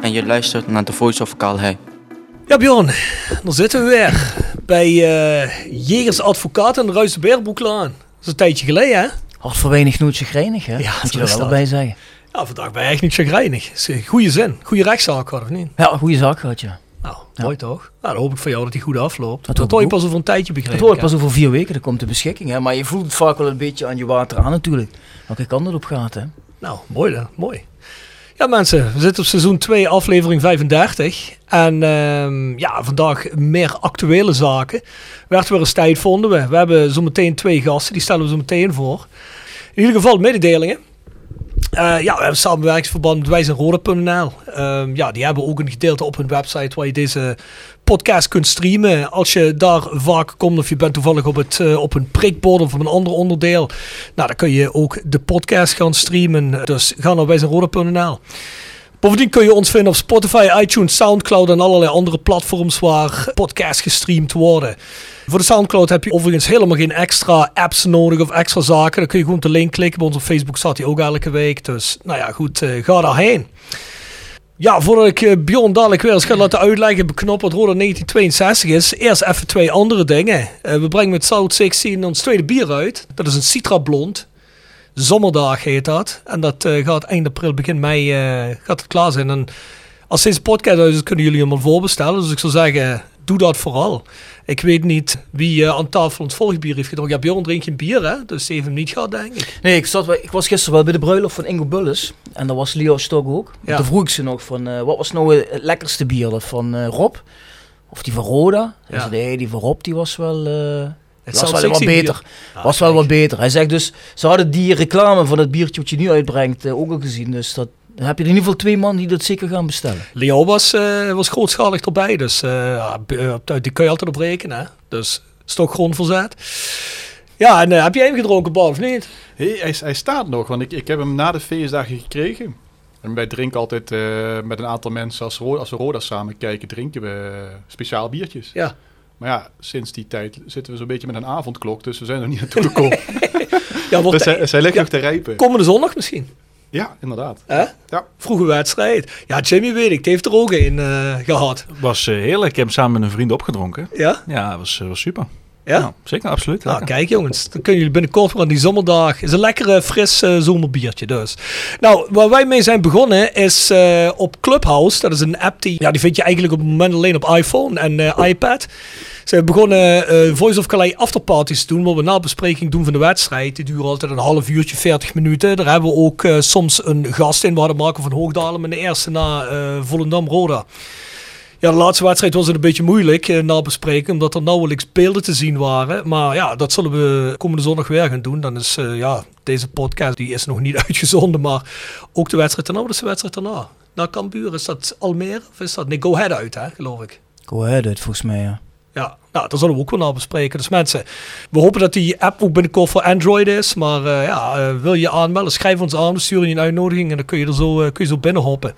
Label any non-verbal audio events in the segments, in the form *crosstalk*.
En je luistert naar The Voice of Calais. Ja Bjorn, dan zitten we weer bij eh Jegers Advocaat en de. Dat is een tijdje geleden hè? Hart voor weinig, nooit chagrijnig, hè? Ja, Moet je er wel dat. bij zeggen. Ja, vandaag ben je echt niet chagrijnig. Goede zin, goede rechtszaak had of niet? Ja, goede zaak gehad, ja. Nou, mooi toch? Nou, dan hoop ik voor jou dat die goed afloopt. Dat Dat hoor je pas over een tijdje begrepen. Het hoort pas over vier weken, dat komt de beschikking, hè. Maar je voelt het vaak wel een beetje aan je water aan natuurlijk. Welke kant het op gaat, hè. Nou, mooi dan, mooi. Ja mensen, we zitten op seizoen 2, aflevering 35. En ehm, ja, vandaag meer actuele zaken. Werd weer eens tijd, vonden we. We hebben zometeen twee gasten, die stellen we zo meteen voor. In ieder geval mededelingen. Eh, ja, we hebben samenwerkingsverband met wijzenrode.nl. Ehm ja, die hebben ook een gedeelte op hun website waar je deze podcast kunt streamen. Als je daar vaak komt of je bent toevallig op, het, eh, op een prikbord of een ander onderdeel. Nou, dan kun je ook de podcast gaan streamen. Dus ga naar wijzenrode.nl. Bovendien kun je ons vinden op Spotify, iTunes, Soundcloud en allerlei andere platforms waar podcasts gestreamd worden. Voor de Soundcloud heb je overigens helemaal geen extra apps nodig of extra zaken. Dan kun je gewoon op de link klikken. Bij ons op Facebook staat die ook elke week. Dus nou ja, goed, eh, ga daarheen. Ja, voordat ik eh, Bjorn dadelijk weer eens ga laten uitleggen beknopt wat Roda 1962 is. Eerst even twee andere dingen. Eh, we brengen met South 16 ons tweede bier uit. Dat is een Citra Blond. Zomerdag heet dat. En dat eh, gaat eind april, begin mei gaat het klaar zijn. En als deze podcast uit is, kunnen jullie hem al voorbestellen. Dus ik zou zeggen, doe dat vooral. Ik weet niet wie eh, aan tafel ons volgende bier heeft gedronken. Ja, Bjorn drinkt geen bier, hè? Dus hem niet gehad, denk ik. Nee, ik, zat, ik was gisteren wel bij de bruiloft van Ingo Bulles. En daar was Leo Stok ook. Ja. Toen vroeg ik ze nog van, eh, wat was nou het lekkerste bier? Dat van eh, Rob? Of die van Roda? Ja. Ja. nee, die van Rob die was wel... Het was wel wat 16 beter. was wel wat beter. Hij zegt dus, ze hadden die reclame van het biertje wat je nu uitbrengt ook al gezien. Dus dat, dan heb je in ieder geval twee man die dat zeker gaan bestellen. Leo was, eh, was grootschalig erbij, dus eh, eh, die kun je altijd op rekenen. Hè? Dus stokgrond verzet. Ja, en heb jij hem gedronken, Bart, of niet? Hey, hij, hij staat nog, want ik, ik heb hem na de feestdagen gekregen. En wij drinken altijd eh, met een aantal mensen, als, als we Roda samen kijken, drinken we speciaal biertjes. Ja. Maar ja, sinds die tijd zitten we zo'n beetje met een avondklok, dus we zijn er niet naartoe gekomen. *laughs* Ja, wordt dus hij, zij ligt ja. nog te rijpen. komende zondag misschien. Ja, inderdaad. Hè? Ja. Vroege wedstrijd. Ja, Jimmy weet ik, die heeft er ook een eh, gehad. was eh, heerlijk. Ik heb hem samen met een vriend opgedronken. Ja? Ja, was, eh, was super. Ja? zeker, absoluut. Nou, lekker. kijk jongens, dan kunnen jullie binnenkort aan die zomerdag. is een lekkere, fris zomerbiertje dus. Nou, waar wij mee zijn begonnen is eh, op Clubhouse. Dat is een app die, ja, die vind je eigenlijk op het moment alleen op iPhone en eh, iPad. Ze begonnen eh, Voice of Calais afterparties te doen, waar we na bespreking doen van de wedstrijd. Die duren altijd een half uurtje, 40 minuten. Daar hebben we ook eh, soms een gast in. We Marco van Hoogdalen in de eerste na eh Volendam-Roda. Ja, de laatste wedstrijd was het een beetje moeilijk na bespreken, omdat er nauwelijks beelden te zien waren. Maar ja, dat zullen we komende zondag weer gaan doen. Dan is ja, deze podcast, die is nog niet *laughs* uitgezonden, maar ook de wedstrijd daarna, wat is de wedstrijd daarna? naar Cambuur? Is dat Almere of is dat... Nee, Go Ahead uit, hè, geloof ik. Go ahead uit, volgens mij, ja. Nou, daar zullen we ook wel naar bespreken. Dus mensen, we hopen dat die app ook binnenkort voor Android is. Maar eh, ja, eh, wil je aanmelden, schrijf ons aan, sturen je een uitnodiging en dan kun je er zo, eh, kun je zo binnenhoppen.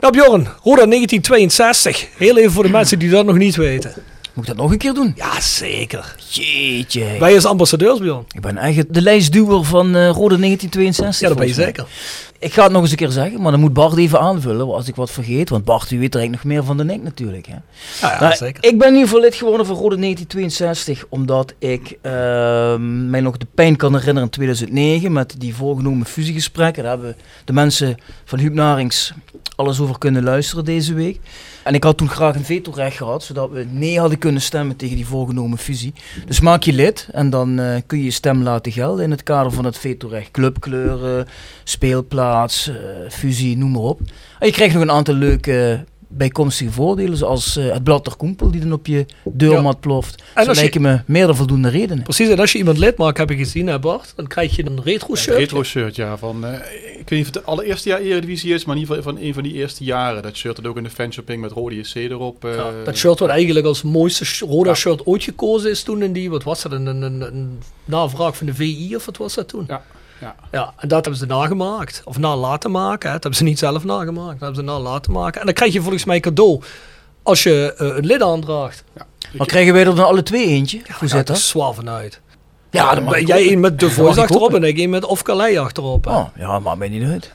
Nou Bjorn, Roda 1962. Heel even voor de mensen die dat nog niet weten. Moet ik dat nog een keer doen? Ja, zeker. Jeetje. Wij als ambassadeurs, Bjorn. Ik ben echt de lijstduwer van eh Rode 1962. Ja, dat ben je zeker. Ik ga het nog eens een keer zeggen, maar dan moet Bart even aanvullen als ik wat vergeet. Want Bart, u weet er eigenlijk nog meer van dan ik natuurlijk. Hè. Ja, ja Nou, zeker. Ik ben in ieder geval lid geworden van Rode 1962, omdat ik ehm, mij nog de pijn kan herinneren in 2009 met die voorgenomen fusiegesprekken. Daar hebben de mensen van Huub Narings alles over kunnen luisteren deze week. En ik had toen graag een vetorecht gehad, zodat we nee hadden kunnen stemmen tegen die voorgenomen fusie. Dus maak je lid en dan eh, kun je je stem laten gelden in het kader van het vetorecht. Clubkleuren, speelplaats, eh, fusie, noem maar op. En je krijgt nog een aantal leuke bijkomstige voordelen, zoals eh, het blad ter koempel die dan op je deurmat ploft. En je- lijken me meer dan voldoende redenen. Precies, en als je iemand lid maakt, heb je gezien, hè Bart, dan krijg je een retro Een shirt. retro shirt, ja. Van, eh, ik weet niet of het het allereerste jaar Eredivisie is, maar in ieder geval van een van die eerste jaren. Dat shirt dat ook in de fanshopping met Rode SC erop. eh, Ja, dat shirt wat eigenlijk als mooiste sh- Roda shirt ooit gekozen is toen in die, wat was dat, een, een, een, een navraag van de VI of wat was dat toen? Ja, ja. Ja, en dat hebben ze nagemaakt. Of na laten maken. Hè. Dat hebben ze niet zelf nagemaakt. Dat hebben ze na laten maken. En dan krijg je volgens mij cadeau als je eh, een lid aandraagt. Maar krijgen wij er dan alle twee eentje? Hoe Ja, zit dat zwaar vanuit. Ja, dan mag Ben jij een met de voice achterop en ik een met of Calais achterop. hè. Oh, ja, maakt mij niet uit.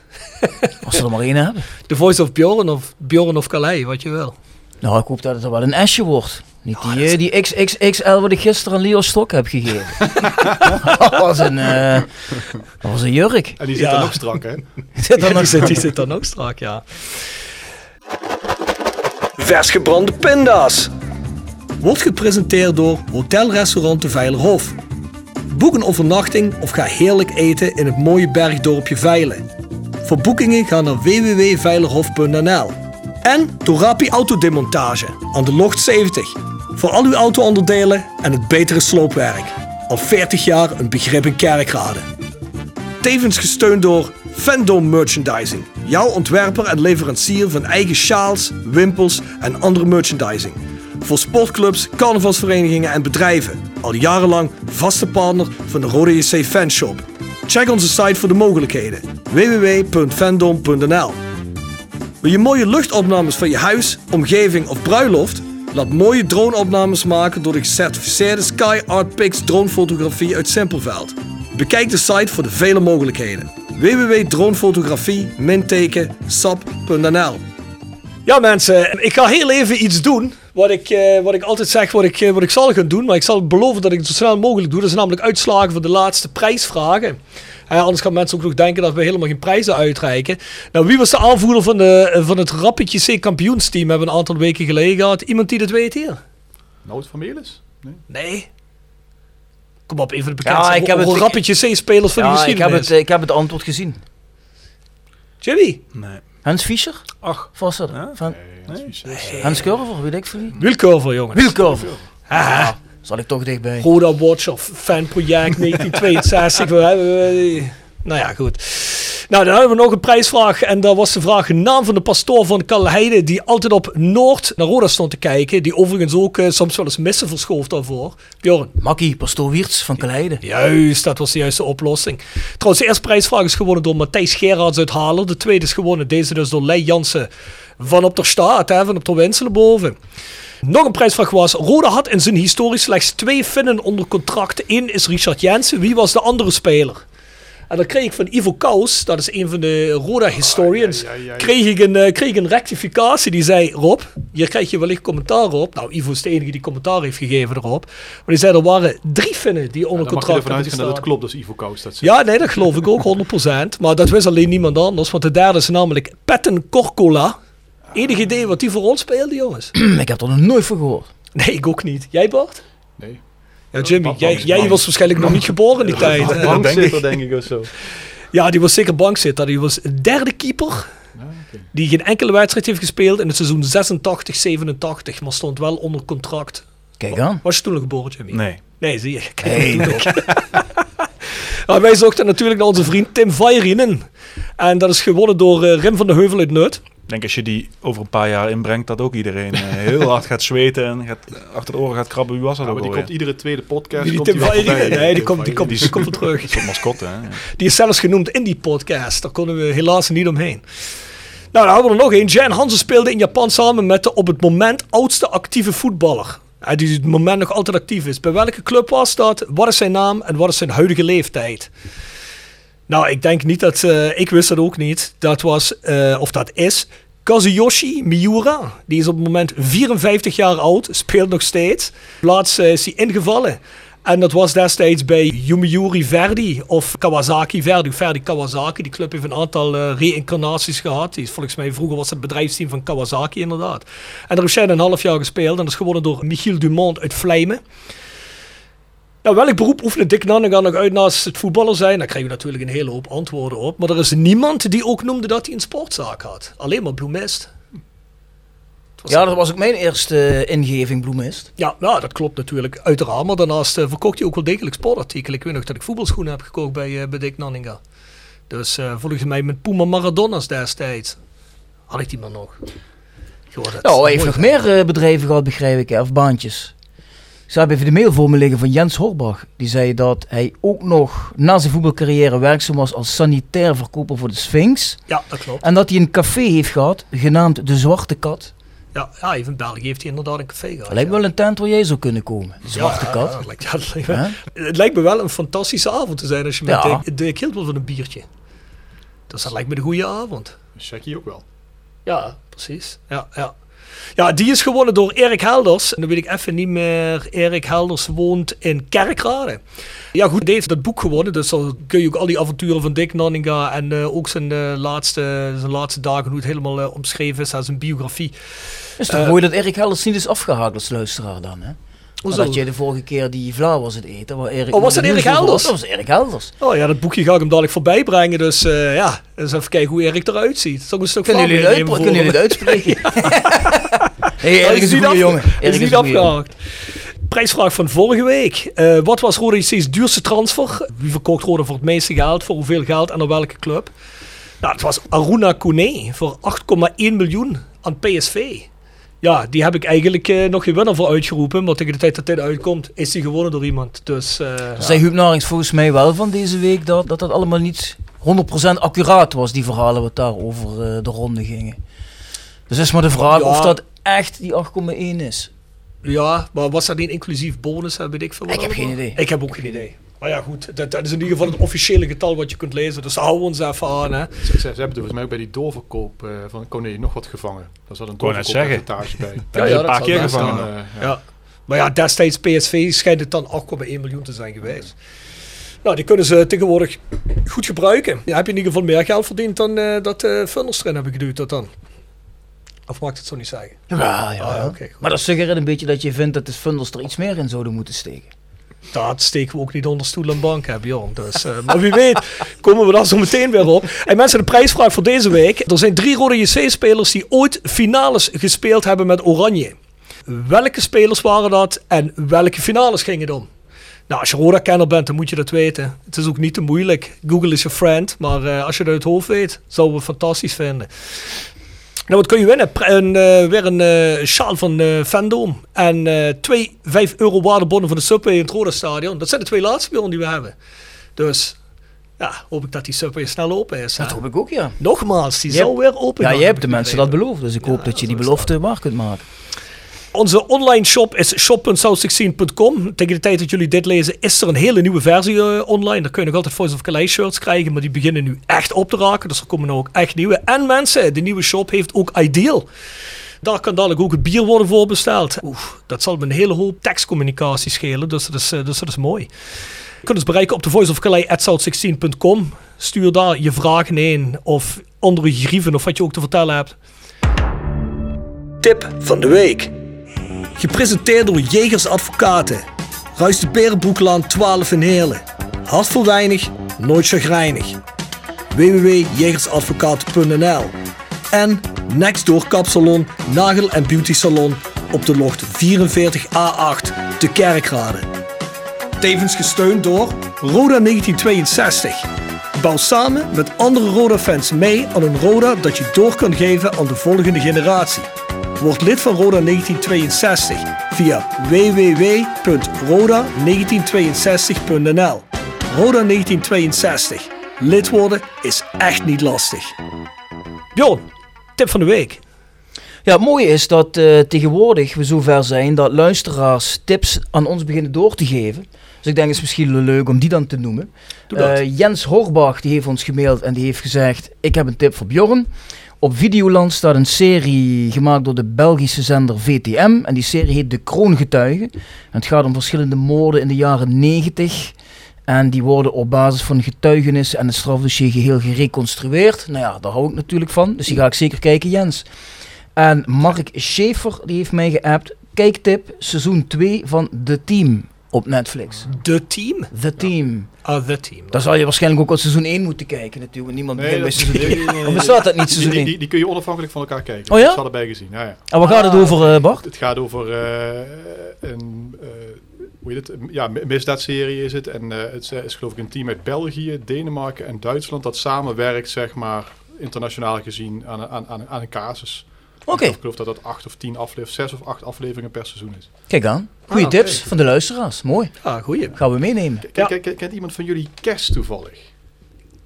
Als ze er maar één hebben. *laughs* De voice of Bjorn of Bjorn of Calais, wat je wil. Nou, ik hoop dat het er wel een S'je wordt. Niet die, eh, die XXXL wat ik gisteren aan Leo Stok heb gegeven. *laughs* dat, was een, eh, dat was een jurk. En die zit Ja. dan ook strak, hè? *laughs* Zit Ja, nog die, zit, die zit dan ook strak, ja. Vers gebrande pinda's. Wordt gepresenteerd door Hotel Restaurant de Veilerhof. Boek een overnachting of ga heerlijk eten in het mooie bergdorpje Veilen. Voor boekingen ga naar www.veilerhof.nl. En door Rapi Autodemontage aan de Locht 70. Voor al uw auto-onderdelen en het betere sloopwerk. Al 40 jaar een begrip in kerkrade. Tevens gesteund door Fandom Merchandising. Jouw ontwerper en leverancier van eigen sjaals, wimpels en andere merchandising. Voor sportclubs, carnavalsverenigingen en bedrijven. Al jarenlang vaste partner van de Rode JC Fanshop. Check onze site voor de mogelijkheden. www.fandom.nl Wil je mooie luchtopnames van je huis, omgeving of bruiloft? Laat mooie droneopnames maken door de gecertificeerde Sky Art Pix dronefotografie uit Simpelveld. Bekijk de site voor de vele mogelijkheden. www.dronefotografie-sap.nl Ja mensen, ik ga heel even iets doen. Wat ik, eh, wat ik altijd zeg, wat ik, eh, wat ik zal gaan doen. Maar ik zal beloven dat ik het zo snel mogelijk doe. Dat is namelijk uitslagen voor de laatste prijsvragen. Anders gaan mensen ook nog denken dat we helemaal geen prijzen uitreiken. Nou, wie was de aanvoerder van, de, eh, van het Rappetje C kampioensteam? Hebben we een aantal weken geleden gehad. Iemand die dat weet hier? Nood van Melis? Nee. Nee. Kom op, even de bekendste Ja, ik heb het- ik- Rappetje C-spelers van de Ja, ik heb, het, ik heb het antwoord gezien. Jimmy? Nee. Hans Fischer? Ach. Was dat? Van, Hans Curver, weet ik veel wie. Wielkurver, jongens. Wielkurver. Ah, Ja, zal ik toch dichtbij. Roda Watcher, fanproject *laughs* 1962. Nou ja, goed. Nou, dan hebben we nog een prijsvraag. En dat was de vraag: naam van de pastoor van Kalheide. die altijd op Noord naar Roda stond te kijken. Die overigens ook eh, soms wel eens missen verschoof daarvoor. Bjorn. Makkie, pastoor Wiertz van Kaleide. Juist, dat was de juiste oplossing. Trouwens, de eerste prijsvraag is gewonnen door Matthijs Gerards uit Haarlem. De tweede is gewonnen, deze dus door Lei Jansen van op de staat, hè, van op de Winselen boven. Nog een prijsvraag was, Roda had in zijn historie slechts twee Finnen onder contract. Eén is Richard Jensen, wie was de andere speler? En dan kreeg ik van Ivo Kous, dat is een van de Roda historians, kreeg, ik een, kreeg ik een rectificatie. Die zei, Rob, hier krijg je wellicht commentaar op. Nou, Ivo is de enige die commentaar heeft gegeven erop. Maar die zei, er waren drie Finnen die onder contract uitgaan dat het klopt als Ivo Kous dat zegt. Ja, nee, dat geloof ik ook *laughs* 100%. Maar dat wist alleen niemand anders. Want de derde is namelijk Petten Korkola. Enig idee wat die voor ons speelde, jongens? *clears throat* ik heb er nog nooit van gehoord. Nee, ik ook niet. Jij, Bart? Nee. Ja, Jimmy, jij, jij was waarschijnlijk nog niet geboren in die tijd. hè? Bankzitter, denk ik, of zo. Ja, die was zeker bankzitter. Die was derde keeper. Die geen enkele wedstrijd heeft gespeeld in het seizoen 86, 87. Maar stond wel onder contract. Kijk aan. Was je toen nog geboren, Jimmy? Nee. Nee, zie je. *laughs* Kijk, Hey. Maar *laughs* wij zochten natuurlijk naar onze vriend Tim Vairinen. En dat is gewonnen door eh, Rim van de Heuvel uit Nut. Ik denk als je die over een paar jaar inbrengt, dat ook iedereen eh, heel *laughs* hard gaat zweten en gaat, achter de oren gaat krabben. Wie was dat Ja, ook maar die alweer? komt iedere tweede podcast. Die komt Tim die wel nee, die komt, die komt, die komt weer terug. Een soort mascotte, hè? Die is zelfs genoemd in die podcast. Daar konden we helaas niet omheen. Nou, dan hadden we er nog één. Jan Hansen speelde in Japan samen met de op het moment oudste actieve voetballer. Hij die op het moment nog altijd actief is. Bij welke club was dat? Wat is zijn naam en wat is zijn huidige leeftijd? Nou, ik denk niet dat... eh, ik wist dat ook niet. Dat was, eh, of dat is... Kazuyoshi Miura. Die is op het moment 54 jaar oud. Speelt nog steeds. Laatst eh, is hij ingevallen. En dat was destijds bij Yomiuri Verdi of Kawasaki Verdi. Verdi Kawasaki. Die club heeft een aantal eh reïncarnaties gehad. Die volgens mij vroeger was het bedrijfsteam van Kawasaki inderdaad. En daar heeft zij een half jaar gespeeld. En dat is gewonnen door Michiel Dumont uit Vlijmen. Nou, welk beroep oefende Dick Nanninga nog uit naast het voetballer zijn? Daar krijgen we natuurlijk een hele hoop antwoorden op. Maar er is niemand die ook noemde dat hij een sportzaak had. Alleen maar Bloemist. Ja, dat was ook mijn eerste eh, ingeving, Bloemist. Ja, nou, dat klopt natuurlijk, uiteraard. Maar daarnaast eh, verkocht hij ook wel degelijk sportartikelen. Ik weet nog dat ik voetbalschoenen heb gekocht bij, eh, bij Dick Nanninga. Dus eh, volgens mij met Puma Maradonas destijds. Had ik die maar nog. Goh, dat Nou, hij heeft nog meer bedrijven gehad, begrijp ik, hè, of baantjes. Ik heb even de mail voor me liggen van Jens Horbach. Die zei dat hij ook nog na zijn voetbalcarrière werkzaam was als sanitair verkoper voor de Sphinx. Ja, dat klopt. En dat hij een café heeft gehad, genaamd De Zwarte Kat. Ja, ja, even in België heeft hij inderdaad een café gehad. Lijkt wel een tent waar jij zou kunnen komen. De Zwarte ja, Kat. ja, dat lijkt, ja, dat lijkt me- Hè? Het lijkt me wel een fantastische avond te zijn als je met Ja. Hield wil van een biertje. Dus dat lijkt me de goede avond. Shaggy ook wel. Ja, precies. Ja, ja. Ja, die is gewonnen door Erik Helders. En dan weet ik even niet meer. Erik Helders woont in Kerkrade. Ja, goed, die heeft dat boek gewonnen. Dus dan kun je ook al die avonturen van Dick Nanninga en eh, ook zijn, eh, laatste, zijn laatste dagen, hoe het helemaal eh, omschreven is, aan zijn biografie. is toch mooi dat Erik Helders niet is afgehaakt als luisteraar dan, hè? Dat je de vorige keer die vla was het eten. Waar Erik Oh, was dat Erik Helders? Dat was Erik Helders. Oh ja, dat boekje ga ik hem dadelijk voorbij brengen. Dus ja, eens even kijken hoe Erik eruit ziet. Ik een stuk Kunnen jullie het kunnen jullie *laughs* uitspreken? Hey, Erik is een goede afge- jongen. Is niet afgehaakt. Prijsvraag van vorige week. Eh, wat was Roda JC's duurste transfer? Wie verkocht Roda voor het meeste geld? Voor hoeveel geld en naar welke club? Nou, het was Aruna Kone voor 8,1 miljoen aan PSV. Ja, die heb ik eigenlijk eh, nog geen winnaar voor uitgeroepen. Maar tegen de tijd dat dit uitkomt, is die gewonnen door iemand. Dus, eh, Zei Huub Narings volgens mij wel van deze week dat dat, dat allemaal niet 100% accuraat was, die verhalen wat daar over de ronde gingen. Dus is maar de vraag Ja. of dat echt die 8,1 is. Ja, maar was dat niet inclusief bonus? Heb ik veel Ik heb geen idee. Ik heb ook geen idee. Maar ja, goed, dat, dat is in ieder geval het officiële getal wat je kunt lezen. Dus houden we ons even aan. Hè. Ze, ze, ze hebben volgens mij ook bij die doorverkoop eh, van Kone nog wat gevangen. Daar zat een doorverkooppercentage bij. *laughs* Daar is een paar keer gevangen. Dan, eh, ja. Maar ja, destijds PSV schijnt het dan 8,1 miljoen te zijn geweest. Nou, die kunnen ze tegenwoordig goed gebruiken. Ja, heb je in ieder geval meer geld verdiend dan eh, dat uh, Funnels erin hebben geduwd dat dan? Of mag ik het zo niet zeggen? Ja, ja. Ah, maar dat suggereert een beetje dat je vindt dat de fundels er iets meer in zouden moeten steken. Dat steken we ook niet onder stoel en bank, hè, Bjorn. Dus, eh, *laughs* maar wie weet komen we daar zo meteen weer op. En mensen, de prijsvraag voor deze week. Er zijn drie Rode JC-spelers die ooit finales gespeeld hebben met Oranje. Welke spelers waren dat en welke finales gingen het om? Nou, als je Roda-kenner bent, dan moet je dat weten. Het is ook niet te moeilijk. Google is je friend. Maar eh, als je het uit het hoofd weet, zouden we het fantastisch vinden. Nou, wat kun je winnen? Een, eh, weer een eh, sjaal van Fandom. En twee 5 euro waardebonnen van de Subway in het Roda Stadion. Dat zijn de twee laatste Bjorn die we hebben. Dus ja, hoop ik dat die Subway snel open is. Dat hè. hoop ik ook, ja. Nogmaals, die zal weer open Ja, heb hebt de mensen dat beloofd, dus ik hoop dat je die belofte waar kunt maken. Onze online shop is shop.south16.com. Tegen de tijd dat jullie dit lezen is er een hele nieuwe versie eh, online. Daar kun je nog altijd Voice of Calais shirts krijgen, maar die beginnen nu echt op te raken. Dus er komen nu ook echt nieuwe. En mensen, de nieuwe shop heeft ook Ideal. Daar kan dadelijk ook het bier worden voor besteld. Oeh, dat zal me een hele hoop tekstcommunicatie schelen, dus dat is, eh, dus dat is mooi. Je kunt ons bereiken op de voiceofcalais.south16.com. Stuur daar je vragen in of andere grieven of wat je ook te vertellen hebt. Tip van de week. Gepresenteerd door Jegers Advocaten. Berenbroeklaan 12 in Heerlen. Hart voor weinig, nooit chagrijnig. www.jegersadvocaten.nl En Nextdoor Kapsalon, Nagel en Beauty Salon op de locht 44A8 te Kerkrade. Tevens gesteund door Roda 1962. Bouw samen met andere Roda-fans mee aan een Roda dat je door kan geven aan de volgende generatie. Word lid van Roda 1962 via www.roda1962.nl. Roda 1962. Lid worden is echt niet lastig. Bjorn, tip van de week. Ja, het mooie is dat eh, tegenwoordig we zover zijn dat luisteraars tips aan ons beginnen door te geven. Dus ik denk het is misschien leuk om die dan te noemen. Doe dat. Eh, Jens Horbach die heeft ons gemaild en die heeft gezegd: Ik heb een tip voor Bjorn. Op Videoland staat een serie gemaakt door de Belgische zender VTM. En die serie heet De Kroongetuigen. En het gaat om verschillende moorden in de jaren 90. En die worden op basis van getuigenissen en het strafdossier geheel gereconstrueerd. Nou ja, daar hou ik natuurlijk van. Dus die ga ik zeker kijken, Jens. En Mark Schaefer die heeft mij geappt. Kijktip seizoen 2 van The Team op Netflix. De team? The Team. Ah, The Team. Dan zal je waarschijnlijk ook al seizoen 1 moeten kijken natuurlijk. Niemand Nee, begint bij dat- seizoen nee, 1. nee, nee, Of nee. bestaat dat niet, Die, seizoen die, 1? die, die kun je onafhankelijk van elkaar kijken. Oh ja? Dat is allebei gezien. Ja, ja. En waar gaat het over, eh, Bart? Het gaat over eh, een eh, hoe heet het? Ja, mi- misdaadserie is het. En eh, het is, geloof ik een team uit België, Denemarken en Duitsland dat samenwerkt, zeg maar, internationaal gezien aan, aan, aan een casus. Oké. Ik geloof dat dat acht of tien afleveringen, zes of acht afleveringen per seizoen is. Kijk aan. Goeie Ah, oké. tips van de luisteraars. Mooi. Ah, goeie. Gaan we meenemen. K- Ja. Kent iemand van jullie Kerst toevallig?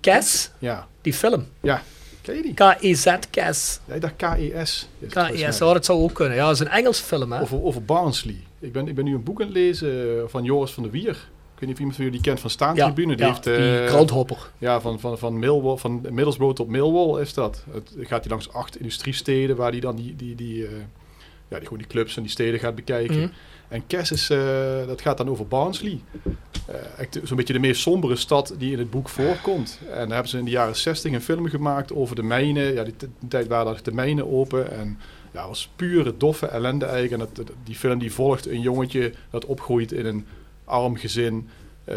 Kes, Ja. die film. Ja. Ken je die? K-E-Z, Kes. Ja, ik dacht KES. K-E-S, oh, dat zou ook kunnen. Ja, dat is een Engelse film, hè? Over, over Barnsley. Ik ben, ik ben nu een boek aan het lezen eh, van Joris van der Wier. Ik weet niet of iemand van jullie kent van Staantribune. die ja, heeft, die eh, krauthopper. Ja, van, van, van, Millwall, van Middlesbrough tot Millwall is dat. Het gaat hij langs acht industriesteden waar hij dan die, die, die, eh, ja, die, gewoon die clubs en die steden gaat bekijken. Mhm. En Kes is, eh, dat gaat dan over Barnsley. Echt Zo'n beetje de meest sombere stad die in het boek voorkomt. En daar hebben ze in de jaren 60 een film gemaakt over de mijnen. Ja, die die tijd waren de mijnen open. En ja, was pure doffe ellende eigenlijk. En dat- die film die volgt een jongetje dat opgroeit in een arm gezin. eh,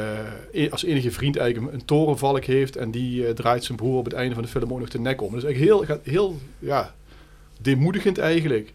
e- als enige vriend eigenlijk een, torenvalk heeft. En die eh, draait zijn broer op het einde van de film ook nog de nek om. Dus echt heel, gaat heel ja, demoedigend eigenlijk.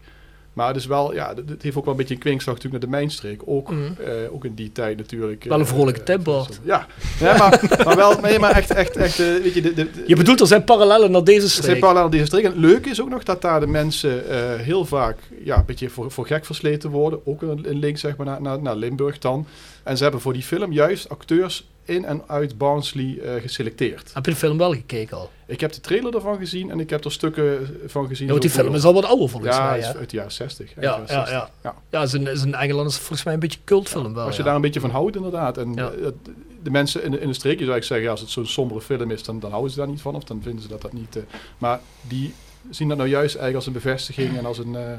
Maar het is wel, ja, het heeft ook wel een beetje een kwinkslag natuurlijk naar de mijnstreek. Ook, Mhm. eh, ook in die tijd natuurlijk. Wel een vrolijke Bart. Ja, ja maar, maar wel, nee, maar echt, echt, echt, weet je, de, de, de- Je bedoelt, er zijn parallellen naar deze er zijn streek. parallellen aan deze streek. En het leuke is ook nog dat daar de mensen heel vaak ja, een beetje voor, voor gek versleten worden. Ook een, een link zeg maar naar, naar, naar Limburg dan. En ze hebben voor die film juist acteurs in en uit Barnsley eh, geselecteerd. Heb je de film wel gekeken al? Ik heb de trailer ervan gezien en ik heb er stukken van gezien. Ja, want die film is al wat ouder volgens ja, mij, is hè? uit de jaren 60. eind Ja, jaren ja, 60. ja. ja. Ja, is een, is een volgens mij een beetje cultfilm wel. Als je ja. daar een beetje van houdt, inderdaad. En Ja. eh, de mensen in de, in de streekje zou ik zeggen, ja, als het zo'n sombere film is, dan, dan houden ze daar niet van. Of dan vinden ze dat dat niet... eh, maar die zien dat nou juist eigenlijk als een bevestiging en als een, eh,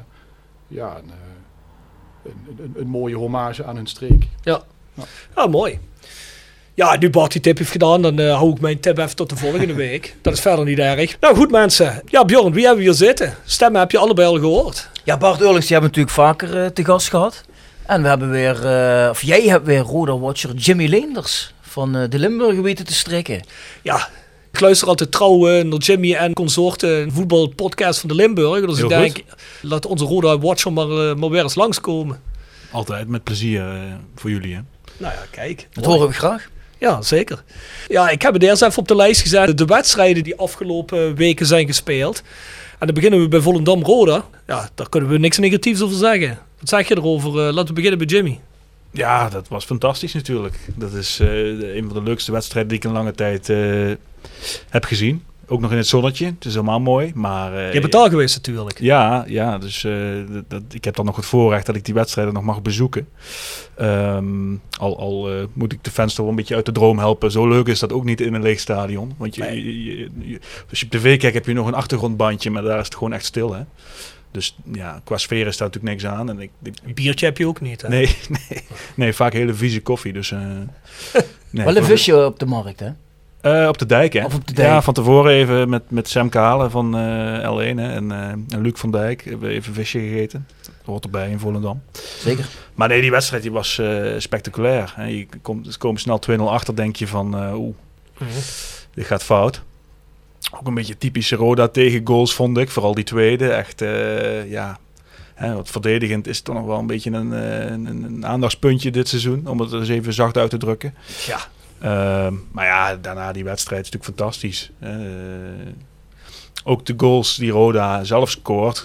ja, een, eh, een, een, een mooie hommage aan hun streek. Ja. Ja, mooi. Ja, nu Bart die tip heeft gedaan, dan eh, hou ik mijn tip even tot de volgende *laughs* week. Dat is verder niet erg. Nou goed mensen. Ja Bjorn, wie hebben we hier zitten? Stemmen heb je allebei al gehoord. Ja, Bart Eurlings, die hebben we natuurlijk vaker eh, te gast gehad. En we hebben weer, eh, of jij hebt weer Roda-watcher Jimmy Leenders van eh, de Limburg weten te strikken. Ja, ik luister altijd trouw naar Jimmy en consorten, een voetbalpodcast van de Limburg. Dus Heel ik denk, goed. laat onze Roda Watcher maar, maar weer eens langskomen. Altijd met plezier voor jullie, hè? Nou ja, kijk. Dat mooi. horen we graag. Ja, zeker. Ja, ik heb het eerst even op de lijst gezet. De wedstrijden die afgelopen weken zijn gespeeld. En dan beginnen we bij Volendam Roda. Ja, daar kunnen we niks negatiefs over zeggen. Wat zeg je erover? Eh, laten we beginnen bij Jimmy. Ja, dat was fantastisch natuurlijk. Dat is eh, een van de leukste wedstrijden die ik in lange tijd eh, heb gezien. Ook nog in het zonnetje. Het is helemaal mooi. Maar, eh, Je bent daar geweest natuurlijk. Ja, ja dus eh, dat, dat- ik heb dan nog het voorrecht dat ik die wedstrijden nog mag bezoeken. Ehm, al al eh, moet ik de fans toch wel een beetje uit de droom helpen. Zo leuk is dat ook niet in een leeg stadion. Want je, je- je- je- als je op tv kijkt heb je nog een achtergrondbandje, maar daar is het gewoon echt stil. Hè? Dus ja, qua sfeer is daar natuurlijk niks aan. En ik, biertje heb je ook niet, hè? nee, *laughs* nee, nee, vaak hele vieze koffie. Dus, eh, *laughs* nee, Wel een visje op de markt, hè? Eh, op de dijk, hè? Of op de dijk. Ja, van tevoren even met, met Sam Kalen van eh, L1 hè, en, eh, en Luc van Dijk hebben we even visje gegeten. Dat hoort erbij in Volendam. Zeker. Maar nee, die wedstrijd die was spectaculair. Hè. Je komt, ze komen snel 2-0 achter, denk je van eh oeh, dit gaat fout. Ook een beetje typische Roda tegen goals vond ik, vooral die tweede. Echt, ja, hè, wat verdedigend is toch nog wel een beetje een, een, een aandachtspuntje dit seizoen, om het eens even zacht uit te drukken. Ja. Ehm, maar ja, daarna die wedstrijd is natuurlijk fantastisch. Eh, ook de goals die Roda zelf scoort,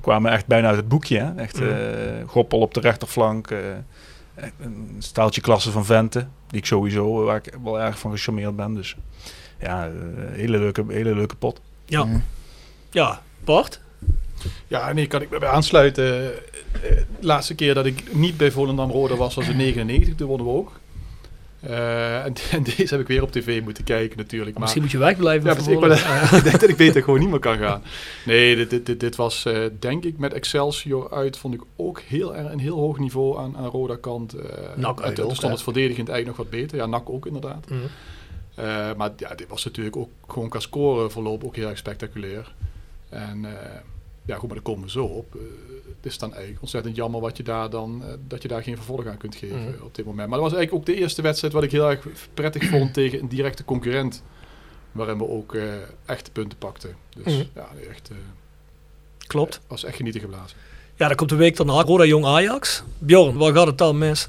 kwamen echt bijna uit het boekje. Hè? Echt Mm. eh, Goppel op de rechterflank. eh, een staaltje klasse van Vente. Die ik sowieso, waar ik wel erg van gecharmeerd ben. Dus ja, hele, leuke, hele leuke pot. Ja. Ja, Bart? Ja, nee, kan ik me bij aansluiten. De laatste keer dat ik niet bij Volendam Roda was, was in *clears throat* 99. Toen wonnen we ook. Eh, en, *laughs* en deze heb ik weer op tv moeten kijken natuurlijk. Maar, Misschien moet je wegblijven. Ja, ik, ben- *laughs* ik denk dat ik beter gewoon niet meer kan gaan. Nee, dit, dit, dit, dit was eh, denk ik met Excelsior uit, vond ik ook heel, erg- een heel hoog niveau aan, aan Roda kant. eh NAC uit en toen ook, stond het verdedigend eigenlijk nog wat beter. Ja, NAC ook inderdaad. Mhm. Maar ja, dit was natuurlijk ook gewoon qua scoreverloop ook heel erg spectaculair. En ja, goed, maar daar komen we zo op. Eh, het is dan eigenlijk ontzettend jammer wat je daar dan, eh, dat je daar geen vervolg aan kunt geven Mhm. op dit moment. Maar dat was eigenlijk ook de eerste wedstrijd wat ik heel erg prettig vond *clears throat* tegen een directe concurrent. Waarin we ook eh echte punten pakten. Dus Mhm. ja, nee, echt, eh, Klopt. was echt genieten geblazen. Ja, dan komt de week daarna Roda Jong Ajax. Bjorn, waar gaat het dan mis?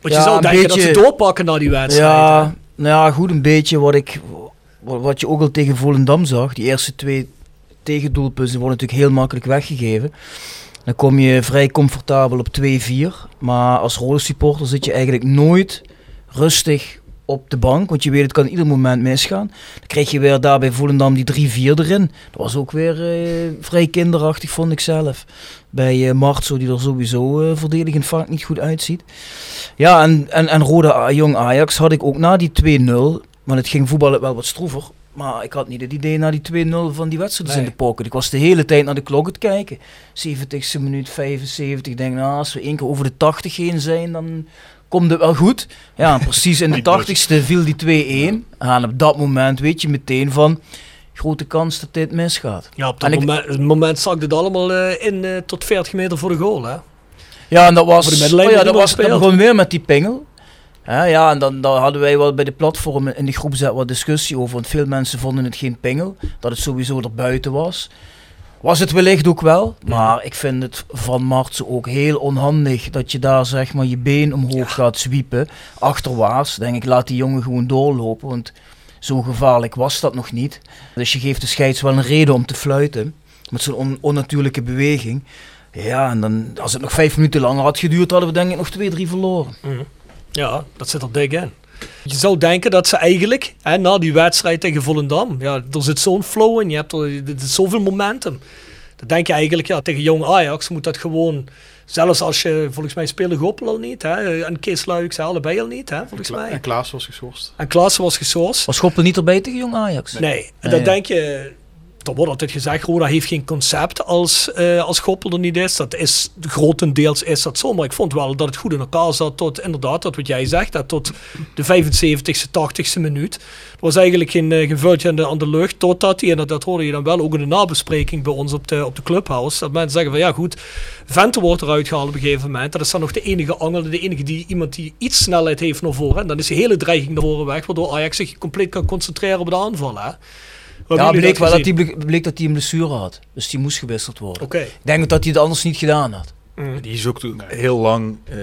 Want je Ja, zou denken dat ze doorpakken na die wedstrijd. Ja, hè? nou ja, goed, een beetje wat ik, wat, wat je ook al tegen Volendam zag. Die eerste twee tegendoelpunten worden natuurlijk heel makkelijk weggegeven. Dan kom je vrij comfortabel op 2-4. Maar als rode supporter zit je eigenlijk nooit rustig op de bank. Want je weet, het kan ieder moment misgaan. Dan krijg je weer daar bij Volendam die 3-4 erin. Dat was ook weer eh, vrij kinderachtig, vond ik zelf. Bij eh Martso, die er sowieso eh, verdedigend vaak niet goed uitziet. Ja, en, en, en Rode A- Jong Ajax had ik ook na die 2-0. Want het ging voetballen wel wat stroever. Maar ik had niet het idee na die 2-0 van die wedstrijd Nee. in de pocket. Ik was de hele tijd naar de klok het kijken. 70ste minuut, 75. Ik denk, nou, als we één keer over de 80 heen zijn, dan komt het wel goed. Ja, *laughs* precies in de 80ste viel die 2-1. En op dat moment weet je meteen van, grote kans dat dit misgaat. Ja, op dat En ik- moment, het moment allemaal eh, in eh, tot 40 meter voor de goal. Hè? Ja, en dat was, oh ja, dat was dan weer met die pingel. Ja, en dan, dan hadden wij wel bij de platform in de groep zet wat discussie over. Want veel mensen vonden het geen pingel. Dat het sowieso er buiten was. Was het wellicht ook wel. Maar ik vind het van Martsen ook heel onhandig dat je daar zeg maar je been omhoog gaat zwiepen. Achterwaarts. Denk ik, laat die jongen gewoon doorlopen. Want zo gevaarlijk was dat nog niet. Dus je geeft de scheids wel een reden om te fluiten. Met zo'n on- onnatuurlijke beweging. Ja, en dan, als het nog vijf minuten langer had geduurd, hadden we denk ik nog twee, drie verloren. Mhm. Ja, dat zit er dik in. Je zou denken dat ze eigenlijk, hè, na die wedstrijd tegen Volendam, ja, er zit zo'n flow in, je hebt er, er zoveel momentum. Dan denk je eigenlijk, ja, tegen jong Ajax moet dat gewoon, zelfs als je, volgens mij spelen Goppel al niet, hè, en Kees Luijks allebei al niet, hè, volgens Kla- mij. En Klaas was geschorst. En Klaassen was gesourced. Was Schoppel niet erbij tegen Jong Ajax? Nee, en dan denk je, er wordt altijd gezegd, Roda heeft geen concept als, eh als Goppel er niet is. Dat is, grotendeels is dat zo, maar ik vond wel dat het goed in elkaar zat tot, inderdaad, dat wat jij zegt, dat tot de 75ste, 80ste minuut. Er was eigenlijk geen, eh, geen aan de, aan de lucht, totdat hij, en dat, dat hoorde je dan wel ook in de nabespreking bij ons op de, op de clubhouse, dat mensen zeggen van, ja goed, Vente wordt eruit gehaald op een gegeven moment. Dat is dan nog de enige angel, de enige die, iemand die iets snelheid heeft naar voren. En dan is de hele dreiging naar voren weg, waardoor Ajax zich compleet kan concentreren op de aanval. Hè? Ja, bleek wel dat ble- bleek dat hij een blessure had. Dus die moest gewisseld worden. Oké. Ik denk dat hij het anders niet gedaan had. Die is ook toen heel lang eh,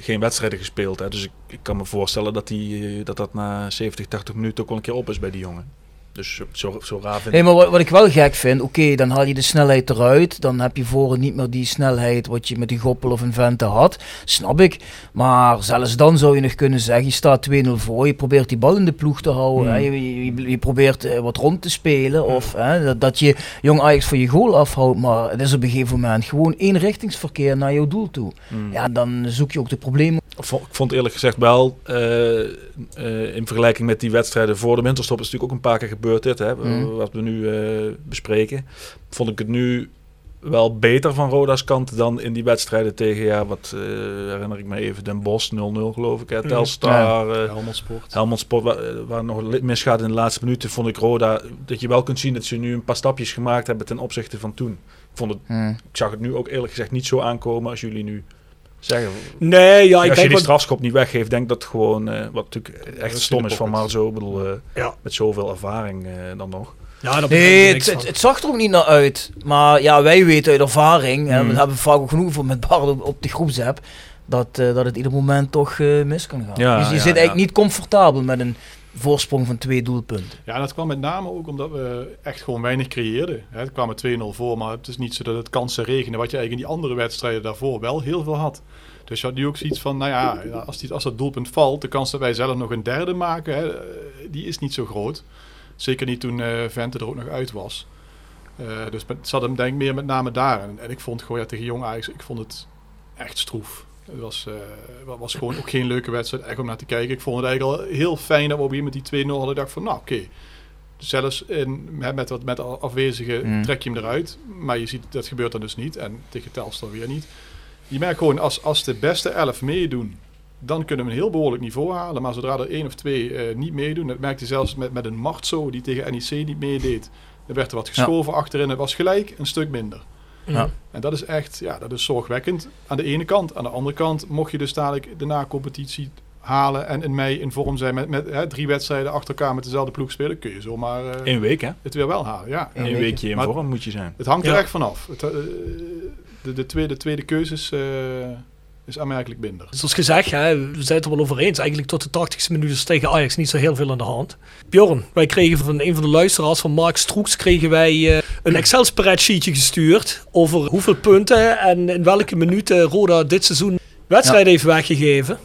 geen wedstrijden gespeeld. Hè. Dus ik, ik kan me voorstellen dat, die, eh, dat dat na 70, 80 minuten ook wel een keer op is bij die jongen. Dus zo, zo raar vind Nee, ik- maar wat, wat ik wel gek vind, oké, dan haal je de snelheid eruit. Dan heb je voor niet meer die snelheid wat je met die Goppel of een Vente had. Snap ik. Maar zelfs dan zou je nog kunnen zeggen, je staat 2-0 voor. Je probeert die bal in de ploeg te houden. Hmm. hè. Je, je, je probeert eh, wat rond te spelen. Of hè, dat, dat je jong Ajax van je goal afhoudt. Maar het is op een gegeven moment gewoon één richtingsverkeer naar jouw doel toe. Hmm. Ja, dan zoek je ook de problemen. Ik vond- Ik vond eerlijk gezegd wel, eh, eh, in vergelijking met die wedstrijden voor de winterstop, is natuurlijk ook een paar keer gebeurd dit, hè, Mm. wat we nu eh, bespreken. Vond ik het nu wel beter van Roda's kant dan in die wedstrijden tegen, ja, wat eh, herinner ik me even, Den Bosch 0-0 geloof ik, hè, Mm. Telstar, eh, Helmond Sport. Helmond Sport, waar, waar nog li- misgaat in de laatste minuten, vond ik Roda, dat je wel kunt zien dat ze nu een paar stapjes gemaakt hebben ten opzichte van toen. Ik, vond het, Hmm. ik zag het nu ook eerlijk gezegd niet zo aankomen als jullie nu zeggen. Nee, ja, ik als je die wat- strafschop niet weggeeft, denk dat het gewoon, eh, wat natuurlijk echt stom is van. Marzo, bedoel, eh, Ja. met zoveel ervaring eh, dan nog. Ja, Nee, het, het, zag er ook niet naar uit. Maar ja, wij weten uit ervaring, hè, Hmm. we hebben vaak ook genoeg voor met Bart op, op de groepsapp. dat, eh, dat het ieder moment toch eh, mis kan gaan. Ja, dus je ja, zit eigenlijk niet comfortabel met een voorsprong van twee doelpunten. Ja, dat kwam met name ook omdat we echt gewoon weinig creëerden. Het kwamen 2-0 voor, maar het is niet zo dat het kansen regende, wat je eigenlijk in die andere wedstrijden daarvoor wel heel veel had. Dus je had nu ook zoiets van, nou ja, als, die, als dat doelpunt valt, de kans dat wij zelf nog een derde maken, hè, die is niet zo groot. Zeker niet toen eh, Vente er ook nog uit was. Eh, dus het zat hem denk ik meer met name daar. En, en ik vond gewoon ja, tegen Jong Ajax, ik vond het echt stroef. Het was, eh, was gewoon ook geen leuke wedstrijd echt om naar te kijken. Ik vond het eigenlijk al heel fijn dat we op een moment die 2-0 hadden. Ik dacht van, nou oké, zelfs in, met, met, wat- met afwezigen Mm. trek je hem eruit. Maar je ziet, dat gebeurt dan dus niet. En tegen Telstar weer niet. Je merkt gewoon, als, als de beste elf meedoen, dan kunnen we een heel behoorlijk niveau halen. Maar zodra er één of twee eh, niet meedoen, dat merkte je zelfs met, met een Martzo die tegen NEC niet meedeed. Er werd er wat geschoven achterin. Het was gelijk een stuk minder. Ja. En dat is echt, ja, dat is zorgwekkend. Aan de ene kant. Aan de andere kant, mocht je dus dadelijk de na-competitie halen en in mei in vorm zijn met, met hè, drie wedstrijden achter elkaar met dezelfde ploeg spelen, kun je zomaar eh, Eén week, hè? het weer wel halen. Ja, Een weekje in Maar vorm moet je zijn. Het hangt er echt vanaf. Het, eh, de, de, tweede, tweede keuzes eh, is aanmerkelijk minder. Zoals gezegd, hè, we zijn het er wel over eens. Eigenlijk tot de 80ste minuut is tegen Ajax niet zo heel veel aan de hand. Bjorn, wij kregen van een van de luisteraars van Mark Stroeks kregen wij een Excel spreadsheetje gestuurd over hoeveel punten en in welke minuten Roda dit seizoen wedstrijden heeft weggegeven.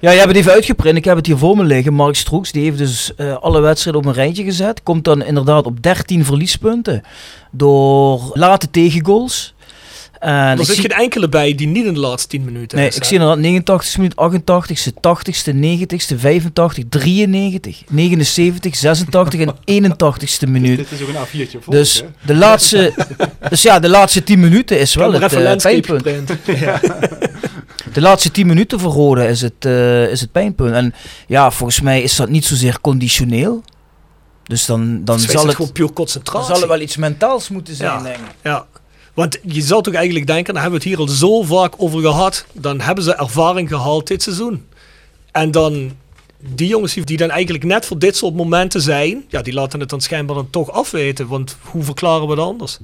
Ja, je hebt het even uitgeprint. Ik heb het hier voor me liggen. Mark Stroeks, die heeft dus eh, alle wedstrijden op een rijtje gezet. Komt dan inderdaad op 13 verliespunten. Door late tegengoals. En er zit zie- geen enkele bij die niet in de laatste 10 minuten Nee, is, ik zie inderdaad 89 minuut, 88ste, 80ste, 90ste, 85, 93, 79, 86 en *laughs* 81ste minuut. Dit is ook een A4'tje voor. Dus hè? de laatste, *laughs* dus ja, de laatste 10 minuten is wel het eh, pijnpunt. *laughs* Ja. De laatste 10 minuten voor Rode is het, eh, is het pijnpunt. En ja, volgens mij is dat niet zozeer conditioneel. Dus dan, dan zal het het, gewoon puur dan concentratie. zal het wel iets mentaals moeten zijn, Ja. denk ik. Ja, want je zou toch eigenlijk denken, daar hebben we het hier al zo vaak over gehad, dan hebben ze ervaring gehaald dit seizoen. En dan die jongens die- dan eigenlijk net voor dit soort momenten zijn, ja, die laten het dan schijnbaar dan toch afweten. Want hoe verklaren we het anders?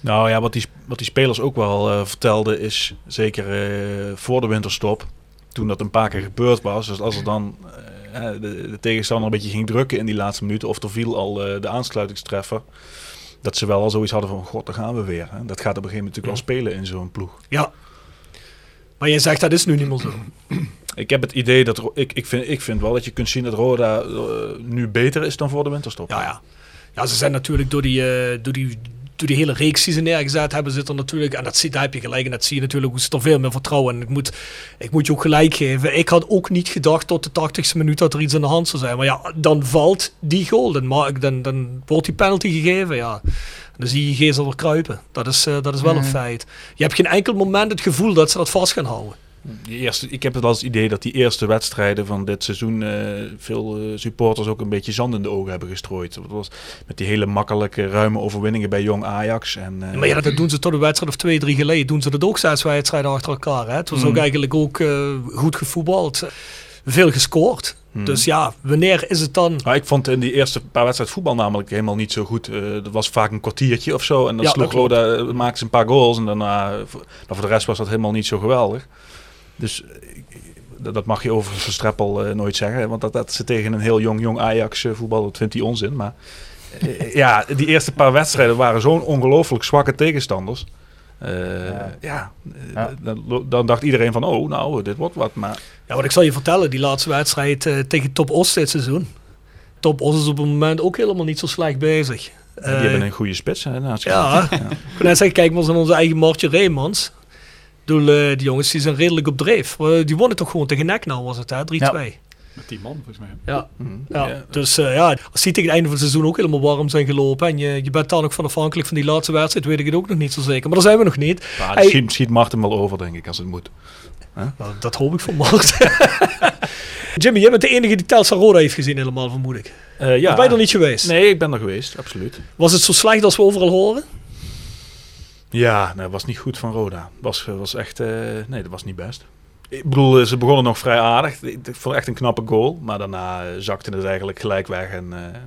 Nou ja, wat die, wat die spelers ook wel eh, vertelden is, zeker eh, voor de winterstop, toen dat een paar keer gebeurd was, dus als er dan eh, de, de tegenstander een beetje ging drukken in die laatste minuten, of er viel al de aansluitingstreffer, dat ze wel al zoiets hadden van, god, daar gaan we weer. Hè. Dat gaat op een gegeven moment natuurlijk wel spelen in zo'n ploeg. Ja. Maar jij zegt dat is nu niet meer zo. *clears throat* Ik heb het idee dat, ik, ik, vind, ik vind wel dat je kunt zien dat Roda eh, nu beter is dan voor de winterstop. Ja, ja. Ja, ze zijn natuurlijk door die, eh, door die, door die hele reeks die ze neergezet hebben, zit er natuurlijk, en dat zie, daar heb je gelijk, en dat zie je natuurlijk, hoe ze er veel meer vertrouwen. En ik moet, ik moet je ook gelijk geven, ik had ook niet gedacht tot de 80ste minuut dat er iets aan de hand zou zijn. Maar ja, dan valt die goal, dan, dan, dan wordt die penalty gegeven, ja. Dan zie je Gezel weer kruipen. Dat is, eh, dat is wel een feit. Je hebt geen enkel moment het gevoel dat ze dat vast gaan houden. Die eerste, ik heb het als idee dat die eerste wedstrijden van dit seizoen eh, veel eh, supporters ook een beetje zand in de ogen hebben gestrooid. Dat was met die hele makkelijke, ruime overwinningen bij Jong Ajax. En, eh, Maar ja, dat doen ze tot een wedstrijd of twee, drie geleden. Doen ze dat ook zes wedstrijden achter elkaar. Hè? Het was ook Mhm. eigenlijk ook goed gevoetbald. Veel gescoord. Mhm. Dus ja, wanneer is het dan... Ik vond in die eerste paar wedstrijden voetbal namelijk helemaal niet zo goed. Eh dat was vaak een kwartiertje of zo. En dan Ja, sloeg. Roda, maakte ze een paar goals. En daarna, voor- maar voor de rest was dat helemaal niet zo geweldig. Dus eh, dat, mag je over Verstreppel eh, nooit zeggen. Want dat, dat ze tegen een heel jong, jong Ajax eh, voetbal, dat vindt hij onzin. Maar ja, die eerste paar wedstrijden waren zo'n ongelooflijk zwakke tegenstanders. Eh, ja, eh, Dan, dan dacht iedereen van, oh, nou, dit wordt wat. Maar Ja, wat ik zal je vertellen, die laatste wedstrijd eh, tegen Top Os dit seizoen. Top Os is op het moment ook helemaal niet zo slecht bezig. die hebben een goede spits. Hè, naast Ja, ik kan net zeggen, kijk maar eens aan onze eigen Martje Reemans. Ik bedoel, eh, die jongens die zijn redelijk op dreef. Eh, die wonnen toch gewoon tegen Nek nou, was het hè? 3-2. Met die man, volgens mij. Ja. Mhm. Ja. Dus eh, ja, als die tegen het einde van het seizoen ook helemaal warm zijn gelopen en je, je bent daar nog van afhankelijk van die laatste wedstrijd, weet ik het ook nog niet zo zeker. Maar daar zijn we nog niet. Ja, Hey, schiet, schiet Martin wel over, denk ik, als het moet. Hè? nou, dat hoop ik van Mart. *laughs* Jimmy, jij bent de enige die Telstar Roda heeft gezien helemaal, vermoed ik. Eh, ja. Of ben je er niet geweest? Nee, ik ben er geweest, absoluut. Was het zo slecht als we overal horen? Ja, nee, dat was niet goed van Roda. Was, was echt, eh, nee, dat was niet best. Ik bedoel, eh, ze begonnen nog vrij aardig. Ik vond echt een knappe goal. Maar daarna eh, zakte het eigenlijk gelijk weg. En eh,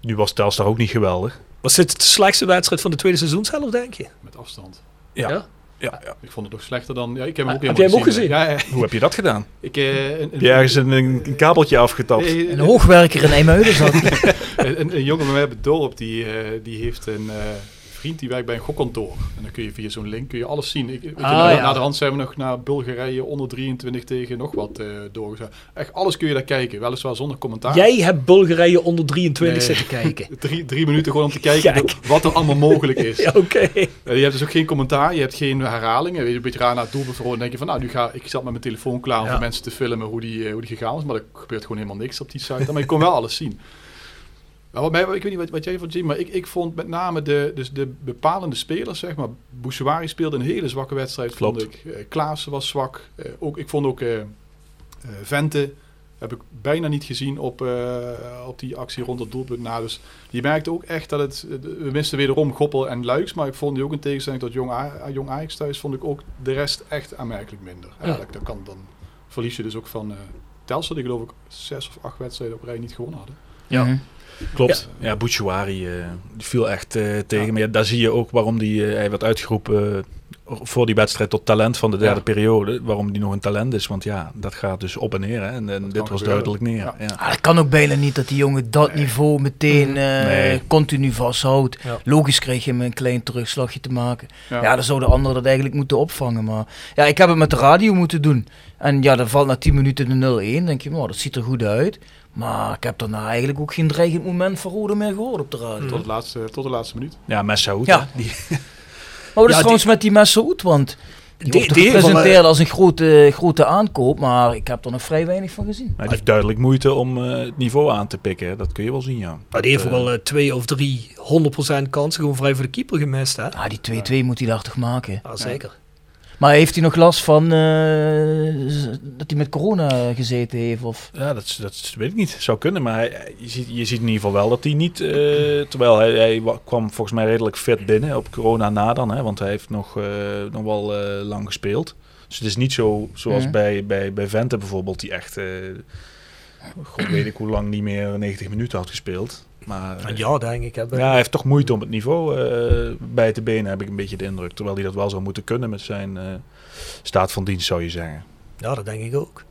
nu was Telstar ook niet geweldig. Was dit de slechtste wedstrijd van de tweede seizoenshelft, denk je? Met afstand. Ja. Ja? Ja, Ik vond het nog slechter dan... Ja, ik heb hem ook heb helemaal jij hem ook Ja, ja. Hoe heb je dat gedaan? Ik, eh, een, Heb je ergens een, een kabeltje afgetapt? Een hoogwerker in IJmuiden zat. een, een, een jongen bij mij op het dorp, die, eh, die heeft een eh, vriend die werkt bij een gokkantoor. En dan kun je via zo'n link kun je alles zien. Ik, weet Ah, na, ja. na de hand zijn we nog naar Bulgarije onder 23 tegen nog wat doorgegaan. Echt alles kun je daar kijken, weliswaar zonder commentaar. Jij hebt Bulgarije onder 23 Nee. zitten kijken. *laughs* Drie, drie minuten gewoon om te kijken wat er allemaal mogelijk is. *laughs* Ja, oké. Eh, je hebt dus ook geen commentaar, je hebt geen herhalingen. Weet je, een beetje raar naar het doel denk je van, nou, nu ga ik zat met mijn telefoon klaar om Ja. voor mensen te filmen hoe die, eh, hoe die gegaan is. Maar er gebeurt gewoon helemaal niks op die site. Maar je kon wel alles zien. Mij, ik weet niet wat, wat jij vond, Jim, maar ik, ik vond met name de, dus de bepalende spelers, zeg maar. Bouchouari speelde een hele zwakke wedstrijd, Klopt. vond ik. Eh Klaassen was zwak. Eh, ook, ik vond ook eh, eh, Vente, heb ik bijna niet gezien op, eh, op die actie rond het doelpunt na. Dus je merkte ook echt dat het, we misten wederom Goppel en Luiks, maar ik vond die ook in tegenstelling tot Jong, A- Jong Ajax thuis, vond ik ook de rest echt aanmerkelijk minder. Ja. Eigenlijk, dat kan, dan verlies je dus ook van eh Telstra, die geloof ik zes of acht wedstrijden op rij niet gewonnen hadden. Ja. Mhm. Klopt. Ja, Bouchouari eh, die viel echt eh, tegen. Maar ja, daar zie je ook waarom die, eh, hij werd uitgeroepen voor die wedstrijd tot talent van de derde Ja. periode. Waarom die nog een talent is. Want ja, dat gaat dus op en neer. Hè. En, en dit was gebeuren. duidelijk neer. Ja. Ja. Ah, dat kan ook bijna niet dat die jongen dat niveau meteen eh, Nee. continu vasthoudt. Ja. Logisch kreeg je hem een klein terugslagje te maken. Ja. Ja, dan zouden anderen dat eigenlijk moeten opvangen. Maar ja, ik heb het met de radio moeten doen. En ja, dan valt na 10 minuten de 0-1. denk je, nou, dat ziet er goed uit. Maar ik heb daarna eigenlijk ook geen dreigend moment van Rode meer gehoord op de radio. Tot, het laatste, tot de laatste minuut. Ja, Messaoud. Ja. Die, *laughs* Maar wat is Ja, trouwens met die Messeoud? Want die, Die- wordt die van, gepresenteerd eh, als een grote, grote aankoop. Maar ik heb er nog vrij weinig van gezien. die heeft duidelijk moeite om eh, het niveau aan te pikken. Dat kun je wel zien, ja. Maar die heeft wel eh, twee of drie 100% kansen gewoon vrij voor de keeper gemist, hè? Ah, die 2-2 moet hij daar toch maken. Ja, zeker. Maar heeft hij nog last van eh, dat hij met corona gezeten heeft? Of? Ja, dat, dat weet ik niet. Zou kunnen, maar hij- je, ziet, je ziet in ieder geval wel dat hij niet... eh, terwijl hij, hij wa- kwam volgens mij redelijk fit binnen op corona na dan. Hè, want hij heeft nog, eh, nog wel lang gespeeld. Dus het is niet zo zoals Mhm. bij, bij, bij Vente bijvoorbeeld, die echt... God weet ik hoe lang niet meer 90 minuten had gespeeld. Maar Een eh, jaar, denk ik. Hè, ja, hij heeft toch moeite om het niveau eh, bij te benen, heb ik een beetje de indruk. Terwijl hij dat wel zou moeten kunnen met zijn eh, staat van dienst, zou je zeggen. Ja, dat denk ik ook.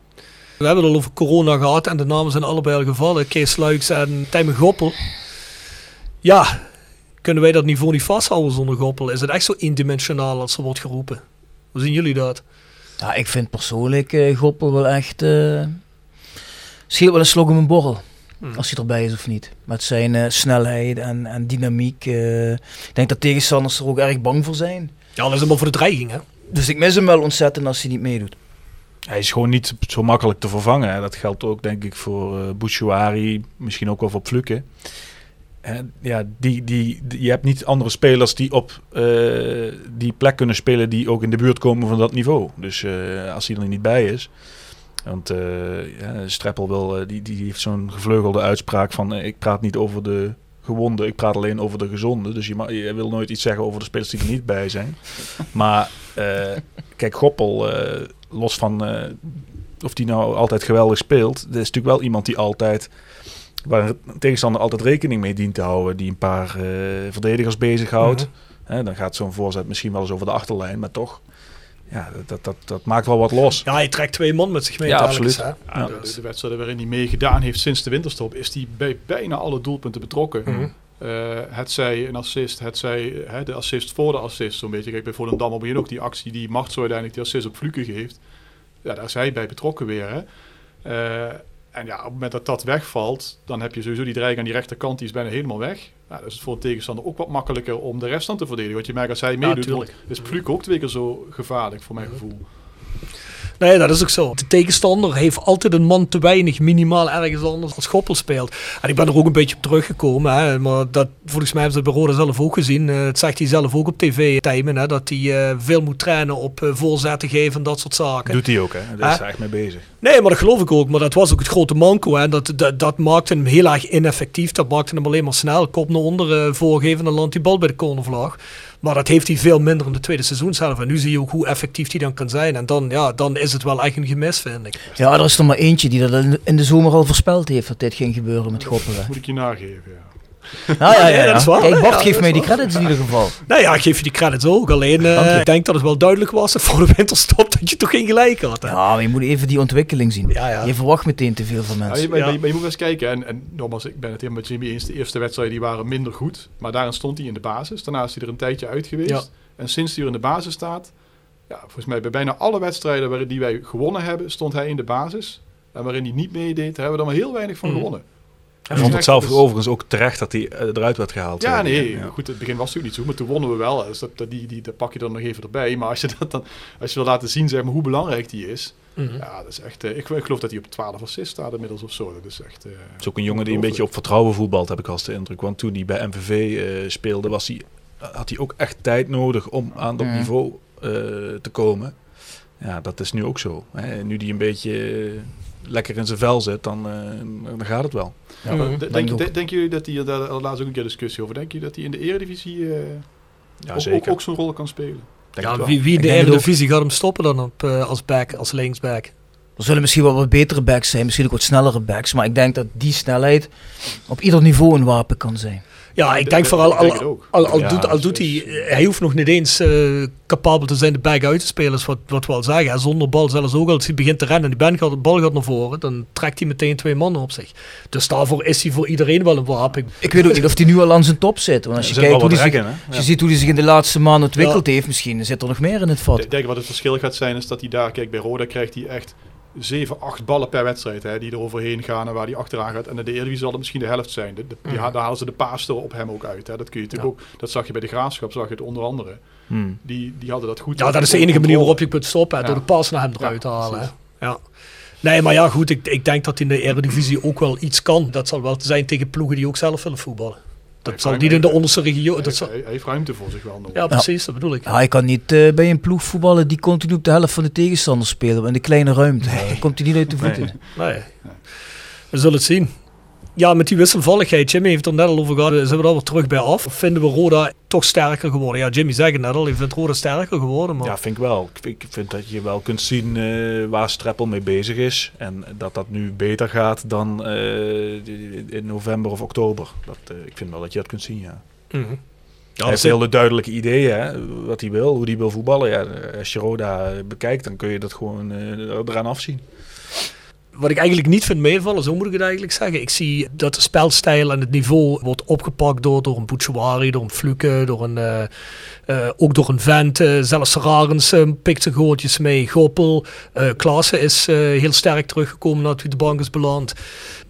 We hebben het al over corona gehad en de namen zijn allebei al gevallen. Kees Luiks en Tijmen Goppel. Ja, kunnen wij dat niveau niet vasthouden zonder Goppel? Is het echt zo eendimensionaal als er wordt geroepen? Hoe zien jullie dat? Ja, ik vind persoonlijk eh Goppel wel echt... eh scheelt wel een slok om een borrel. Hmm. Als hij erbij is of niet. Met zijn eh, snelheid en, en dynamiek. eh. ik denk dat tegenstanders er ook erg bang voor zijn. Ja, dat is helemaal voor de dreiging, hè? Dus ik mis hem wel ontzettend als hij niet meedoet. Hij is gewoon niet zo makkelijk te vervangen. Hè. Dat geldt ook denk ik voor eh Bouchouari, misschien ook wel voor Pfluke. Hè, ja, die, die, die- je hebt niet andere spelers die op eh, die plek kunnen spelen die ook in de buurt komen van dat niveau. Dus eh, als hij er niet bij is. Want eh ja, Streppel wil, eh, die, die heeft zo'n gevleugelde uitspraak van eh, ik praat niet over de gewonde, ik praat alleen over de gezonde. Dus je, ma- je wil nooit iets zeggen over de spelers die er niet bij zijn. *laughs* Maar kijk, Goppel, los van of die nou altijd geweldig speelt, dat is natuurlijk wel iemand die altijd, waar een tegenstander altijd rekening mee dient te houden, die een paar verdedigers bezighoudt. Hè, dan gaat zo'n voorzet misschien wel eens over de achterlijn, maar toch, ja, dat, dat, dat, maakt wel wat los. Ja, hij trekt twee man met zich mee. Ja, absoluut. hè? Ja, Ja. de, de wedstrijden waarin hij meegedaan heeft sinds de winterstop, is hij bij bijna alle doelpunten betrokken. Mhm. Eh, het zij een assist, het zij hè, de assist voor de assist, zo'n beetje. Kijk, bij Volendam op begin ook die actie die Macht zo uiteindelijk die assist op Fluke geeft. Ja, daar is hij bij betrokken weer. Hè. Eh, en ja, op het moment dat dat wegvalt, dan heb je sowieso die dreiging aan die rechterkant, die is bijna helemaal weg. Nou, dat is het voor de tegenstander ook wat makkelijker om de rest dan te verdedigen. Want je merkt als hij meedoet, is Fluke ook twee keer zo gevaarlijk, voor mijn gevoel. Nee, dat is ook zo. De tegenstander heeft altijd een man te weinig, minimaal ergens anders als Goppel speelt. En ik ben er ook een beetje op teruggekomen. Hè, maar dat, volgens mij hebben ze het bij Roda zelf ook gezien. Eh, dat zegt hij zelf ook op tv, Tijmen. Hè, dat hij eh, veel moet trainen op eh, voorzetten geven en dat soort zaken. Doet hij ook, hè? Daar is hij echt mee bezig. Nee, maar dat geloof ik ook. Maar dat was ook het grote manco. Hè. Dat, dat, dat maakte hem heel erg ineffectief. Dat maakte hem alleen maar snel. Kop naar onder, eh voorgeven en landt die bal bij de cornervlag. Maar dat heeft hij veel minder in de tweede seizoen zelf. En nu zie je ook hoe effectief hij dan kan zijn. En dan, ja, dan is het wel echt een gemis, vind ik. Ja, er is er maar eentje die dat in de, zomer al voorspeld heeft dat dit ging gebeuren met Goppelen. Moet ik je nageven, ja. *laughs* Ja, ja, ja. Ja. dat is waar. Kijk, Bart geeft mij die credits in ieder geval. *laughs* Nou ja, ik geef je die credits ook. Alleen, je. ik denk dat het wel duidelijk was dat voor de winterstop dat je toch geen gelijk had. Hè? Ja, maar je moet even die ontwikkeling zien. Ja, ja. Je verwacht meteen te veel van mensen. je, maar, Ja. maar je- maar je moet eens kijken. En, en nogmaals, ik ben het helemaal met Jimmy eens. De eerste wedstrijden die waren minder goed. Maar daarin stond hij in de basis. Daarna is hij er een tijdje uit geweest. Ja. En sinds hij er in de basis staat... Ja, volgens mij bij bijna alle wedstrijden waarin die wij gewonnen hebben... stond hij in de basis. En waarin hij niet meedeed, daar hebben we er maar heel weinig van Mhm. gewonnen. Hij vond het zelf Dus- overigens ook terecht dat hij eh, eruit werd gehaald. Ja, eh, nee. ja. Goed, het begin was natuurlijk niet zo. Maar toen wonnen we wel. Dus dat, die, die, dat pak je dan nog even erbij. Maar als je, dat dan, als je wil laten zien zeg maar, hoe belangrijk die is... Mhm. Ja, dat is echt... eh, ik, ik geloof dat hij op 12 assists staat inmiddels of zo. Dat is echt... eh, Het is ook een jongen die een beetje op vertrouwen voetbalt, heb ik als de indruk. Want toen hij bij MVV eh, speelde, was hij, had hij ook echt tijd nodig om aan dat niveau eh, te komen. Ja, dat is nu ook zo. Hè. Nu die een beetje lekker in zijn vel zit, dan, eh, dan gaat het wel. Ja, Mhm. De- denk denken jullie dat hij, daar laatst ook een keer discussie over, denk je dat hij in de Eredivisie eh Ja, ook, ook, zeker. ook zo'n rol kan spelen? Denk Ja, wie, wie in de Eredivisie gaat hem stoppen dan op, eh, als back, als linksback? Er zullen misschien wel wat betere backs zijn, misschien ook wat snellere backs. Maar ik denk dat die snelheid op ieder niveau een wapen kan zijn. Ja, ik de- denk de- vooral, al, al, doet, al doet hij, hij hoeft nog niet eens eh, capabel te zijn de back uit te spelen, is wat, wat we al zeggen. hè. Zonder bal zelfs ook, als hij begint te rennen en die gaat, de bal gaat naar voren, dan trekt hij meteen twee mannen op zich. Dus daarvoor is hij voor iedereen wel een wapen. Ik weet ook niet of hij nu al aan zijn top zit. Want als je zit kijkt hoe hij zich, in, Ja. je ziet hoe hij zich in de laatste maanden ontwikkeld heeft, misschien zit er nog meer in het vat. Ik denk wat het verschil gaat zijn is dat hij daar, kijk bij Roda krijgt hij echt 7, 8 ballen per wedstrijd hè, die er overheen gaan en waar hij achteraan gaat. En in de Eredivisie zal het misschien de helft zijn. De, de- die, Mhm. Daar halen ze de paas op hem ook uit. Hè. Dat kun je natuurlijk ook, dat zag je bij de Graafschap, zag je het onder andere. Hmm. Die, die hadden dat goed. Ja, dat is de enige manier waarop je kunt stoppen, hè, Ja. door de pas naar hem eruit te halen. precies. Ja. Nee, maar ja, goed, ik, ik denk dat hij in de Eredivisie ook wel iets kan. Dat zal wel zijn tegen ploegen die ook zelf willen voetballen. Dat Hij zal heeft niet in de ruimte. onderste regio. Hij, Dat zal, hij, heeft ruimte voor zich wel nog. ja, precies, dat bedoel ik. Ja, hij kan niet eh, bij een ploeg voetballen die continu op de helft van de tegenstander spelen. In de kleine ruimte. Daar komt hij niet uit de voeten. Nee. Nee. We zullen het zien. Ja, met die wisselvalligheid, Jimmy heeft er net al over gehad, zijn we al weer terug bij af. Of vinden we Roda toch sterker geworden? Ja, Jimmy zei het net al, je vindt Roda sterker geworden, maar... Ja, vind ik wel. Ik vind, dat je wel kunt zien eh, waar Streppel mee bezig is. En dat dat nu beter gaat dan eh, in november of oktober. Dat, eh, ik vind wel dat je dat kunt zien, ja. Mhm. hij Ja, heeft hele duidelijke ideeën, hè, wat hij wil, hoe hij wil voetballen. Ja, als je Roda bekijkt, dan kun je dat gewoon eh, eraan afzien. Wat ik eigenlijk niet vind meevallen, zo moet ik het eigenlijk zeggen. Ik zie dat de spelstijl en het niveau wordt opgepakt door, door een Bouchouari, door een Fluke, door een, eh, eh, ook door een Vent. eh, zelfs Rarens eh, pikt zijn gootjes mee. Goppel, Klaassen is heel sterk teruggekomen nadat hij de bank is beland.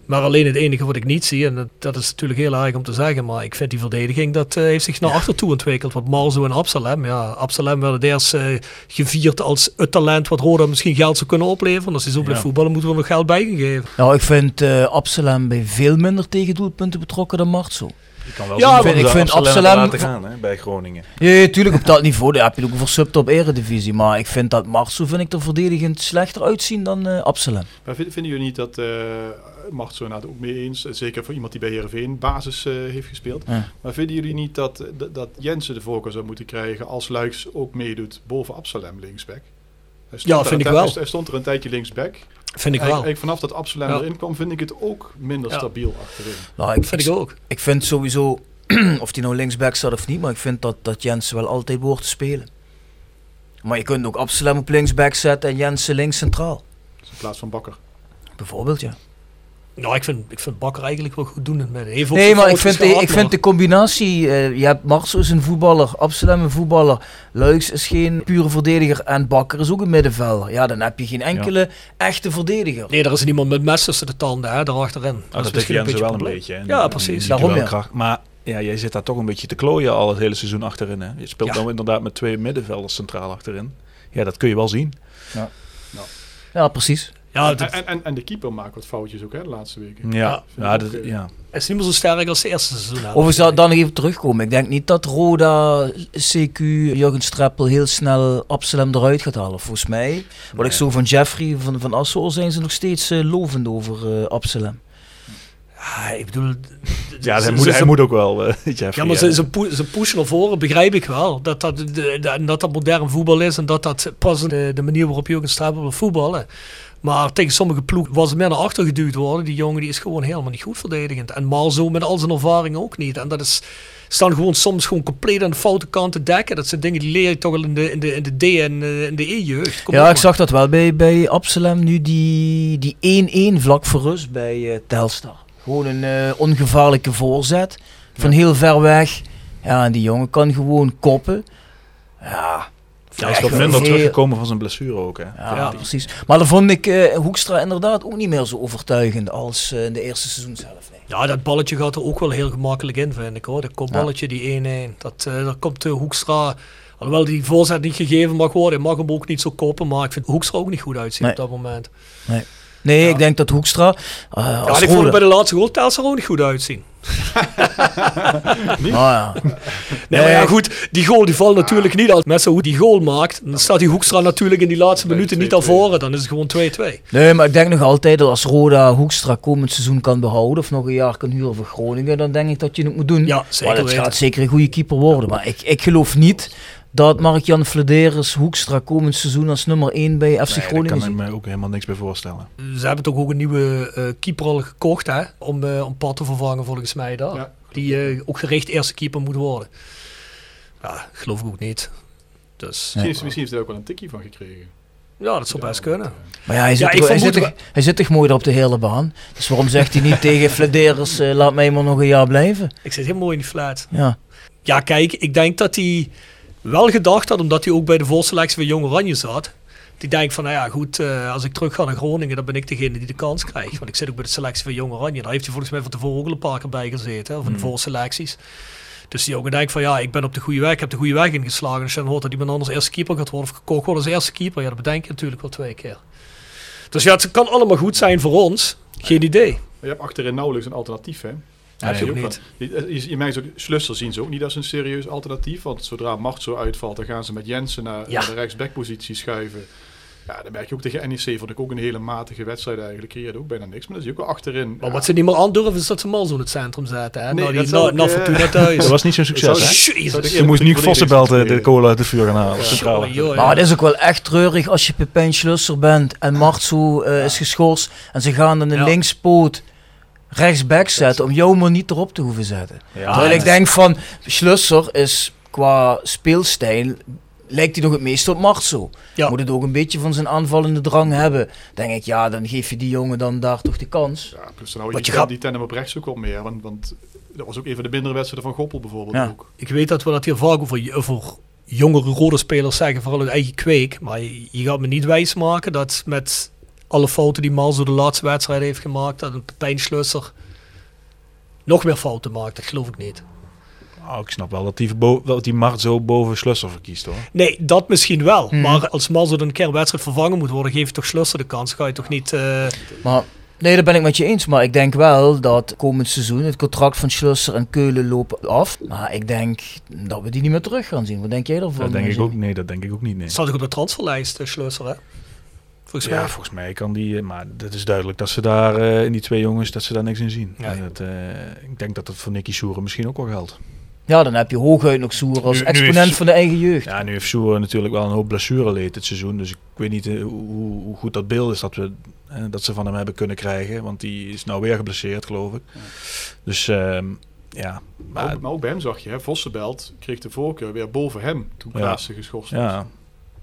Maar alleen het enige wat ik niet zie, en dat, dat is natuurlijk heel erg om te zeggen, maar ik vind die verdediging, dat eh, heeft zich naar achter toe ontwikkeld. Want Marzo en Absalem, ja, Absalem werd het eerst eh, gevierd als het talent wat Roda misschien geld zou kunnen opleveren. En als hij zo blijft Ja. voetballen, moeten we nog geld bij gaan geven. Nou, ik vind eh Absalem bij veel minder tegendoelpunten betrokken dan Martso. Je kan wel Ja, ik vind- ik vind Absalem laten gaan hè, bij Groningen. Ja, ja, tuurlijk op dat niveau. Daar heb je ook voor subtop eredivisie. Maar ik vind dat Marso vind ik er verdedigend slechter uitzien dan eh Absalem. Maar vinden, vinden jullie niet dat, uh, Mart zo inderdaad ook mee eens, eh, zeker voor iemand die bij Heerenveen basis uh, heeft gespeeld. Ja. Maar vinden jullie niet dat, dat, dat Jensen de voorkeur zou moeten krijgen als Luiks ook meedoet boven Absalem linksback? Hij stond Ja, er vind een ik wel. Hij stond er een tijdje linksback. Vind ik Eigenlijk- wel. eigenlijk vanaf dat Absalem Ja. erin kwam, vind ik het ook minder Ja. stabiel achterin. Nou, ik, vind ik ook. Ik vind sowieso, *clears throat* of die nou linksback staat of niet, maar ik vind dat, dat Jensen wel altijd behoort te spelen. Maar je kunt ook Absalem op linksback zetten en Jensen links centraal. In plaats van Bakker. Bijvoorbeeld, ja. Nou, ik vind, ik vind Bakker eigenlijk wel goed doen ook Nee, maar ik vind, de, gehad, ik vind de combinatie, eh, je hebt Marso is een voetballer, Absalem een voetballer, Luiks is geen pure verdediger en Bakker is ook een middenvelder. Ja, dan heb je geen enkele echte verdediger. Nee, er is niemand met mes tussen de tanden, hè, daarachterin. Oh, dat heeft Jensen wel een beetje. Ja, precies. Daarom, ja. Maar ja, jij zit daar toch een beetje te klooien al het hele seizoen achterin. Hè? Je speelt Ja. dan inderdaad met twee middenvelders centraal achterin. Ja, dat kun je wel zien. Ja, precies. Ja, en, dat en, en, en de keeper maakt wat foutjes ook hè, de laatste weken. Ja, Ja, ja, vind dat, ik ook, eh, is niet meer zo sterk als de eerste seizoen. Of we zouden dan nog even terugkomen. Ik denk niet dat Roda, CQ, Jurgen Streppel heel snel Absalem eruit gaat halen. Volgens mij, wat ik Nee. zo van Jeffrey van, van Assel zijn ze nog steeds eh, lovend over eh, Absalem. Ja, ik bedoel... ja ze- hij, moet, ze- hij moet ook wel, *laughs* Jeffrey. Ja, maar ja. ze, ze, pu- ze pushen naar voren, begrijp ik wel. Dat dat, de, de- dat dat modern voetbal is en dat dat pas de, de manier waarop Jurgen Streppel wil voetballen. Maar tegen sommige ploegen was het meer naar achter geduwd worden. Die jongen die is gewoon helemaal niet goed verdedigend. En Malzo met al zijn ervaring ook niet. En dat is staan gewoon soms gewoon compleet aan de foute kant te dekken. Dat zijn dingen die leer je toch al in de, in de, in de D en eh, in de E-jeugd. Ja, ik zag dat wel bij, bij Absalem nu die die 1-1 vlak voor rust bij eh, Telstar. Gewoon een eh, ongevaarlijke voorzet van heel ver weg. Ja, en die jongen kan gewoon koppen. Ja, Hij is wat minder heel- teruggekomen van zijn blessure ook. Hè. Ja, precies. Maar dan vond ik eh, Hoekstra inderdaad ook niet meer zo overtuigend als eh, in de eerste seizoenshelft. Nee. Ja, dat balletje gaat er ook wel heel gemakkelijk in, vind ik hoor. Dat kopballetje, die 1-1. Dat, eh daar komt de Hoekstra... Alhoewel die voorzet niet gegeven mag worden, mag hem ook niet zo koppen. Maar ik vind Hoekstra ook niet goed uitzien Nee. op dat moment. Nee, nee ik denk dat Hoekstra... eh, Ja, als en ik vond het bij de laatste goal Telstar ook niet goed uitzien. *laughs* Nou ja. Nee, maar ja, goed, die goal die valt natuurlijk niet als met zo goed die goal maakt. Dan staat die Hoekstra natuurlijk in die laatste minuten niet naar voren. Dan is het gewoon 2-2. Nee, maar ik denk nog altijd dat als Roda Hoekstra komend seizoen kan behouden of nog een jaar kan huren voor Groningen, dan denk ik dat je het moet doen. Ja, zeker Maar het weten. gaat zeker een goede keeper worden. Maar ik, ik geloof niet dat Mark-Jan Flederis Hoekstra komend seizoen als nummer 1 bij FC Nee, daar Groningen kan ik me ook helemaal niks bij voorstellen. Ze hebben toch ook een nieuwe eh, keeper al gekocht, hè? Om, eh om Pat te vervangen, volgens mij. Daar. Ja. Die eh, ook gericht eerste keeper moet worden. Ja, geloof ik ook niet. Dus Misschien, heeft, misschien heeft hij er ook wel een tikkie van gekregen. ja, dat zou best kunnen. Maar ja, hij zit, Ja, ik toch- hij, zit toch, hij zit toch mooi op de hele baan. Dus waarom zegt hij niet tegen Flederis, laat mij maar nog een jaar blijven? Ik zit heel mooi in die flat. Ja. Ja, kijk, ik denk dat hij wel gedacht had, omdat hij ook bij de voorselectie van Jong Oranje zat. Die denkt van, nou ja, goed, eh, als ik terug ga naar Groningen, dan ben ik degene die de kans krijgt. Want ik zit ook bij de selectie van Jong Oranje. Daar heeft hij volgens mij van tevoren ook al een paar keer bij gezeten, hè, van de voorselecties. Dus die jongen denkt van, ja, ik ben op de goede weg, ik heb de goede weg ingeslagen. Als je dan hoort dat iemand anders eerste keeper gaat worden of gekocht wordt als eerste keeper, ja, dat bedenk je natuurlijk wel twee keer. Dus ja, het kan allemaal goed zijn voor ons. Geen idee. Maar je hebt achterin nauwelijks een alternatief, hè? Heb je zie ook wel. niet. Je, je, je merkt ook, Schlusser zien ze ook niet als een serieus alternatief. Want zodra Macht zo uitvalt, dan gaan ze met Jensen naar, Ja. naar de rechtsbackpositie schuiven. Ja, dan merk je ook tegen NEC, vond ik ook een hele matige wedstrijd eigenlijk. Creëerde ook bijna niks, maar zie je ook wel achterin. Maar ja, wat ze niet meer aandurven is dat ze Malzo in het centrum zetten. Hè? Nee, nou, die dat na, ik, na eh, thuis. *laughs* Dat was niet zo'n succes? Jezus. Je moest nu Vossenbelt de kolen uit de vuur gaan halen. Maar het is ook wel echt treurig als je Pepijn Schlusser bent en Martso eh, is geschorst en ze gaan dan Ja. linkspoot rechtsback zetten om jou maar niet erop te hoeven zetten. Ja, Terwijl ik denk van Schlusser is qua speelstijl lijkt hij nog het meest op. Ja. Moet het ook een beetje van zijn aanvallende drang hebben. Denk ik, ja, dan geef je die jongen dan daar toch de kans. Ja, plus dan hou Wat je je die, gaat- die tandem op rechts ook wel meer. Want, want dat was ook een van de mindere wedstrijden van Goppel bijvoorbeeld Ja. ook. Ik weet dat we dat hier vaak over, over jongere rode spelers zeggen, vooral uit eigen kweek. Maar je, je gaat me niet wijsmaken dat met alle fouten die Malzo de laatste wedstrijd heeft gemaakt, dat een Pepijn Schlusser nog meer fouten maakt. Dat geloof ik niet. Oh, ik snap wel dat die, dat die Mart zo boven Schlusser verkiest hoor. Nee, dat misschien wel. Mhm. Maar als Malzo dan een keer een wedstrijd vervangen moet worden, geef je toch Schlusser de kans. Ga je toch niet... eh, Maar nee, dat ben ik met je eens. Maar ik denk wel dat komend seizoen het contract van Schlusser en Keulen lopen af. Maar ik denk dat we die niet meer terug gaan zien. Wat denk jij ervan? Dat denk ik ook, nee, dat denk ik ook niet. Nee. staat ook op de transferlijst, uh, Schlusser, hè? Volgens mij. Ja, volgens mij kan die, eh, maar het is duidelijk dat ze daar eh, in die twee jongens dat ze daar niks in zien. Ja. En dat, eh, ik denk dat dat voor Nicky Soeren misschien ook wel geldt. Ja, dan heb je hooguit nog Soer als Nu- nu exponent heeft- van de eigen jeugd. Ja, nu heeft Soeren natuurlijk wel een hoop blessureleed dit seizoen, dus ik weet niet hoe, hoe goed dat beeld is dat, we, dat ze van hem hebben kunnen krijgen, want die is nou weer geblesseerd geloof ik. Dus ehm, ja, Maar, maar, ook, maar ook bij hem zag je, hè, Vossenbelt kreeg de voorkeur weer boven hem toen Ja. Klaassen geschorst was. ja,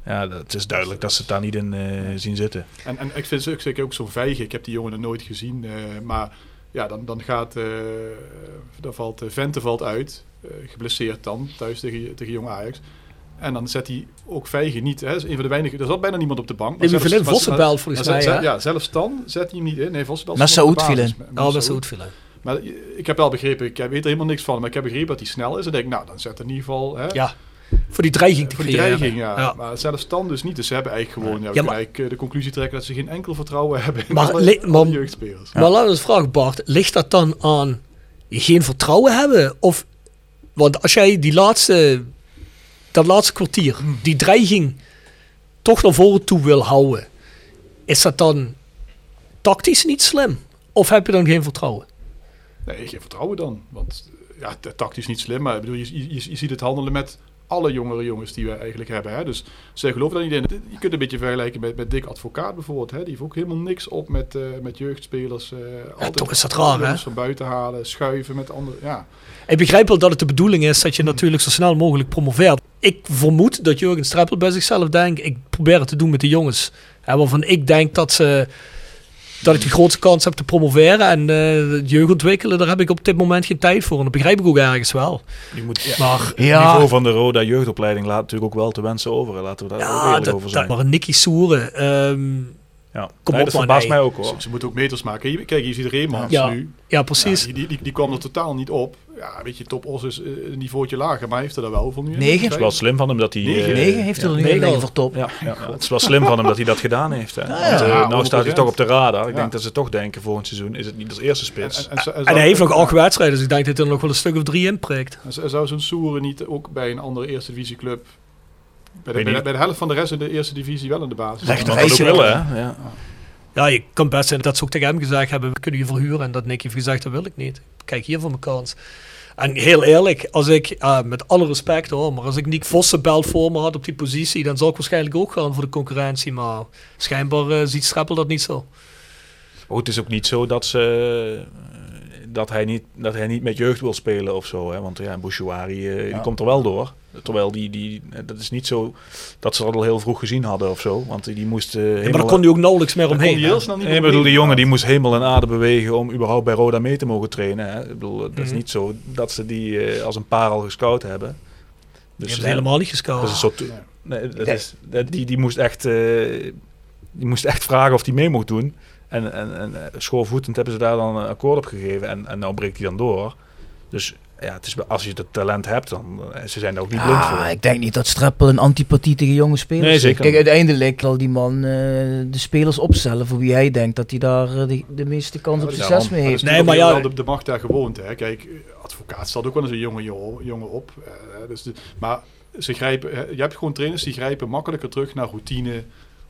ja, dat is duidelijk dat ze het daar niet in eh, zien zitten. En, en ik vind ze ook zeker ook zo'n vijgen. Ik heb die jongen nooit gezien. eh, maar ja, dan, dan gaat... eh dan valt Vente valt uit. eh, geblesseerd dan. Thuis tegen, tegen Jong Ajax. En dan zet hij ook Vijgen niet. Hè. Een van de weinige... Er zat bijna niemand op de bank. Nee, zelfs- maar- Vossenbelt volgens maar- mij, ze- hè? Ja, zelfs dan zet hij hem niet in. Nee, Vossenbelt Met stond op de Saoud viel basis. in. Met- met Oh, dat is Saoud. goed vinden. Maar ik heb wel begrepen, ik weet er helemaal niks van, maar ik heb begrepen dat hij snel is. En denk ik, nou, dan zet in ieder geval... Hè, Ja, voor die dreiging te voor die creëren. dreiging, ja. Ja. Maar zelfs dan dus niet. Dus ze hebben eigenlijk gewoon... Ja, we Ja, kunnen maar- eigenlijk eh, de conclusie trekken dat ze geen enkel vertrouwen hebben in Maar alle, le- alle maar- jeugdspelers. Maar laten we eens vragen, Bart. Ligt dat dan aan geen vertrouwen hebben? Of, want als jij die laatste, dat laatste kwartier, die dreiging toch naar voren toe wil houden, is dat dan tactisch niet slim? Of heb je dan geen vertrouwen? Nee, geen vertrouwen dan. Want ja, tactisch niet slim, maar ik bedoel, je, je, je ziet het handelen met alle jongere jongens die we eigenlijk hebben. Hè. Dus zij geloven daar niet in. Je kunt een beetje vergelijken met, met Dick Advocaat bijvoorbeeld. Hè. Die heeft ook helemaal niks op met, eh, met jeugdspelers. altijd toch is dat raar, hè? van buiten halen, schuiven met anderen. Ja. Ik begrijp wel dat het de bedoeling is dat je natuurlijk zo snel mogelijk promoveert. Ik vermoed dat Jurgen Streppel bij zichzelf denkt, ik probeer het te doen met de jongens. Hè, waarvan ik denk dat ze dat ik de grootste kans heb te promoveren. En eh, het jeugd ontwikkelen, daar heb ik op dit moment geen tijd voor. En dat begrijp ik ook ergens wel. Je moet, Maar Het ja, niveau van de Roda jeugdopleiding laat natuurlijk ook wel te wensen over. Laten we daar ook ja dat, over dat, zijn. maar een Nicky Soeren. ehm, ja. kom Nee, op, dat verbaast mij ook hoor. Ze, ze moeten ook meters maken. Je- Kijk, je ziet Reemans Ja. nu. Ja, precies. Ja, die, die, die kwam er totaal niet op. Ja, weet je, Top Os is eh, een niveautje lager, maar hij heeft er daar wel voor nu. in. Negen? Het is wel slim van hem dat hij... Negen. eh, Negen heeft hij er nu negen al. voor top. Ja, ja, het is wel slim van hem dat hij dat gedaan heeft. Hè. Want, eh, ja, nou staat hij 100%. toch op de radar. Ik Ja. denk dat ze toch denken, volgend seizoen is het niet als eerste spits. En, en, en, En hij heeft nog acht wedstrijden, dus ik denk dat hij er nog wel een stuk of drie in prikt. En zou- zo'n Soeren niet ook bij een andere eerste divisieclub... Bij de, Weet bij, de, niet. bij de helft van de rest in de eerste divisie wel in de basis. Ook reisje willen, hè. Ja. Ja, je kan best zijn dat ze ook tegen hem gezegd hebben, we kunnen je verhuren. En dat Nick heeft gezegd, dat wil ik niet. Kijk hier voor mijn kans. En heel eerlijk, als ik, eh, met alle respect hoor, maar als ik Nick Vossenbelt voor me had op die positie, dan zou ik waarschijnlijk ook gaan voor de concurrentie. Maar schijnbaar eh, ziet Streppel dat niet zo. Oh, het is ook niet zo dat, ze, dat, hij niet, dat hij niet met jeugd wil spelen of zo. Hè? Want ja, Bouchouari eh, die komt er wel door. Terwijl die, die, dat is niet zo dat ze dat al heel vroeg gezien hadden of zo. Want die, die moest eh, Ja, maar helemaal... daar kon hij ook nauwelijks meer omheen. hij hè. heel snel niet Nee, ik meer bedoel, die jongen die moest hemel en aarde bewegen om überhaupt bij Roda mee te mogen trainen. Hè? Ik bedoel, dat is Mhm. niet zo dat ze die eh, als een paar al gescout hebben. Je Dus hebt eh, helemaal niet dat gescout. is een soort... Nee, dat is, dat, die, die, moest echt, eh, die moest echt vragen of hij mee mocht doen. En, en, en eh, schoorvoetend hebben ze daar dan een akkoord op gegeven. En, en nou breekt hij dan door. Dus ja, het is, als je het talent hebt, dan eh, ze zijn ook niet blind voor. Ah, ik denk niet dat Streppel een antipathie tegen jonge spelers Nee, zeker Kijk, uiteindelijk zal die man eh, de spelers opstellen voor wie hij denkt dat hij daar de, de meeste kans op succes mee heeft. is Nee, maar ja- wel de, de macht daar gewoond. Hè. Kijk, advocaat staat ook wel eens een jonge jo- jongen op. dus de, maar ze grijpen, je hebt gewoon trainers die grijpen makkelijker terug naar routine.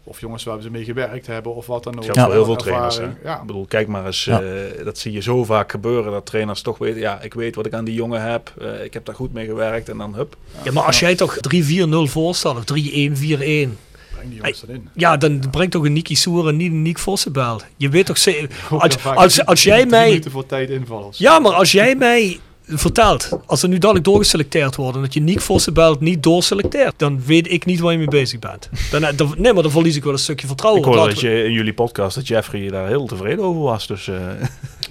Of jongens waar ze mee gewerkt hebben of wat dan ook. Voor heel veel Ervaring. trainers. Hè? Ja, Ik bedoel, kijk maar eens, Ja. eh, dat zie je zo vaak gebeuren. Dat trainers toch weten, ja, ik weet wat ik aan die jongen heb. eh, ik heb daar goed mee gewerkt. En dan hup. Ja, maar als jij toch 3-4-0 voorstelt, of 3-1-4-1. breng die jongens erin. Ja, dan brengt toch een Nicky Soer en niet een Nick Vossenbel. Je weet toch Als, vaak als, als jij drie mij... minuten voor tijd invallers. Ja, maar als jij mij vertelt, als er nu dadelijk doorgeselecteerd wordt en dat je Nick Vossenbelt niet doorselecteert, dan weet ik niet waar je mee bezig bent. Dan, eh, dan, nee, maar dan verlies ik wel een stukje vertrouwen. Ik hoorde dat we- je in jullie podcast dat Jeffrey daar heel tevreden over was. Dus eh,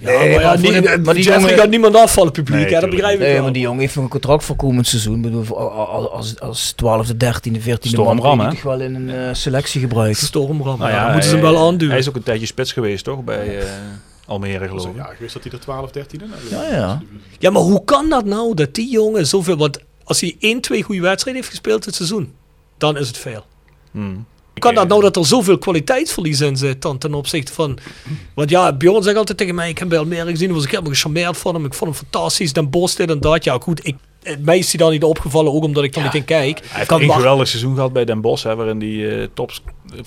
Ja, Nee, maar, ja, maar voor niet- de- maar die Jeffrey jongen- gaat niemand afvallen, publiek. Nee, hè, dat begrijp ik Nee, wel. maar die jongen heeft nog een contract voor komend seizoen. Ik bedoel, als, als, als 12e, 13e, 14e Storm man Ram, wel in een eh, selectie gebruiken. Stormram, nou ja, ja, moeten ze hem hij- wel aanduwen. Hij is ook een tijdje spits geweest, toch? Bij eh, Almere, geloof ik. Ja, ik wist dat hij er 12, 13 in had. Ja, ja. Ja, maar hoe kan dat nou dat die jongen zoveel... Want als hij 1, 2 goede wedstrijden heeft gespeeld dit seizoen, dan is het veel. Hmm. Hoe kan dat nou dat er zoveel kwaliteitsverlies in zit dan ten opzichte van... Want ja, Bjorn zegt altijd tegen mij, ik heb bij Almere gezien, was ik helemaal gecharmeerd van hem. Ik vond hem fantastisch, Dan Bos dit en dat. Ja, goed, ik, eh, mij is hij dan niet opgevallen, ook omdat ik er niet in kijk. Hij heeft Kan een geweldig seizoen gehad bij Den Bosch, hè, waarin die eh tops, eh,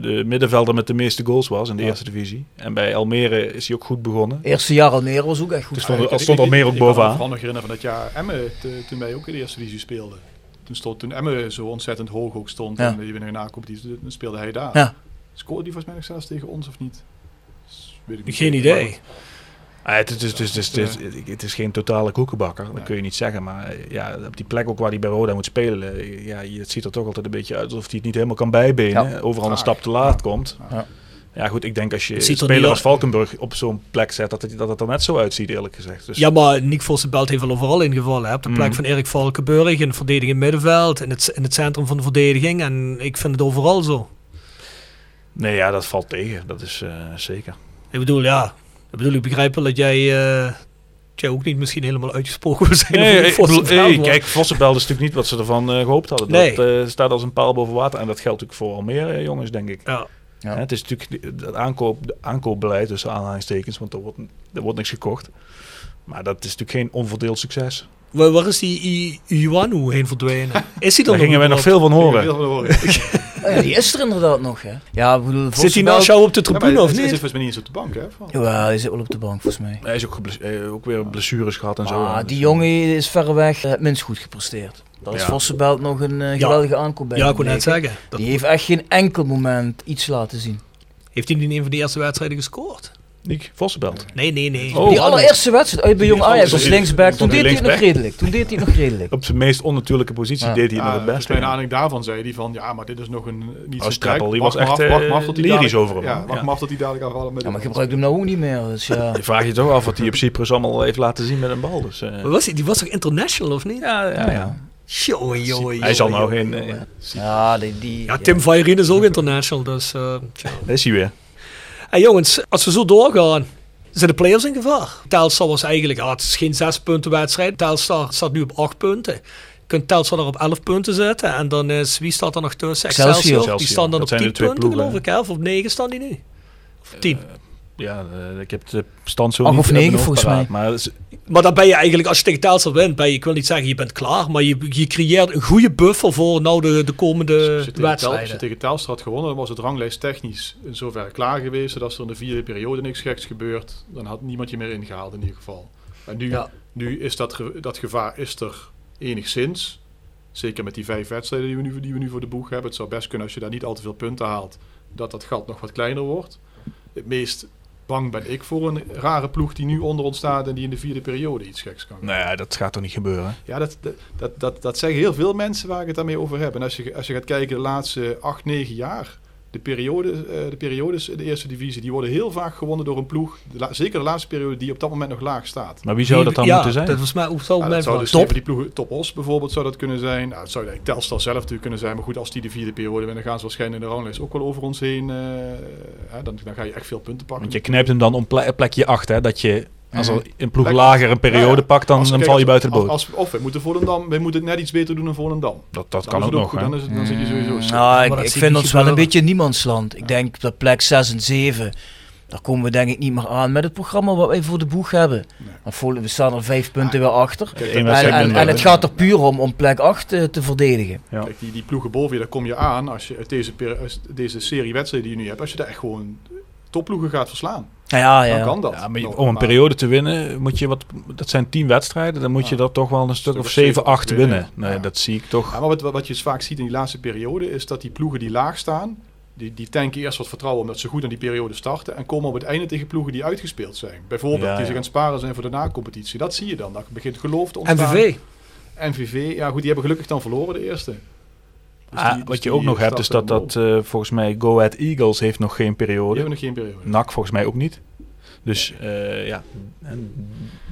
de middenvelder met de meeste goals was in de eerste divisie. En bij Almere is hij ook goed begonnen. Eerste jaar Almere was ook echt goed. Dus stond, Almere ook ik kan me bovenaan. nog herinneren van dat jaar Emmen, toen wij ook in de eerste divisie speelden. Toen, stond, toen Emmen zo ontzettend hoog ook stond Ja. en die winnen na competitie, dan speelde hij daar. Ja. Scoorde die volgens mij nog zelfs tegen ons of niet? Dus weet ik niet Geen idee. maar Ah, het, is, het, is, het, is, het, is, het is geen totale koekenbakker, dat kun je niet zeggen. Maar eh, ja, op die plek ook waar hij bij Roda moet spelen, eh, ja, je- het ziet er toch altijd een beetje uit alsof hij het niet helemaal kan bijbenen. Ja. Overal een Ah, stap te laat komt. Ja. Ja goed, ik denk als je een er speler als. Valkenburg op zo'n plek zet, dat het, dat het er net zo uitziet eerlijk gezegd. Dus, Ja, maar Nick Vossenbelt heeft wel overal ingevallen. Hè? Op de plek Mhm. van Erik Valkenburg, in het verdediging middenveld, in het, in het centrum van de verdediging. En ik vind het overal zo. Nee, ja, dat valt tegen. Dat is eh, zeker. Ik bedoel, ja. Ik bedoel, ik begrijp wel dat jij, eh, jij ook niet misschien helemaal uitgesproken wil zijn. Nee, ik bedoel, hey, kijk, Vossenbelt is natuurlijk niet wat ze ervan eh, gehoopt hadden. Nee. Dat eh, staat als een paal boven water. En dat geldt natuurlijk voor Almere, eh, jongens, denk ik. Ja. Ja. Hè, het is natuurlijk het aankoop, aankoopbeleid tussen aanhalingstekens, want er wordt, er wordt niks gekocht. Maar dat is natuurlijk geen onverdeeld succes. Waar, waar is die I- Iwanu heen verdwenen? *laughs* Is hij er Daar gingen wij nog veel van horen. horen. *laughs* Ja, die is er inderdaad nog, hè. Ja, bedoel, Zit hij naast jou op de Ja, tribune of hij zit niet? volgens mij niet eens op de bank, hè? Ja, hij zit wel op de bank, volgens mij. Hij is ook, eh, ook weer blessures gehad en zo. Ah, die Dus, jongen is verreweg het minst goed gepresteerd. Daar is Ja. Vossenbelt nog een eh, geweldige aankoop bij. Ja, ik kon net zeggen. Dat Die heeft echt geen enkel moment iets laten zien. Heeft hij niet in een van de eerste wedstrijden gescoord? Nick Vossenbelt. Nee, nee, nee. Oh. die allereerste wedstrijd uit bij Jong Ajax als linksback, toen deed hij het nog redelijk. Toen deed hij nog redelijk. Op zijn meest onnatuurlijke positie Ja. deed hij het Ja, nog het beste. mij naar aanleiding daarvan zei hij van, ja, maar dit is nog een niet Oh, zo die Wacht was echt, eh, lyrisch over hem, Ja, wacht Ja. maar af tot hij dadelijk afvallen met Ja, maar gebruikt hem nou ook niet meer. Dus ja. *laughs* Je vraagt je toch af wat hij op Cyprus allemaal heeft laten zien met een bal. Dus, eh, Wat was hij? Die was toch international of niet? ja, ja, ja. Jongen, Hij zal nou geen... eh, Ja, die... die Ja, Tim Vajerin is ook *laughs* international, dus... eh, daar is hij weer. Hey jongens, als we zo doorgaan, zijn de players in gevaar. Telstar was eigenlijk, ja, het is geen zes punten wedstrijd. Telstar staat nu op acht punten. Je kunt Telstar er op 11 punten zetten. En dan is, wie staat er nog tussen? Excelsior. Die staan dan Dat op zijn 10 de twee punten ploegen, geloof ik. Hè? Of op 9 staan die nu? Of 10. Ja, eh, ik heb de stand zo Acht niet of uit mijn negen, hoofd volgens paraat, Maar maar dan ben je eigenlijk, als je tegen Telstar wint, ben je, ik wil niet zeggen je bent klaar. Maar je, je creëert een goede buffer voor nou de, de komende Als je tegen, Tel, als je wedstrijden. tegen Telstra had gewonnen, dan was het ranglijst technisch in zover klaar geweest. Zodat als er in de vierde periode niks geks gebeurt, dan had niemand je meer ingehaald in ieder geval. En nu, Ja. nu is dat, ge- dat gevaar is er enigszins. Zeker met die vijf wedstrijden die we, nu, die we nu voor de boeg hebben. Het zou best kunnen als je daar niet al te veel punten haalt, dat dat gat nog wat kleiner wordt. Het meest bang ben ik voor een rare ploeg die nu onder ons staat en die in de vierde periode iets geks kan. nou ja, dat gaat toch niet gebeuren. Ja, dat, dat, dat, dat, dat zeggen heel veel mensen waar ik het daarmee over heb. En als je, als je gaat kijken de laatste acht, negen jaar, de, periode, eh, de periodes in de eerste divisie, die worden heel vaak gewonnen door een ploeg, de la- zeker de laatste periode, die op dat moment nog laag staat. Maar wie zou dat dan ja, moeten zijn? Dat was mij, hoe zou Ja, mijn dat zou dus zijn? even die ploegen, Top Os bijvoorbeeld zou dat kunnen zijn. Nou, het zou eigenlijk Telstar zelf natuurlijk kunnen zijn. Maar goed, als die de vierde periode winnen, dan gaan ze waarschijnlijk in de ranglijst ook wel over ons heen. eh, hè, dan, dan ga je echt veel punten pakken. Want je knijpt hem dan om ple- plekje 8, hè? Dat je, als er een ploeg lager een periode Ja, ja. pakt, dan, Als- dan kijk, val je buiten de boot. Als, of wij moeten Volendam, wij moeten het net iets beter doen dan Volendam. Dat, dat Dan kan ook het nog, goed? Dan, is het, dan zit je sowieso Mm, slecht. Nou, ik, dat vind ons wel een beetje niemandsland. Ik denk dat plek 6 en 7, daar komen we denk ik niet meer aan met het programma wat wij voor de boeg hebben. Voor- we staan er vijf punten weer achter. En, het gaat er puur om om plek 8 te, te verdedigen. Ja. Kijk, die, die ploegen boven je, daar kom je aan als je uit deze, deze serie wedstrijden die je nu hebt. Als je daar echt gewoon topploegen gaat verslaan. Ja, ja, Dan ja. kan dat. Ja, maar je- nog. om een periode te winnen, moet je wat, dat zijn 10 wedstrijden, dan moet je dat toch wel een stuk of of 7, zeven, 8 acht winnen. Nee, Ja. dat zie ik toch. Ja, maar wat, wat je dus vaak ziet in die laatste periode is dat die ploegen die laag staan, die, die tanken eerst wat vertrouwen omdat ze goed aan die periode starten en komen op het einde tegen ploegen die uitgespeeld zijn. Bijvoorbeeld Ja, die zich aan het sparen zijn voor de na-competitie. Dat zie je dan. Dat begint geloof te ontstaan. MVV. NVV, ja goed, die hebben gelukkig dan verloren de eerste. Dus Ah, dus wat je die ook nog hebt, is dat dat eh, volgens mij Go Ahead Eagles heeft nog geen Die periode. hebben nog geen periode. NAC volgens mij ook niet. Dus eh, ja, en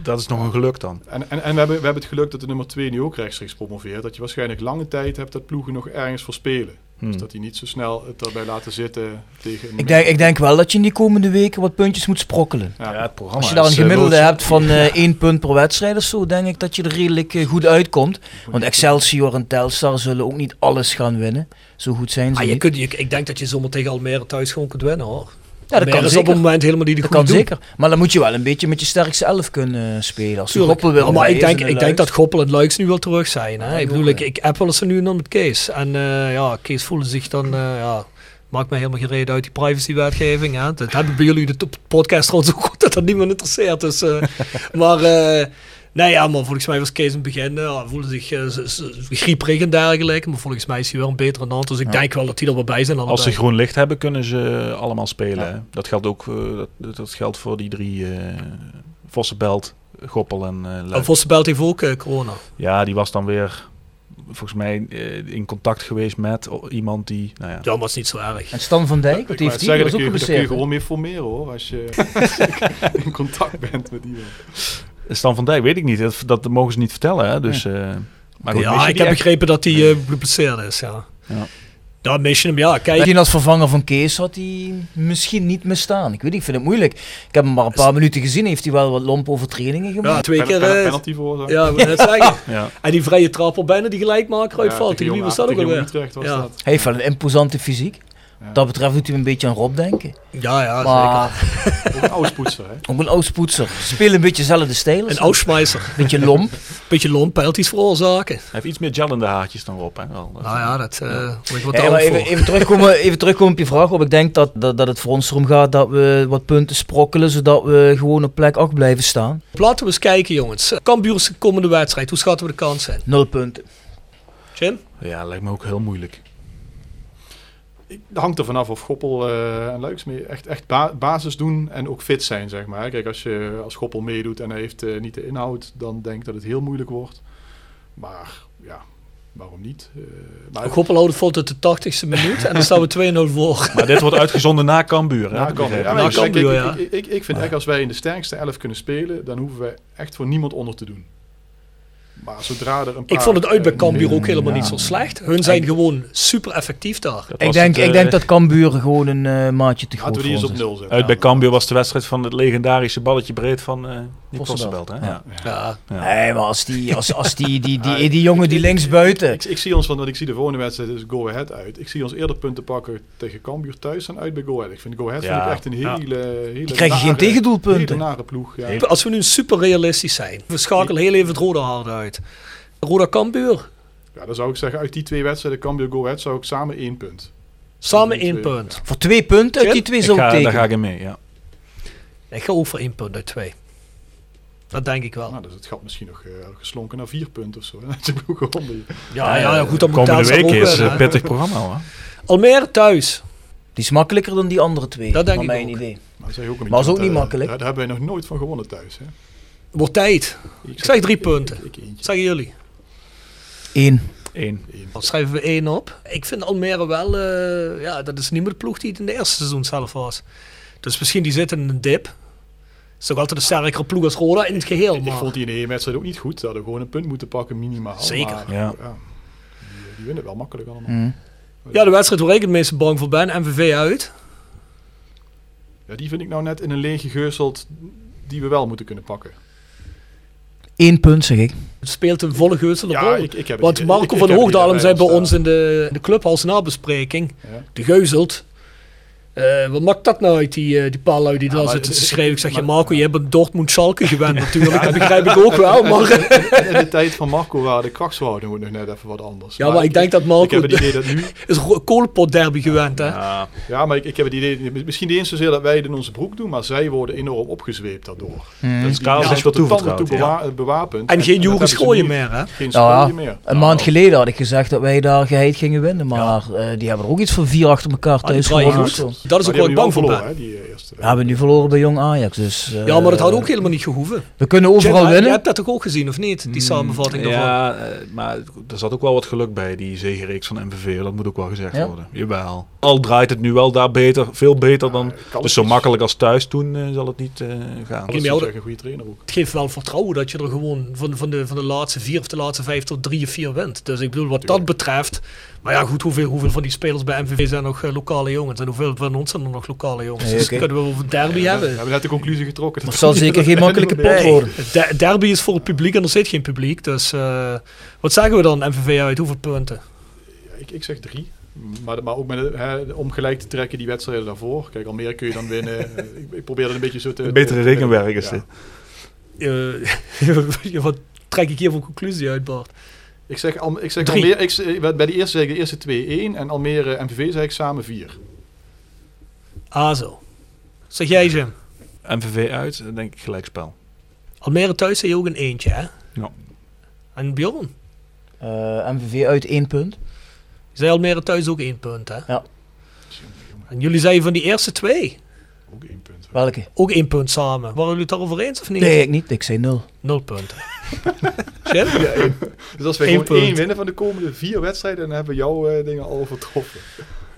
dat is nog een geluk dan. En, en, en we, hebben, we hebben het geluk dat de nummer 2 nu ook rechtstreeks promoveert. Dat je waarschijnlijk lange tijd hebt dat ploegen nog ergens voor spelen. Hmm. Dus dat die niet zo snel het erbij laten zitten tegen... Ik denk, ik denk wel dat je in die komende weken wat puntjes moet sprokkelen. Ja. Ja, het programma Als je daar een eh, gemiddelde hebt van eh één punt per wedstrijd of zo, denk ik dat je er redelijk eh, goed uitkomt. Want Excelsior en Telstar zullen ook niet alles gaan winnen. Zo goed zijn ze Ah, je niet. kunt, je, ik denk dat je zomaar tegen Almere thuis gewoon kunt winnen hoor. Ja, dat kan is op het moment helemaal niet de Dat kan doen. zeker. Maar dan moet je wel een beetje met je sterkste elf kunnen spelen. Als je Tuurlijk. Goppel wil Ja, maar ik denk, en ik denk dat. Goppel en Luiks nu wel terug zijn. Hè? Ja, ik bedoel, ik, ik heb wel eens er nu dan met Kees. En eh, ja, Kees voelde zich dan, eh, ja, maakt mij helemaal geen reden uit die privacywetgeving. Hè? Dat hebben bij jullie de podcast trouwens ook goed dat dat niemand interesseert. Dus, eh, *laughs* maar nee, ja, maar volgens mij was Kees in het begin, eh, ja, voelde zich eh, z- z- grieperig en dergelijke. Maar volgens mij is hij wel een betere hand. Dus ik Ja. denk wel dat die er wel bij zijn. Als ze allebei. groen licht hebben, kunnen ze allemaal spelen. Ja. hè. Dat geldt ook eh, dat, dat geldt voor die drie eh Vossenbelt, Goppel en eh En Luik. Vossenbelt heeft ook eh, corona. Ja, die was dan weer volgens mij eh, in contact geweest met iemand die, nou ja, Ja, maar het is niet zo erg. En Stan van Dijk, wat heeft die? zeggen, Dat kun, je, kun je gewoon meer formeren hoor. Als je *laughs* *laughs* in contact bent met iemand. Stan van Dijk weet ik niet. Dat, dat mogen ze niet vertellen. Hè? Dus, eh, maar goed, ja, ik heb echt? begrepen dat hij geblesseerd is, ja. Ja. Ja, mis je hem, ja. Kijk, Misschien als vervanger van Kees had hij misschien niet misstaan. Ik weet niet, ik vind het moeilijk. Ik heb hem maar een paar minuten gezien. Heeft hij wel wat lompe overtredingen ja, gemaakt? twee Pen- keer... pen- eh, penalty voor. zo. ja, net zeggen. *laughs* Ja. En die vrije trap op bijna die gelijkmaker uitvalt. Ja, tegen wie was dat ook alweer? Ja. Hij heeft wel een imposante fysiek. Dat betreft doet hij een beetje aan Rob denken. Ja, ja, maar, *laughs* Ook een oudpoetser, hè? Ook een oudpoetser. Spelen een beetje dezelfde stijl. Een Ausschmeißer. *laughs* Beetje lomp. Beetje lomp, penalties veroorzaken. Hij heeft iets meer gel in de haartjes dan Rob. Hè? Wel, dat- Nou ja, dat uh, ik wat Ja, even, even, terugkomen, *laughs* even terugkomen op je vraag. Rob. Ik denk dat, dat, dat het voor ons erom gaat dat we wat punten sprokkelen, zodat we gewoon op plek 8 blijven staan. Laten we eens kijken, jongens. Cambuur's komende wedstrijd. Hoe schatten we de kans zijn? Nul punten. Jim? Ja, lijkt me ook heel moeilijk. Dat hangt er vanaf of Goppel eh, en Luiks mee echt, echt ba- basis doen en ook fit zijn, zeg maar. Kijk, als, je, als Goppel meedoet en hij heeft eh, niet de inhoud, dan denk ik dat het heel moeilijk wordt. Maar ja, waarom niet? Eh, maar Goppel houdt het vol tot de 80ste minuut en dan staan we 2-0 voor. *laughs* Maar dit wordt uitgezonden na Cambuur. Ja, ik. maar Na Cambuur, ik vind echt als wij in de sterkste elf kunnen spelen, dan hoeven we echt voor niemand onder te doen. Maar zodra er een paar... Ik vond het uit bij eh, Cambuur ook helemaal ja. niet zo slecht. Hun zijn gewoon super effectief daar. Ik denk, het, ik eh, denk dat Cambuur gewoon een eh, maatje te Laten groot we die eens voor op is. nul zetten. Uit bij Cambuur was de wedstrijd van het legendarische balletje breed van eh die. Hè? Ja. Ja. Nee, maar als die, als, als die, die, die, die, die jongen die links buiten. Ik, ik zie ons, want wat ik zie de volgende wedstrijd is Go Ahead uit. Ik zie ons eerder punten pakken tegen Cambuur thuis dan uit bij Go Ahead. Ik vind Go Ahead Ja, vind ik echt een ja. hele, hele Die krijgen geen tegendoelpunten. Nare ploeg, ja. Als we nu super realistisch zijn. We schakelen heel even het Roda hard uit. Roda Cambuur. ja. Dan zou ik zeggen, uit die twee wedstrijden Cambuur Go Ahead zou ik samen één punt. Samen één twee, punt. Voor twee punten uit die twee zou ik daar ga ik in mee, ja. Ik ga ook voor één punt uit twee. Dat denk ik wel. Nou, dus het gat misschien nog eh, geslonken naar vier punten of zo. Dat. *laughs* Ja, ja, ja, goed. Dan moet Komende week is een hè. pittig programma hoor. Almere thuis. Die is makkelijker dan die andere twee. Dat denk ik mijn ook. idee. Maar, dat ook een Maar is ook niet eh, makkelijk. Daar, daar hebben wij nog nooit van gewonnen thuis. Hè. Wordt tijd. Ik zeg drie punten. Ik, zeggen jullie? Eén. Eén. Dan schrijven we één op. Ik vind Almere wel, eh, ja, dat is niet meer de ploeg die het in de eerste seizoen zelf was. Dus misschien die zitten in een dip. Het is toch altijd een sterkere ploeg als Roda in het geheel. Ik Maar vond die in de ene wedstrijd ook niet goed. Ze hadden gewoon een punt moeten pakken, minimaal. Zeker. Maar, Ja. die, die winnen wel makkelijk allemaal. Mm. ja, de wedstrijd waar ik het meeste bang voor ben, MVV uit. Ja, die vind ik nou net in een leeg gegeuzeld die we wel moeten kunnen pakken. Eén punt zeg ik. Het speelt een volle geuzelde Ja, rol. ik- ik heb het Want Marco ik- ik van Hoogdalem zei bij ons in de, in de nabespreking. Ja. De geuzeld. Eh, wat maakt dat nou uit, die, eh, die paalui die Ja, daar het- te schrijven? Ik zeg, ja maar- Marco, je bent Dortmund Schalke gewend natuurlijk. Dat begrijp ik ook wel, *laughs* maar... In de tijd van Marco waren de krachtsverhoudingen nog net even wat anders. Ja, maar ik denk dat Marco- Ik heb het idee dat nu... *laughs* is een kolenpot derby gewend, hè? Ja, Ja, maar ik, ik heb het idee... Misschien niet eens zozeer dat wij het in onze broek doen, maar zij worden enorm opgezweept daardoor. Mm. dat is Karel tot de tanden toe bewa- bewapend. En geen Joris Schooien meer, hè? Geen Ja, schooien meer. Een maand geleden had ik gezegd dat wij daar geheid gingen winnen. Maar eh, die hebben er ook iets van vier achter elkaar Ah, thuis gewonnen. Dat is Maar ook ik hebben bang voor ben. verloren, hè, die eerste. We hebben nu verloren bij Jong Ajax. Dus, eh, Ja, maar dat had ook helemaal niet gehoeven. We kunnen overal Jim, Je winnen. hebt dat toch ook gezien, of niet? Die samenvatting daarvan. Ja, eh, maar er zat ook wel wat geluk bij, die zegenreeks van MVV. Dat moet ook wel gezegd Ja? worden. Jawel. Al draait het nu wel daar beter, veel beter dan... Dus zo is- makkelijk als thuis toen eh, zal het niet eh, gaan. Jou is een goede trainer ook. Het geeft wel vertrouwen dat je er gewoon van, van, de, van de laatste vier of de laatste vijf tot drie of vier wint. Dus ik bedoel, wat dat betreft... Maar ja, goed, hoeveel, hoeveel van die spelers bij MVV zijn nog eh, lokale jongens? En hoeveel van ons zijn er nog lokale jongens? Nee, dus kunnen we over derby We hebben. hebben net de conclusie getrokken. Het zal zeker geen makkelijke pot Nee, worden. de- derby is voor het publiek en er zit geen publiek. Dus eh, wat zeggen we dan, MVV uit? Hoeveel punten? Ik, ik zeg drie. Maar, maar ook met, de- hè, om gelijk te trekken die wedstrijden daarvoor. Kijk, Almere kun je dan winnen. *laughs* Eh, ik, ik probeer dat een beetje zo te... Een betere te- rekenwerk is ja. dit. Eh, *laughs* wat trek ik hier voor conclusie uit, Bart? Ik zeg, Al- ik zeg Drie. Almere, ik, bij de eerste zeg ik de eerste 2-1 en Almere MVV zeg ik samen 4. Ah, zo. Zeg jij, Jim? MVV uit, dan denk ik gelijkspel. Almere thuis zei je ook een eentje, hè? Ja. En Bjorn? Eh, MVV uit één punt. Je zei Almere thuis ook één punt, hè? Ja. En jullie zeiden van die eerste twee Ook één punt. Welke? ook één punt samen. Waren jullie het daarover eens of niet? Nee, ik niet. Ik zei nul. Nul punten. *laughs* Jim? Dus als we Eén gewoon punt. één winnen van de komende vier wedstrijden, dan hebben we jouw eh, dingen al overtroffen.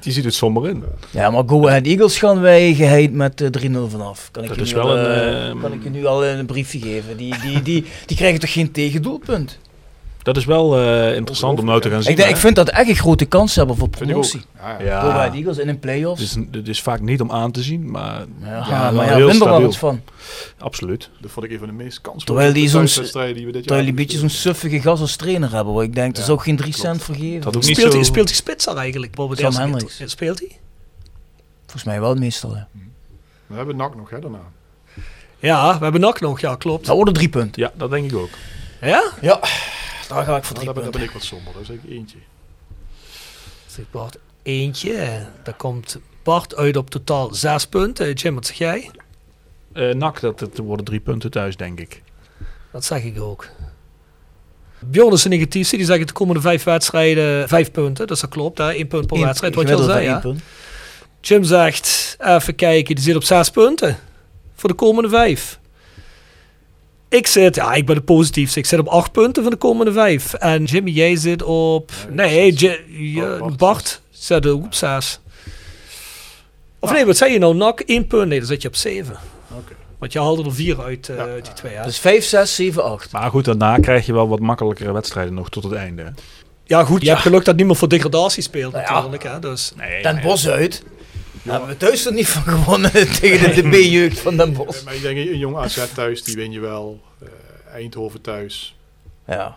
Die ziet het somber in. Ja, maar Go Ahead Eagles gaan wij geheid met eh, 3-0 vanaf. Kan ik, Dat je is nu wel al, een, eh, ehm, kan ik je nu al een briefje geven. Die, die, die, die krijgen toch geen tegendoelpunt? Dat is wel eh, interessant om nou te gaan zien. Ik, denk, ik vind dat echt een grote kans hebben voor Vind promotie. Ja, ja. Ja, Ahead Eagles in een play-offs. het is, het is vaak niet om aan te zien, maar ja, ja, maar ja, heel win er wel stabiel. wat van. absoluut. Dat vond ik een van de meest kansloze Terwijl die zo'n- Terwijl die beetje zo'n suffige gas als trainer hebben. Waar ik denk, er Ja, zou ook geen 3 klopt. cent voor geven. Dat ook niet Speelt, zo... hij, speelt hij spits daar eigenlijk? Bob Sam Hendricks. Speelt hij? Volgens mij wel meestal, ja. We hebben NAC nog, hè, daarna. Ja, we hebben NAC nog, ja, klopt. Dat worden drie punten. Ja, dat denk ik ook. Ja? Ja, daar ga ik voor Nou, drie daar, ben, daar ik wat somber, dat is eigenlijk eentje. Zeg Bart, eentje. Daar komt Bart uit op totaal zes punten. Jim, wat zeg jij? Eh NAC, dat, dat worden drie punten thuis, denk ik. Dat zeg ik ook. Bjorn is een negatiefste. Die zegt de komende vijf wedstrijden vijf punten. Dus dat klopt, hè? Één punt per Eén- wedstrijd, wat je al zei. Ja? Jim zegt, even kijken, die zit op zes punten. Voor de komende vijf. Ik zit, ja, ik ben de positiefste. Ik zit op acht punten van de komende vijf. En Jimmy, jij zit op... Nee, Bart- Bart zit op zes. Of nee, wat zei je nou? Nak, één punt. Nee, dan zit je op zeven. Oké. Want je haalde er vier uit, eh, uit die twee. Hè? Dus 5, 6, 7, 8. Maar goed, daarna krijg je wel wat makkelijkere wedstrijden nog tot het einde. ja, goed, je Ja. hebt geluk dat niemand voor degradatie speelt Nou ja. natuurlijk. Hè? Dus, Nee, Den nee. Bos uit. Daar hebben we thuis er niet van gewonnen *laughs* tegen de, B-jeugd van Den Bos. Eh, Maar ik denk, een jong AZ thuis, die win je wel. Eh, Eindhoven thuis. Ja.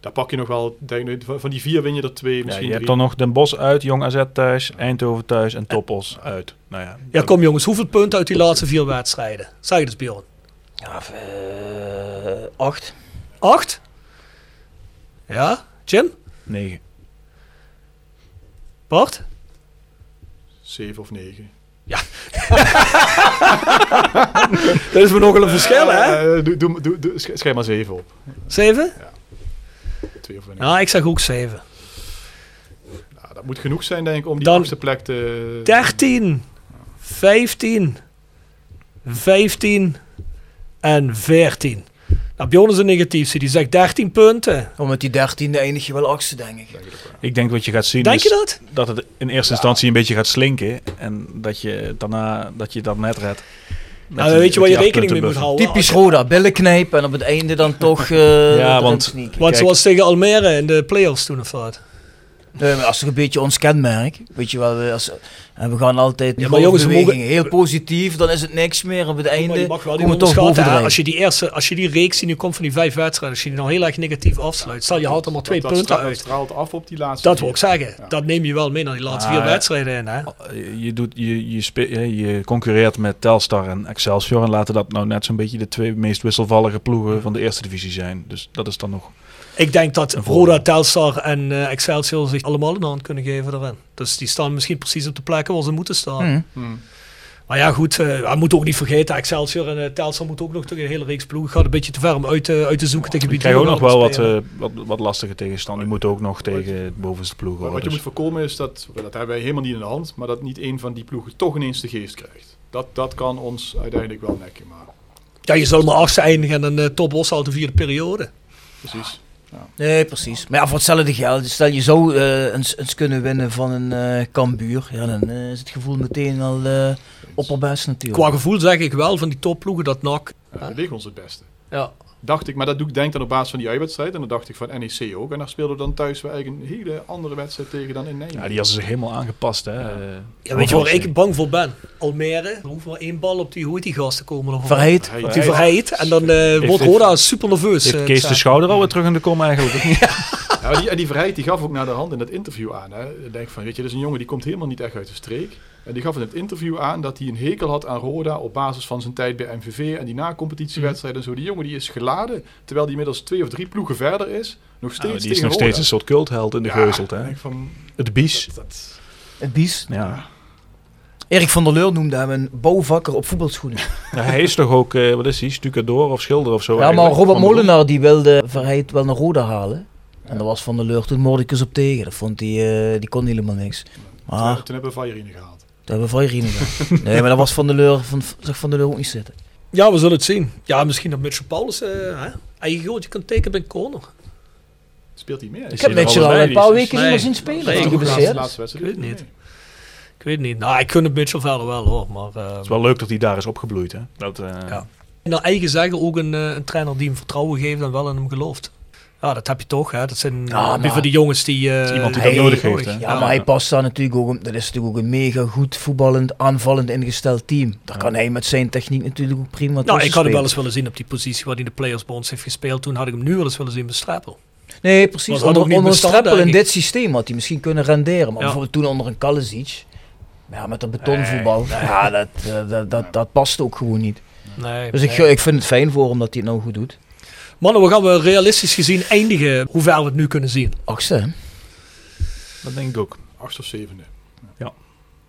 Daar pak je nog wel, denk, van die vier win je er twee, Ja, misschien je hebt drie. dan nog Den Bos uit, Jong AZ thuis, Eindhoven thuis en Topos uit. Nou ja, ja, kom jongens, hoeveel punten uit die laatste vier wedstrijden? Zeg je dus, Bjorn? Ja, eh, 8. Acht? Ja, Jim? negen. Bart? Zeven of negen. *laughs* Dat is me nogal een verschil, hè? Eh, doe, doe, doe, doe- sch- schrijf maar zeven op. Zeven? Twee of een. Nou, ik zeg ook zeven. Nou, dat moet genoeg zijn, denk ik, om die Dan achtste plek te... 13, 15, 15 en 14. Bjorn is een negatiefste. Die zegt 13 punten. Om met die 13e eindig je wel achtste, denk ik. Ik denk wat je gaat zien Denk is je dat? dat het in eerste instantie een beetje gaat slinken en dat je daarna dat je dat net redt. Met Nou, die- weet je waar je rekening mee moet houden? Typisch Roda, billen knijpen en op het einde dan toch eh Ja, want- Kijk. zoals tegen Almere in de play-offs toen of wat. Nee, maar als toch een beetje ons kenmerk. Weet je wel, we, als, en we gaan altijd Ja, maar jongens, we mogen- heel positief, dan is het niks meer. Op het Maar einde je mag toch. Als je die eerste, als je die reeks die nu komt van die vijf wedstrijden, als je die nou heel erg negatief afsluit, stel je haalt er maar twee dat, dat punten dat uit. straalt af op die laatste Dat wil ik zeggen. Ja. Dat neem je wel mee naar die laatste Ah, vier wedstrijden in. Hè? Je, doet, je, je, spe- je, je concurreert met Telstar en Excelsior en laten dat nou net zo'n beetje de twee meest wisselvallige ploegen van de eerste divisie zijn. Dus dat is dan nog. Ik denk dat. Roda, Telstar en eh, Excelsior zich allemaal een hand kunnen geven daarin. Dus die staan misschien precies op de plekken waar ze moeten staan. Mhm. Hmm. Maar ja, goed, eh we moeten ook niet vergeten, Excelsior en eh, Telstar moeten ook nog tegen een hele reeks ploegen. gaat een beetje te ver om uit, te- uit te zoeken tegen Die krijgen ook nog wel wat, eh, wat, wat lastige tegenstand. Die moeten ook nog tegen de bovenste ploegen. Maar wat je moet voorkomen is dat, dat hebben wij helemaal niet in de hand, maar dat niet een van die ploegen toch ineens de geest krijgt. Dat, dat kan ons uiteindelijk wel nekken, maar Ja, je zal maar achtste eindigen en een uh, top de vierde periode. precies. Nee, precies. Maar ja, voor hetzelfde geld, stel je zou eh, eens, eens kunnen winnen van een eh Cambuur, ja, dan eh, is het gevoel meteen al eh opperbest natuurlijk. Qua gevoel zeg ik wel van die topploegen dat NAC. Ja, ons het beste. Ja. Dacht ik, maar dat doe ik denk dan op basis van die uitwedstrijd. En dan dacht ik van NEC ook. En daar speelden we dan thuis wel eigenlijk een hele andere wedstrijd tegen dan in Nijmegen. ja, die hadden zich helemaal aangepast. Hè. Ja, weet je waar ik bang voor ben? Almere, er hoeft maar één bal op die, hoe heet die gasten komen. Of Verheid. Op die verheid. En dan eh, wordt Roda super nerveus. Heeft eh, Kees de. Schouder alweer terug in de kom eigenlijk? niet? *laughs* Ja, die, en die Verheid die gaf ook naar de hand in het interview aan. Hè. Ik denk van, weet je, dat is een jongen die komt helemaal niet echt uit de streek. En die gaf in het interview aan dat hij een hekel had aan Roda op basis van zijn tijd bij MVV en die na-competitiewedstrijden en zo. Die jongen die is geladen, terwijl die inmiddels twee of drie ploegen verder is. Nog steeds Nou, die is nog steeds een soort cultheld in de Ja, Hè. van, Het bies. dat, dat- Het bies. Ja. Erik van der Leur noemde hem een bouwvakker op voetbalschoenen. *laughs* Ja, hij is toch ook, eh, wat is hij, stucador of schilder of zo? ja, maar? Robert Van. Molenaar die wilde Verheid wel naar Roda halen. En daar was Van der Leur toen mordicus op tegen. Dat vond hij, eh, die kon helemaal niks. Maar toen, toen hebben we Vajerine gehaald. Daar hebben we Vajerine gehad. *laughs* Nee, maar dat was Van der Leur, van, zag Van der Leur ook niet zitten. Ja, we zullen het zien. Ja, misschien dat Mitchell Paulus uh, hè, eigen goaltje kan tekenen bij corner. Speelt hij meer? Ik heb Mitchell al een paar weken niet meer zien spelen. Nee, Nee, ik weet niet. Ik weet niet. Nou, ik gun het Mitchell verder wel hoor. Maar, eh, Het is wel leuk dat hij daar is opgebloeid. Hè? Dat, eh, Ja. naar eigen zeggen ook een, een trainer die hem vertrouwen geeft en wel in hem gelooft. Ja, dat heb je toch. Hè? Dat zijn Ja, maar- van die jongens die... eh, iemand die dat nodig heeft, hè? Ja, maar hij past daar natuurlijk ook. Dat is natuurlijk ook een mega goed voetballend, aanvallend ingesteld team. Daar kan hij met zijn techniek natuurlijk ook prima Nou, ik had hem wel eens willen zien op die positie waar hij de Players Bonds heeft gespeeld. Toen had ik hem nu wel eens willen zien bij Strappel. Nee, precies. Onder, een bestand, strappel in dit systeem had hij misschien kunnen renderen. Maar Ja. bijvoorbeeld toen onder een Kalisic. Ja, met dat betonvoetbal. Ja, dat, eh, dat, dat, dat past ook gewoon niet. Nee, Dus ik, ik vind het fijn voor hem dat hij het nou goed doet. Mannen, we gaan we realistisch gezien eindigen hoe ver we het nu kunnen zien. Achtste, hè? Dat denk ik ook. Achtste of zevende.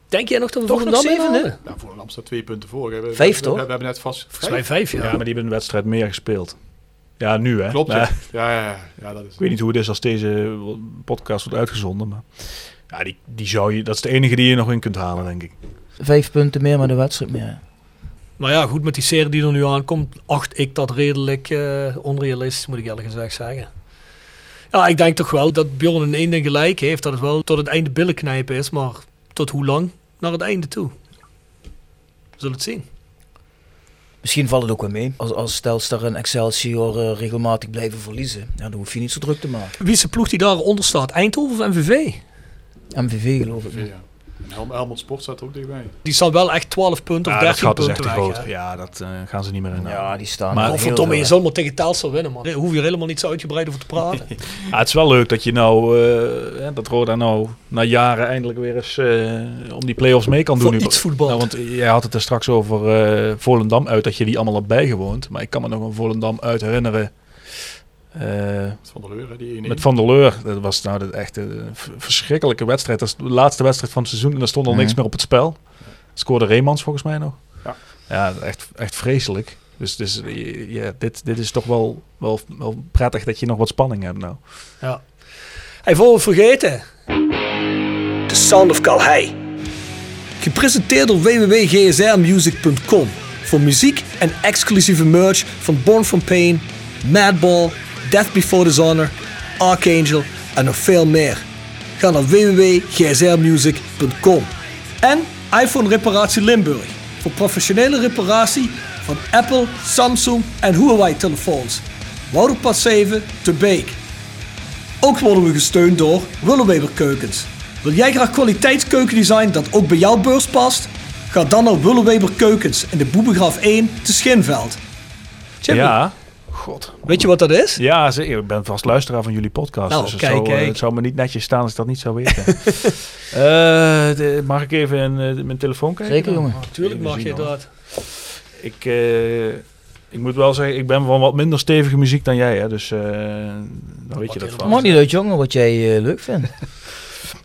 Denk jij nog dat we Toch nog zevende? Nou, voor een Amsterdam twee punten voor. hè. We, Vijf, we, toch? We, we hebben net vast... Volgens mij vijf, ja. Ja, maar die hebben een wedstrijd meer gespeeld. Ja, nu hè. Klopt, ja. Ja, ja, ja. ja, dat is... Ik weet niet hoe het is als deze podcast wordt uitgezonden, maar ja, die, die zou je, dat is de enige die je nog in kunt halen, denk ik. Vijf punten meer, maar de wedstrijd meer. Maar ja, goed, met die serie die er nu aankomt, acht ik dat redelijk eh, onrealistisch, moet ik eerlijk gezegd zeggen. Ja, ik denk toch wel dat Bjorn in één ding gelijk heeft, dat het wel tot het einde billen knijpen is, maar tot hoe lang? Naar het einde toe. We zullen het zien. Misschien valt het ook wel mee. Als, als Telstar en Excelsior eh, regelmatig blijven verliezen, ja, dan hoef je niet zo druk te maken. Wie is de ploeg die daaronder staat? Eindhoven of MVV? MVV geloof ik. Ja. En Helm, Helmond Sport staat er ook dichtbij. Die staan wel echt 12 punten of Ja, dat 13 gat is echt punten te weg. groot. hè. Ja, dat eh, gaan ze niet meer in. Ja, die staan Maar- verdomme, je veel, zal maar tegen Telstar winnen, man. Daar hoef je er helemaal niet zo uitgebreid over te praten. *laughs* Ja, het is wel leuk dat je nou, eh, hè, dat Roda nou na jaren eindelijk weer eens eh, om die play-offs mee kan doen. Voor iets voetbal. Nou, want jij had het er straks over eh, Volendam uit, dat je die allemaal hebt bijgewoond. Maar ik kan me nog een Volendam uit herinneren. Eh, Van der Leur, hè, die 1-1. met Van der Leur. Dat was nou de echt eh, verschrikkelijke wedstrijd. Dat is de laatste wedstrijd van het seizoen en er stond al niks meer op het spel. Scoorde Reemans volgens mij nog. Ja. Ja, echt, echt vreselijk. Dus, dus eh, ja, dit, dit is toch wel, wel, wel prettig dat je nog wat spanning hebt nou. Ja. Hey, voor we het vergeten. The Sound of Calhei. Gepresenteerd door www.gsrmusic.com. Voor muziek en exclusieve merch van Born From Pain, Madball, Death Before Dishonor, Archangel en nog veel meer. Ga naar www.gsrmusic.com. En iPhone Reparatie Limburg. Voor professionele reparatie van Apple, Samsung en Huawei telefoons. Wouderpad 7 te Beek. Ook worden we gesteund door Willeweber Keukens. Wil jij graag kwaliteitskeukendesign dat ook bij jouw beurs past? Ga dan naar Willeweber Keukens in de Boebegraaf 1 te Schinveld. Ja, god. weet je wat dat is? Ja. Ik ben vast luisteraar van jullie podcast. Nou, dus het, kijk, zou, eh, kijk. het zou me niet netjes staan als ik dat niet zou weten. *laughs* Eh, de- mag ik even in eh, mijn telefoon kijken? Zeker, jongen. Natuurlijk Even mag je dat. Ik, eh, ik moet wel zeggen, ik ben van wat minder stevige muziek dan jij. Hè, dus eh, dan weet je dat van. Maakt niet uit, jongen, wat jij eh, leuk vindt. *laughs*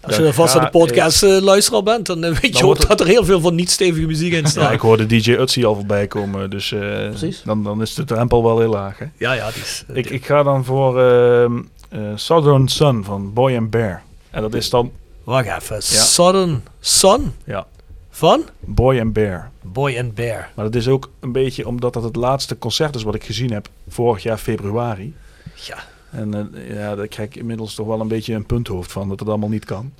Als je dan vast Ja, aan de podcast eh, luisteraar bent, dan eh, weet je ook het- dat er heel veel van niet-stevige muziek in Ja, staat. ik hoorde DJ Utsi al voorbij komen. Dus eh, dan, dan is de drempel wel heel laag. Hè. Ja, ja, die is... Ik, ik ga dan voor ehm, eh, Southern Sun van Boy and Bear. En dat is dan Wacht even. Southern Sun ja, van Boy and Bear. Boy and Bear. Maar dat is ook een beetje omdat dat het laatste concert is wat ik gezien heb vorig jaar februari. Ja, En eh, ja, daar krijg ik inmiddels toch wel een beetje een punthoofd van dat het allemaal niet kan.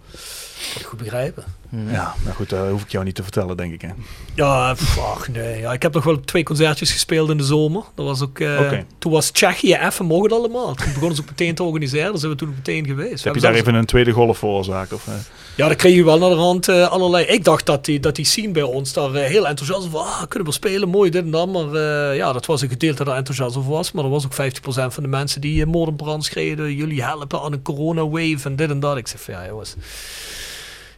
kan ik goed begrijpen. Ja, maar goed, dat hoef ik jou niet te vertellen, denk ik. Hè. Ja, ach nee. Ja, ik heb nog wel twee concertjes gespeeld in de zomer. Dat was ook, eh, Oké. Toen was Tsjechië even mogen het allemaal. Toen begonnen ze ook meteen te organiseren. Daar zijn we toen ook meteen geweest. We heb je daar zelfs- even een tweede golf veroorzaakt? Of, eh? Ja, dan kreeg je wel naar de rand eh, allerlei. Ik dacht dat die, dat die scene bij ons daar eh, heel enthousiast over was. Ah, kunnen we spelen, mooi dit en dat. Maar eh, ja, dat was een gedeelte dat er enthousiast over was. Maar er was ook 50% van de mensen die uh, moord en brand schreden. Jullie helpen aan een corona-wave en dit en dat. Ik zeg van ja, jongens.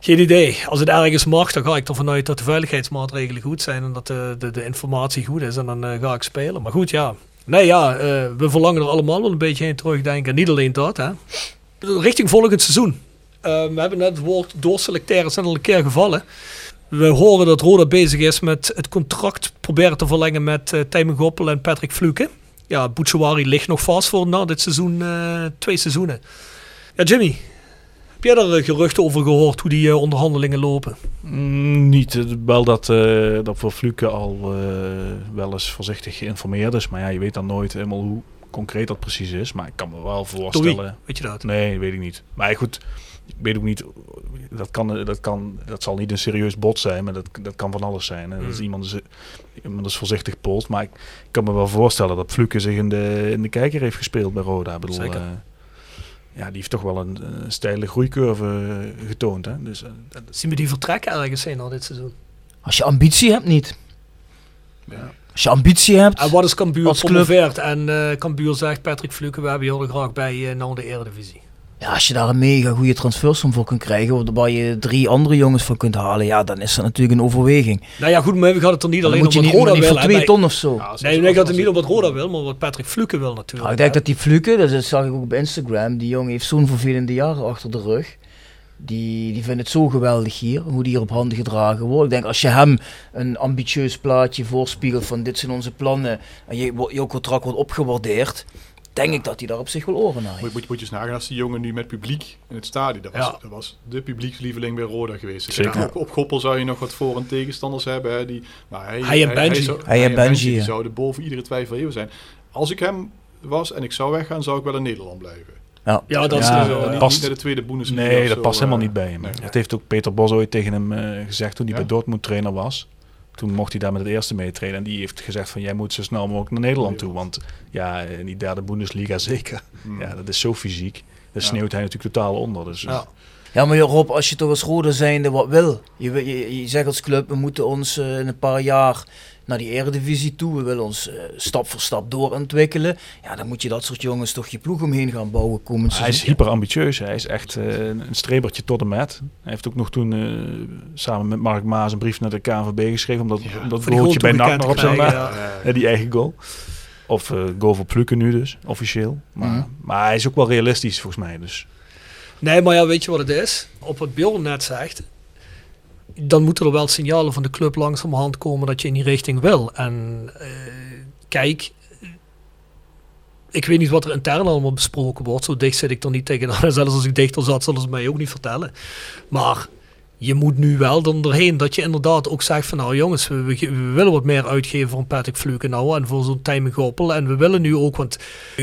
Geen idee. Als het ergens mag, dan ga ik ervan uit dat de veiligheidsmaatregelen goed zijn. En dat de, de, de informatie goed is. En dan ga ik spelen. Maar goed, ja. Nee, ja, we verlangen er allemaal wel een beetje heen terugdenken. En niet alleen dat, hè. Richting volgend seizoen. Uh, we hebben net het woord doorselecteren zijn al een keer gevallen. We horen dat Roda bezig is met het contract proberen te verlengen met uh, Tijmen Goppel en Patrick Fluke. Ja, Bouchouari ligt nog vast voor na dit seizoen, uh, twee seizoenen. Ja, Jimmy, heb jij daar geruchten over gehoord hoe die uh, onderhandelingen lopen? Mm, niet. Wel dat, uh, dat voor Fluke al wel eens voorzichtig geïnformeerd is. Maar ja, je weet dan nooit helemaal hoe concreet dat precies is. Maar ik kan me wel voorstellen. Weet je dat? Nee, weet ik niet. Maar goed, ik weet ook niet. Dat, kan, dat, kan, dat zal niet een serieus bod zijn, maar dat, dat kan van alles zijn. Hè. Dat is iemand, is, iemand is voorzichtig polt. Maar ik, ik, kan me wel voorstellen dat Fluke zich in de, in de kijker heeft gespeeld bij Roda. Ik bedoel, Zeker. Uh, ja, die heeft toch wel een, een steile groeicurve getoond. Hè. Dus, uh, Zien we die vertrekken ergens zijn al dit seizoen? Als je ambitie hebt, niet. Ja. Als je ambitie hebt. En wat is Cambuur promoveert? En uh, Cambuur zegt Patrick Fluke, we hebben je heel graag bij uh, naar de Eredivisie. Ja, als je daar een mega goede transfersom voor kunt krijgen, waar je drie andere jongens van kunt halen, ja, dan is dat natuurlijk een overweging. Nou ja, goed, maar we gaan het er niet Dan alleen om wat niet, Roda wil. voor twee bij- ton of zo. Nee, nee, ik had het niet om wat Roda wil, maar wat Patrick Fluke wil natuurlijk. Nou, ik denk dat die Fluke, dat zag ik ook op Instagram, die jongen heeft zo'n vervelende jaren achter de rug. Die, die vindt het zo geweldig hier, hoe die hier op handen gedragen wordt. Ik denk, als je hem een ambitieus plaatje voorspiegelt van dit zijn onze plannen en je, jouw contract wordt opgewaardeerd, denk ik dat hij daar op zich wel oren naar heeft. Moet, moet, moet je eens nagaan als die jongen nu met publiek in het stadion, dat was, Ja. dat was de publiekslieveling bij Roda geweest. Zeker. Op, op Goppel zou je nog wat voor- en tegenstanders hebben. Hè, die, maar hij, Hij en Benji. zou- Hij en Benji, die ja. zouden boven iedere twijfel even zijn. Als ik hem was en ik zou weggaan, zou ik wel in Nederland blijven. Ja, Ja, dat is Ja, dus, Eh, niet, past- niet naar de tweede Bundesliga Nee, dat zo, past helemaal eh, niet bij hem. nee. Dat heeft ook Peter Bos ooit tegen hem eh, gezegd toen hij Ja? bij Dortmund trainer was. Toen mocht hij daar met het eerste meetrainen. En die heeft gezegd van jij moet zo snel mogelijk naar Nederland toe. Want ja, in die derde Bundesliga *laughs* zeker. Hmm. Ja, dat is zo fysiek. Daar Ja. sneeuwt hij natuurlijk totaal onder. Dus, Ja. Ja, maar Rob, als je toch als Roda zijnde wat wil. Je, wil- je, je zegt als club, we moeten ons eh, in een paar jaar naar die eredivisie toe. We willen ons eh, stap voor stap doorontwikkelen. Ja, dan moet je dat soort jongens toch je ploeg omheen gaan bouwen komend Hij is hyper ambitieus. Hij is echt eh, een strebertje tot en met. Hij heeft ook nog toen eh, samen met Mark Maas een brief naar de KNVB geschreven. Omdat, Ja, die goaltje bij NAC nog op zijn Ja, Ja, die eigen goal. Of eh goal voor Plukken nu dus, officieel. Maar, Mhm. maar hij is ook wel realistisch volgens mij. Dus. Nee, maar ja, weet je wat het is? Op wat Bjorn net zegt, dan moeten er wel signalen van de club langzamerhand komen dat je in die richting wil. En eh, kijk, ik weet niet wat er intern allemaal besproken wordt. Zo dicht zit ik er niet tegenaan. *laughs* Zelfs als ik dichter zat, zullen ze mij ook niet vertellen. Maar je moet nu wel dan doorheen dat je inderdaad ook zegt van nou jongens, we, we, willen wat meer uitgeven voor een Patrick Fluke nou en voor zo'n Tijmen Goppel. En we willen nu ook, want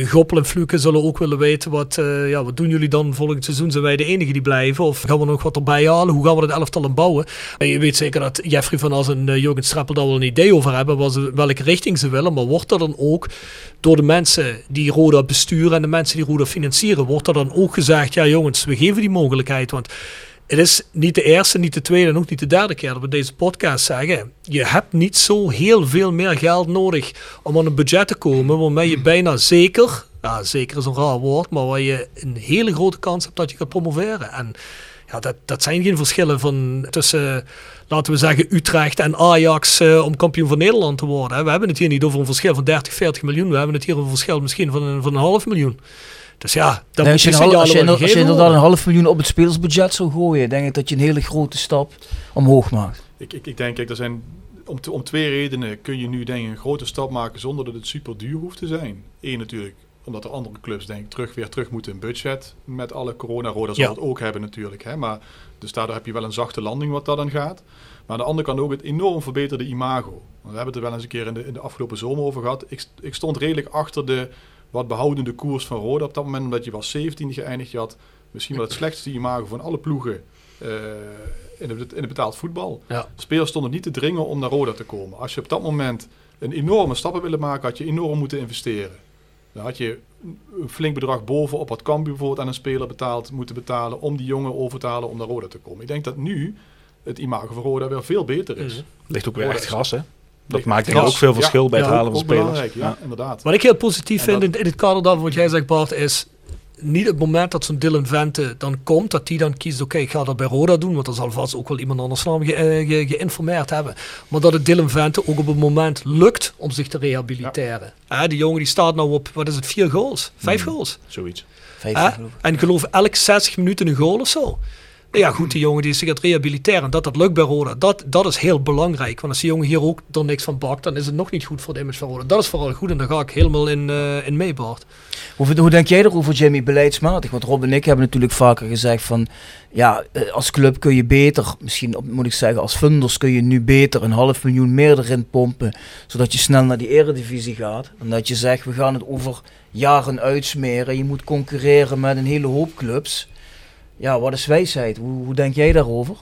Goppel en Fluke zullen ook willen weten wat, eh, ja, wat doen jullie dan volgend seizoen? Zijn wij de enige die blijven? Of gaan we nog wat erbij halen? Hoe gaan we het elftal bouwen? En je weet zeker dat Jeffrey van As en uh, Jurgen Strappel daar wel een idee over hebben wat welke richting ze willen. Maar wordt er dan ook door de mensen die Roda besturen en de mensen die Roda financieren, wordt er dan ook gezegd, ja jongens, we geven die mogelijkheid. Want het is niet de eerste, niet de tweede en ook niet de derde keer dat we deze podcast zeggen. Je hebt niet zo heel veel meer geld nodig om aan een budget te komen waarmee je bijna zeker, ja zeker is een raar woord, maar waar je een hele grote kans hebt dat je gaat promoveren. En ja, dat, dat zijn geen verschillen van tussen, laten we zeggen, Utrecht en Ajax uh, om kampioen van Nederland te worden. We hebben het hier niet over een verschil van 30, 40 miljoen. We hebben het hier over een verschil misschien van van een half miljoen. Dus ja, dat Nee, moet als, je een als, je, signalen als je inderdaad een half miljoen op het speelsbudget zou gooien, denk ik dat je een hele grote stap omhoog maakt. Ik, ik, ik denk, kijk, er zijn om, te, om twee redenen kun je nu denk ik een grote stap maken zonder dat het super duur hoeft te zijn. Eén natuurlijk, omdat er andere clubs denk ik terug, weer terug moeten in budget met alle corona roda zal Ja. het ook hebben natuurlijk. Hè? Maar, dus daardoor heb je wel een zachte landing wat dat dan gaat. Maar aan de andere kant ook het enorm verbeterde imago. We hebben het er wel eens een keer in de, in de afgelopen zomer over gehad. Ik, ik stond redelijk achter de wat behoudende koers van Roda op dat moment. Omdat je was 17 geëindigd. Je had misschien wel het slechtste imago van alle ploegen eh, in, het, in het betaald voetbal. Ja. Spelers stonden niet te dringen om naar Roda te komen. Als je op dat moment een enorme stappen willen maken, had je enorm moeten investeren. Dan had je een flink bedrag bovenop wat Cambuur bijvoorbeeld aan een speler betaald moeten betalen om die jongen over te halen om naar Roda te komen. Ik denk dat nu het imamago van Roda weer veel beter is. Ligt ook weer Roda echt gras, hè? Dat maakt denk ik ook veel Ja, verschil bij het ja, halen van ook spelers. belangrijk, ja, inderdaad. Wat ik heel positief En vind dat- in, in het kader daarvan wat jij zegt Bart is niet het moment dat zo'n Dylan Vente dan komt, dat die dan kiest, oké ik ga dat bij Roda doen, want er zal vast ook wel iemand anders ge, eh, ge- geïnformeerd hebben. Maar dat het Dylan Vente ook op het moment lukt om zich te rehabiliteren. Hè, die jongen die staat nou op, wat is het, vier goals? Vijf Hmm. goals? Zoiets. Vijf, ik. En geloof elk 60 minuten een goal of zo. Ja, goed, die jongen die zich gaat rehabiliteren. Dat dat lukt bij Roda, dat, dat is heel belangrijk. Want als die jongen hier ook er niks van bakt, dan is het nog niet goed voor de image van Roda. Dat is vooral goed en daar ga ik helemaal in, eh in mee, Bart. Hoe, hoe denk jij erover, Jamie, beleidsmatig? Want Rob en ik hebben natuurlijk vaker gezegd van... Ja, eh, als club kun je beter, misschien moet ik zeggen als funders... kun je nu beter een half miljoen meer erin pompen... zodat je snel naar die eredivisie gaat. En dat je zegt, we gaan het over jaren uitsmeren. Je moet concurreren met een hele hoop clubs. Ja, wat is wijsheid? Hoe, hoe denk jij daarover?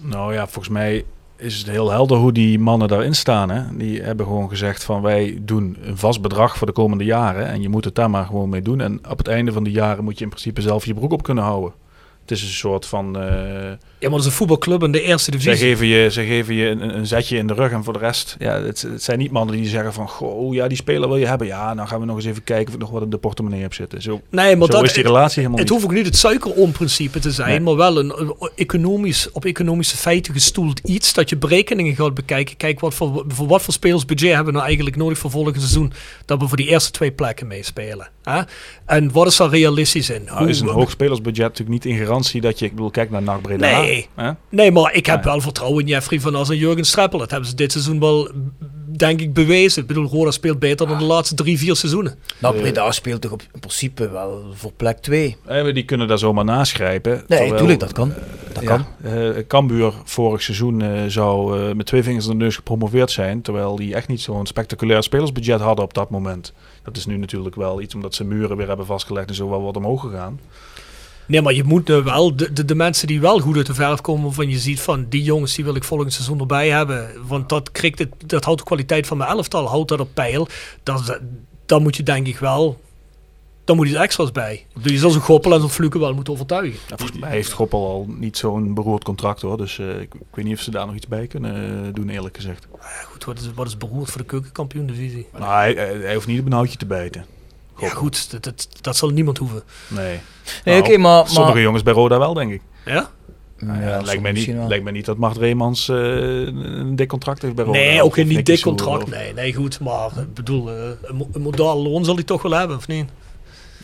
Nou ja, volgens mij is het heel helder hoe die mannen daarin staan. Hè? Die hebben gewoon gezegd van wij doen een vast bedrag voor de komende jaren. En je moet het daar maar gewoon mee doen. En op het einde van de jaren moet je in principe zelf je broek op kunnen houden. Het is een soort van... eh, Ja, maar dat is een voetbalclub in de eerste divisie. geven je, zij geven je een, een zetje in de rug en voor de rest... Ja, het, het zijn niet mannen die zeggen van... Goh, oh ja, die speler wil je hebben. Ja, nou gaan we nog eens even kijken of ik nog wat in de portemonnee heb zitten. Zo, Nee, maar zo dat, is die relatie helemaal Het hoeft ook niet het suikeroom-principe te zijn, Nee. maar wel een, economisch, op economische feiten gestoeld iets. Dat je berekeningen gaat bekijken. Kijk, wat voor, voor wat voor spelersbudget hebben we nou eigenlijk nodig voor volgend seizoen? Dat we voor die eerste twee plekken meespelen. Hè? En wat is daar realistisch in? Nou, is een hoog spelersbudget natuurlijk niet in garantie dat je... Ik bedoel, kijk naar NAC Breda. Nee. Hè? Nee, maar ik heb Nee. wel vertrouwen in Jeffrey van As en Jurgen Streppel. Dat hebben ze dit seizoen wel, denk ik, bewezen. Ik bedoel, Roda speelt beter dan de laatste drie, vier seizoenen. Nou, Breda speelt toch op, in principe wel voor plek 2. Eh, maar die kunnen daar zomaar naschrijpen. Nee, natuurlijk, dat kan. Dat ja, kan. eh, Cambuur vorig seizoen eh, zou eh, met twee vingers in de neus gepromoveerd zijn. Terwijl die echt niet zo'n spectaculair spelersbudget hadden op dat moment. Dat is nu natuurlijk wel iets omdat ze muren weer hebben vastgelegd en zo wel wat omhoog gegaan. Nee, maar je moet eh, wel de, de, de mensen die wel goed uit de verf komen, waarvan je ziet van die jongens die wil ik volgend seizoen erbij hebben. Want dat, krikt het, dat houdt de kwaliteit van mijn elftal, houdt dat op peil. Dat, dan moet je denk ik wel, dan moet iets extra's bij. Bedoel, Je zal zo'n Goppel en zo'n Fluke wel moeten overtuigen. Ja, volgens mij heeft Goppel al niet zo'n beroerd contract hoor. Dus eh, ik, ik weet niet of ze daar nog iets bij kunnen eh, doen eerlijk gezegd. Goed, wat is, wat is beroerd voor de keukenkampioen divisie? Nou, hij, hij, hij hoeft niet op een houtje te bijten. Ja goed, dat, dat, dat zal niemand hoeven. Nee. Nee, Nou, oké, maar- Sommige maar- jongens bij Roda wel, denk ik. Ja? Nou ja, Ja, lijkt, mij niet, wel. lijkt mij niet dat Mart Reemans eh, een dik contract heeft bij Roda. Nee, ook of een niet Nicky dik contract. of- Nee, nee, goed. Maar ik bedoel, eh, een, mo- een modaal loon zal hij toch wel hebben, of niet?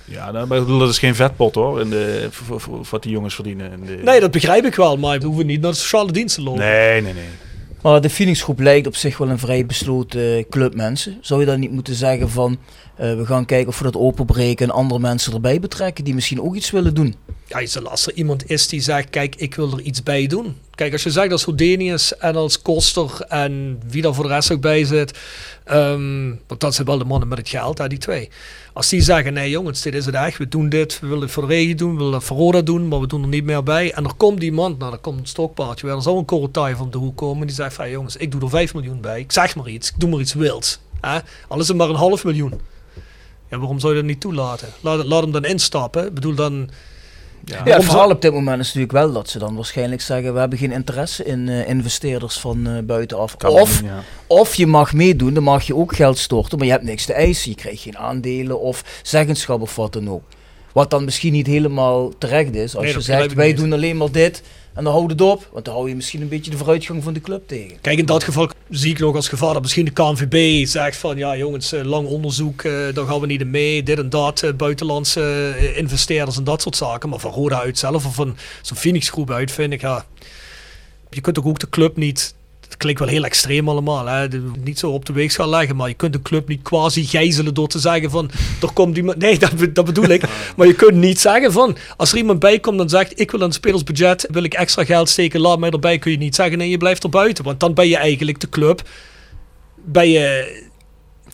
Ja, nou, maar ik bedoel, dat is geen vetpot hoor, in de, voor, voor- voor wat die jongens verdienen. In de... Nee, dat begrijp ik wel, maar we hoeven niet naar de sociale diensten te lopen. nee, nee, nee. Maar de Phoenixgroep lijkt op zich wel een vrij besloten club mensen. Zou je dan niet moeten zeggen van eh, we gaan kijken of we dat openbreken en andere mensen erbij betrekken die misschien ook iets willen doen? Als er iemand is die zegt, kijk, ik wil er iets bij doen. Kijk, als je zegt als Houdinius en als Koster en wie daar voor de rest ook bij zit. ehm, want dat zijn wel de mannen met het geld, hè, die twee. Als die zeggen, nee jongens, dit is het echt, we doen dit, we willen voor regen doen, we willen het voor Roda doen, maar we doen er niet meer bij. En er komt iemand, nou, er komt een stokpaardje, er zal een korreltaai van de hoek komen, die zegt van, jongens, ik doe er 5 miljoen bij, ik zeg maar iets, ik doe maar iets wilds. Hè? Al is het maar een half miljoen. Ja, waarom zou je dat niet toelaten? Laat, laat hem dan instappen. Ik bedoel, dan... Ja, het verhaal op dit moment is natuurlijk wel dat ze dan waarschijnlijk zeggen we hebben geen interesse in eh, investeerders van eh, buitenaf. Kan Of, ja. of je mag meedoen, dan mag je ook geld storten, maar je hebt niks te eisen. Je krijgt geen aandelen of zeggenschap of wat dan ook. Wat dan misschien niet helemaal terecht is als Nee, je zegt wij niet. doen alleen maar dit en dan houden het op. Want dan hou je misschien een beetje de vooruitgang van de club tegen. Kijk, in dat geval zie ik nog als gevaar dat misschien de KNVB zegt van ja jongens, eh, lang onderzoek, eh daar gaan we niet mee, dit en dat, eh, buitenlandse investeerders en dat soort zaken. Maar van Roda uit zelf of van zo'n Phoenix groep uit vind ik ja, je kunt ook de club niet, het klinkt wel heel extreem allemaal, hè, niet zo op de weegschaal leggen, maar je kunt de club niet quasi gijzelen door te zeggen van er komt iemand, nee dat, dat bedoel ik, *laughs* maar je kunt niet zeggen van als er iemand bij komt en zegt ik wil het spelersbudget, wil ik extra geld steken, laat mij erbij, kun je niet zeggen nee je blijft er buiten, want dan ben je eigenlijk de club, ben je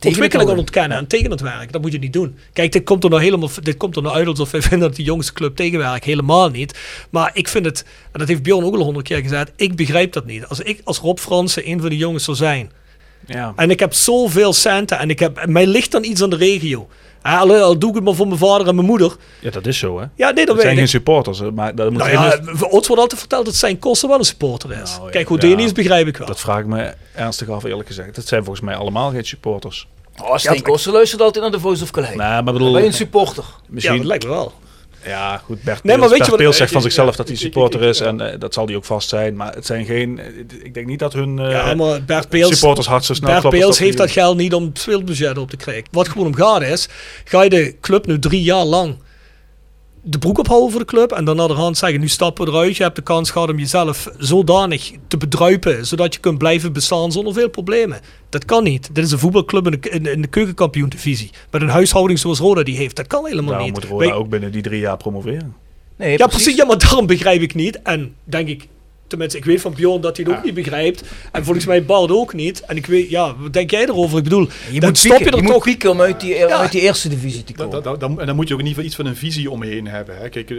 ontwikkeling ontkennen en tegen het werk. Dat moet je niet doen. Kijk, dit komt er nou helemaal dit komt er nou uit alsof wij *laughs* vinden dat die jongste club tegenwerkt. Helemaal niet. Maar ik vind het, en dat heeft Bjorn ook al honderd keer gezegd, ik begrijp dat niet. Als ik als Rob Fransen een van de jongens zou zijn, Ja. en ik heb zoveel centen en ik heb, mij ligt dan iets aan de regio. Ja, al, al doe ik het maar voor mijn vader en mijn moeder. ja, dat is zo hè. Ja, nee, dat dat weet zijn ik. geen supporters, maar dat moet Nou ja, ons wordt altijd verteld dat zijn kosten wel een supporter is. Nou, ja, Kijk, hoe ja. begrijp ik wel. Dat vraag ik me ernstig af eerlijk gezegd. Dat zijn volgens mij allemaal geen supporters. Oh, Steen Koster luistert altijd naar de Voice of Calais. Nee, maar bedoel, ben je een supporter. ja, misschien, dat lijkt me wel. Ja, goed. Bert Nee, maar Peels, weet je wat- zegt van zichzelf ja, dat hij supporter is. En eh, dat zal hij ook vast zijn. Maar het zijn geen... eh, ik denk niet dat hun eh, Ja, maar Bert Peels, supporters hard zo snel Bert Peels heeft dat geld niet om het speelbudget op te krijgen. Wat gewoon om gaat is, ga je de club nu drie jaar lang de broek ophouden voor de club en dan naar de hand zeggen, nu stappen we eruit. Je hebt de kans gehad om jezelf zodanig te bedruipen, zodat je kunt blijven bestaan zonder veel problemen. Dat kan niet. Dit is een voetbalclub in de, in, in de keukenkampioen-divisie. Met een huishouding zoals Roda die heeft. Dat kan helemaal Daarom niet. moet Roda Wij- ook binnen die drie jaar promoveren. Nee, ja, precies. Ja, maar daarom begrijp ik niet. En denk ik, tenminste, ik weet van Bjorn dat hij het ook niet begrijpt. En volgens mij Bart ook niet. En ik weet, ja, wat denk jij erover? Ik bedoel, Je dan moet stop je er je moet toch. pieken om uit die, uit die eerste divisie te komen. dat, dat- en dan moet je ook in ieder geval iets van een visie omheen hebben. Hè. Kijk, eh,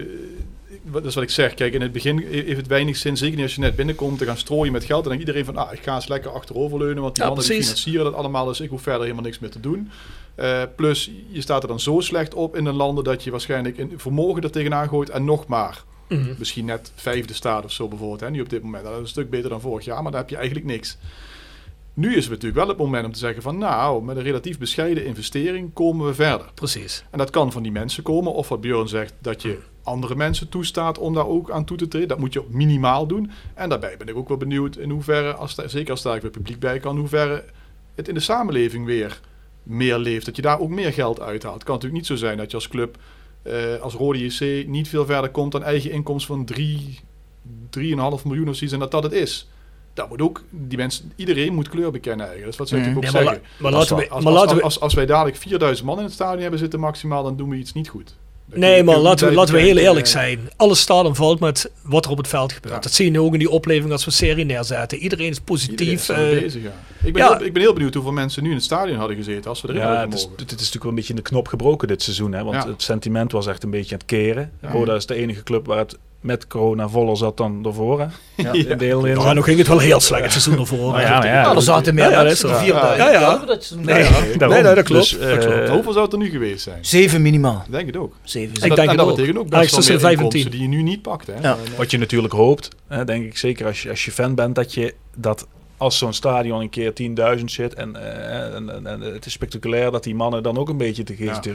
dat is wat ik zeg. Kijk, in het begin heeft het weinig zin, zeker niet als je net binnenkomt, te gaan strooien met geld. Dan denkt iedereen van, ah, ik ga eens lekker achteroverleunen, want die Ja, mannen die financieren dat allemaal, dus ik hoef verder helemaal niks meer te doen. Eh, plus, je staat er dan zo slecht op in de landen dat je waarschijnlijk een vermogen er tegenaan gooit en nog maar. Mhm. misschien net vijfde staat of zo bijvoorbeeld. Hè, nu op dit moment. Dat is een stuk beter dan vorig jaar, maar daar heb je eigenlijk niks. Nu is het natuurlijk wel het moment om te zeggen van nou, met een relatief bescheiden investering komen we verder. Precies. En dat kan van die mensen komen, of wat Björn zegt, dat je andere mensen toestaat om daar ook aan toe te treden. Dat moet je minimaal doen. En daarbij ben ik ook wel benieuwd in hoeverre, als daar, zeker als daar weer publiek bij kan, hoeverre het in de samenleving weer meer leeft. Dat je daar ook meer geld uithaalt. Het kan natuurlijk niet zo zijn dat je als club, eh, als Rode JC, niet veel verder komt dan eigen inkomsten van 3, 3,5 miljoen of zoiets en dat dat het is. Dat moet ook, die mensen, iedereen moet kleur bekennen eigenlijk. Dat is wat ze natuurlijk ook zeggen. maar laten we- als wij dadelijk 4000 man in het stadion hebben zitten maximaal, dan doen we iets niet goed. Nee, maar laten we, laten we heel eerlijk eh, zijn. Alles staat en valt met wat er op het veld gebeurt. Dat zie je nu ook in die opleving als we serie neerzetten. Iedereen is Iedereen positief. is eh, bezig, ja. Ik ben, ja. heel, ik ben heel benieuwd hoeveel mensen nu in het stadion hadden gezeten als we erin Ja, hadden het is, het is natuurlijk wel een beetje in de knop gebroken dit seizoen. Hè? Want Ja. het sentiment was echt een beetje aan het keren. Ja. Roda is de enige club waar het met corona voller zat dan daarvoor. Hè? Ja. In de hele Ja, nog ging het wel heel slecht het seizoen ervoor. Ja, ja, Nou, er zaten meer Ja, ja, dat mensen is dan wel. 4000. Ja, ja. Ja, Nee, nee. ja. daarom. Nee, nee, dat klopt. Dus, eh, Hoeveel zou het er nu geweest zijn? Zeven minimaal. Ik denk het ook. Zeven. Ik denk en dat ook. betekent ook best wel meer inkomsten die je nu niet pakt. Hè? Ja. Wat je natuurlijk hoopt, hè, denk ik zeker als je, als je fan bent, dat je dat als zo'n stadion een keer 10.000 zit en, eh, en, en, en het is spectaculair dat die mannen dan ook een beetje te geest Ja.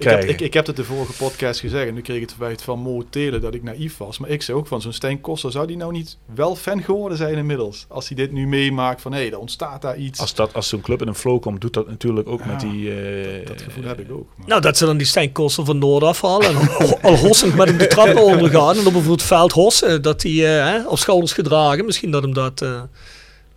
Ik heb, ik, ik heb het de vorige podcast gezegd en nu kreeg ik het verwijt van Mo Telen dat ik naïef was. Maar ik zei ook van zo'n Stijn Koster, zou die nou niet wel fan geworden zijn inmiddels? Als hij dit nu meemaakt van hé, er ontstaat daar iets. Als, dat, als zo'n club in een flow komt, doet dat natuurlijk ook Ja, met die... eh, dat gevoel heb ik ook. Maar- Nou, dat ze dan die Stijn Koster van Noord afhalen. *laughs* En al- hossend met hem de trap *laughs* naar onder gaan. En op bijvoorbeeld veld hossen. Dat hij eh, hè, op schouders gedragen. Misschien dat hem dat... eh,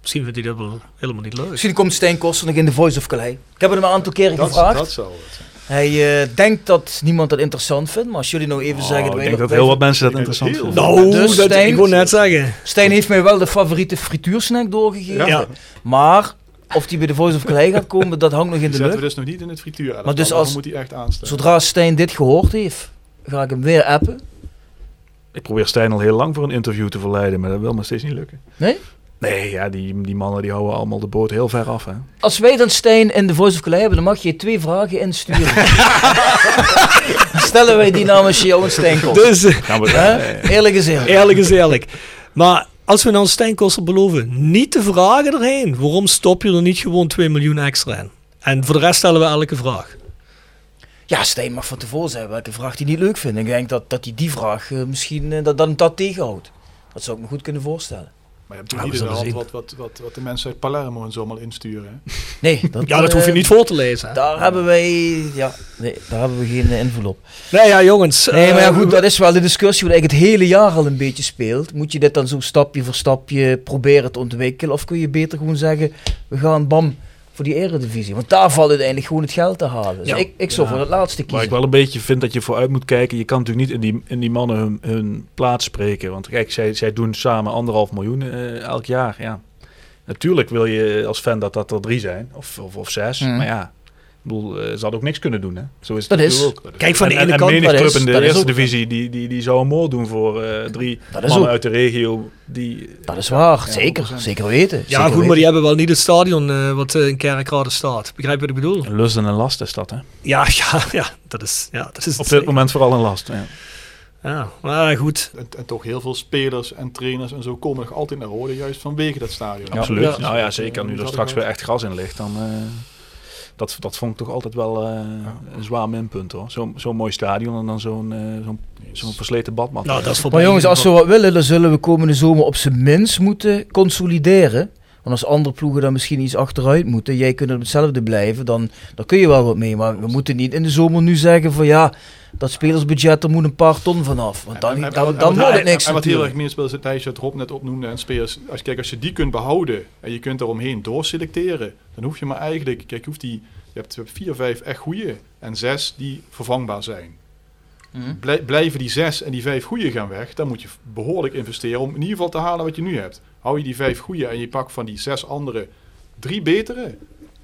misschien vindt hij dat wel helemaal niet leuk. Misschien komt Stijn Koster nog in de Voice of Calais. Ik heb hem een aantal keren dat, gevraagd. dat zou het zijn. Hij eh, denkt dat niemand dat interessant vindt. Maar als jullie nou even oh, zeggen... ik denk dat heel wat mensen dat interessant vinden. Nou, Dus dat, Stijn- ik wil net zeggen. Stijn heeft mij wel de favoriete frituursnack doorgegeven. Ja. Maar of hij bij de Voice of Calais gaat *laughs* komen, dat hangt nog in Die de zetten we lucht. dus nog niet in het frituur. Maar dus als- moet hij echt aanstaan. Zodra Stijn dit gehoord heeft, ga ik hem weer appen. Ik probeer Stijn al heel lang voor een interview te verleiden, maar dat wil me steeds niet lukken. Nee? Nee, ja, die, die mannen die houden allemaal de boot heel ver af. Hè. Als wij dan Stijn in de Voice of Calais hebben, dan mag je twee vragen insturen. Dan *laughs* Stellen wij die namens jou en Stijn Koster. Dus, eh, Hè? eh, Eerlijk gezegd. eerlijk is eerlijk. Maar als we nou Stijn Koster beloven niet te vragen erheen. Waarom stop je er niet gewoon 2 miljoen extra in? En voor de rest stellen we elke vraag. Ja, Stijn mag van tevoren zeggen welke vraag hij niet leuk vindt. Ik denk dat, dat hij die vraag eh, misschien dat, dat hem dat tegenhoudt. Dat zou ik me goed kunnen voorstellen. Maar je hebt natuurlijk niet in de hand wat, wat, wat, wat de mensen uit Palermo en zo allemaal insturen. Hè? Nee, *laughs* dat, Ja, dat hoef je eh, niet voor te lezen. Daar hebben wij, ja, nee, daar hebben we geen eh, invloed op. Nee, ja, jongens. Nee, maar ja, eh, goed, dat is wel de discussie die eigenlijk het hele jaar al een beetje speelt. Moet je dit dan zo stapje voor stapje proberen te ontwikkelen? Of kun je beter gewoon zeggen, we gaan bam voor die eredivisie? Want daar valt uiteindelijk gewoon het geld te halen. Dus Ja. ik, ik zou Ja. voor het laatste Waar ik kiezen. wel een beetje vind dat je vooruit moet kijken. Je kan natuurlijk niet in die, in die mannen hun, hun plaats spreken. Want kijk, zij, zij doen samen anderhalf miljoen eh, elk jaar. Ja. Natuurlijk wil je als fan dat dat er drie zijn. Of, of, of zes. Mhm. Maar ja, ik bedoel, eh, ze hadden ook niks kunnen doen. Hè? Zo is het Dat is. ook. Kijk, van de en, ene en, kant... en menig club is- in de eerste ook- divisie, die, die, die zou een moord doen voor eh, drie mannen ook. uit de regio. Die, Dat is waar, Ja, zeker. 100%. Zeker weten. Ja, zeker goed, maar die hebben wel niet het stadion eh, wat in Kerkrade staat. Begrijp je wat ik bedoel? Een lust en een last is dat, hè? Ja, *laughs* ja, ja. Dat is, ja, dat is Op dit moment vooral een last. Ja. Ja, maar goed. En, en toch heel veel spelers en trainers en zo komen nog altijd naar Rode, juist vanwege dat stadion. Absoluut. Ja. Nou ja, zeker nu er dat straks weer echt gras in ligt, dan... dat, dat vond ik toch altijd wel eh, een zwaar minpunt, hoor. Zo'n zo'n mooi stadion en dan zo'n eh, zo'n zo'n versleten badmat. Nou, dat is. Maar jongens, als we wat willen, dan zullen we komende zomer op zijn minst moeten consolideren. Want als andere ploegen dan misschien iets achteruit moeten, jij kunt op hetzelfde blijven, dan, dan kun je wel wat mee. Maar we moeten niet in de zomer nu zeggen van ja, dat spelersbudget, er moet een paar ton vanaf. Want dan, dan, dan wordt het niks En wat heel erg meespeelt is het lijstje dat Rob net opnoemde en spelers. Als, kijk, als je die kunt behouden en je kunt eromheen doorselecteren, dan hoef je maar eigenlijk, kijk, je hoeft die, je hebt, vier, vijf echt goede en zes die vervangbaar zijn. Mhm. Blij- blijven die zes en die vijf goede gaan weg, dan moet je behoorlijk investeren om in ieder geval te halen wat je nu hebt. Hou je die vijf goede en je pakt van die zes andere drie betere,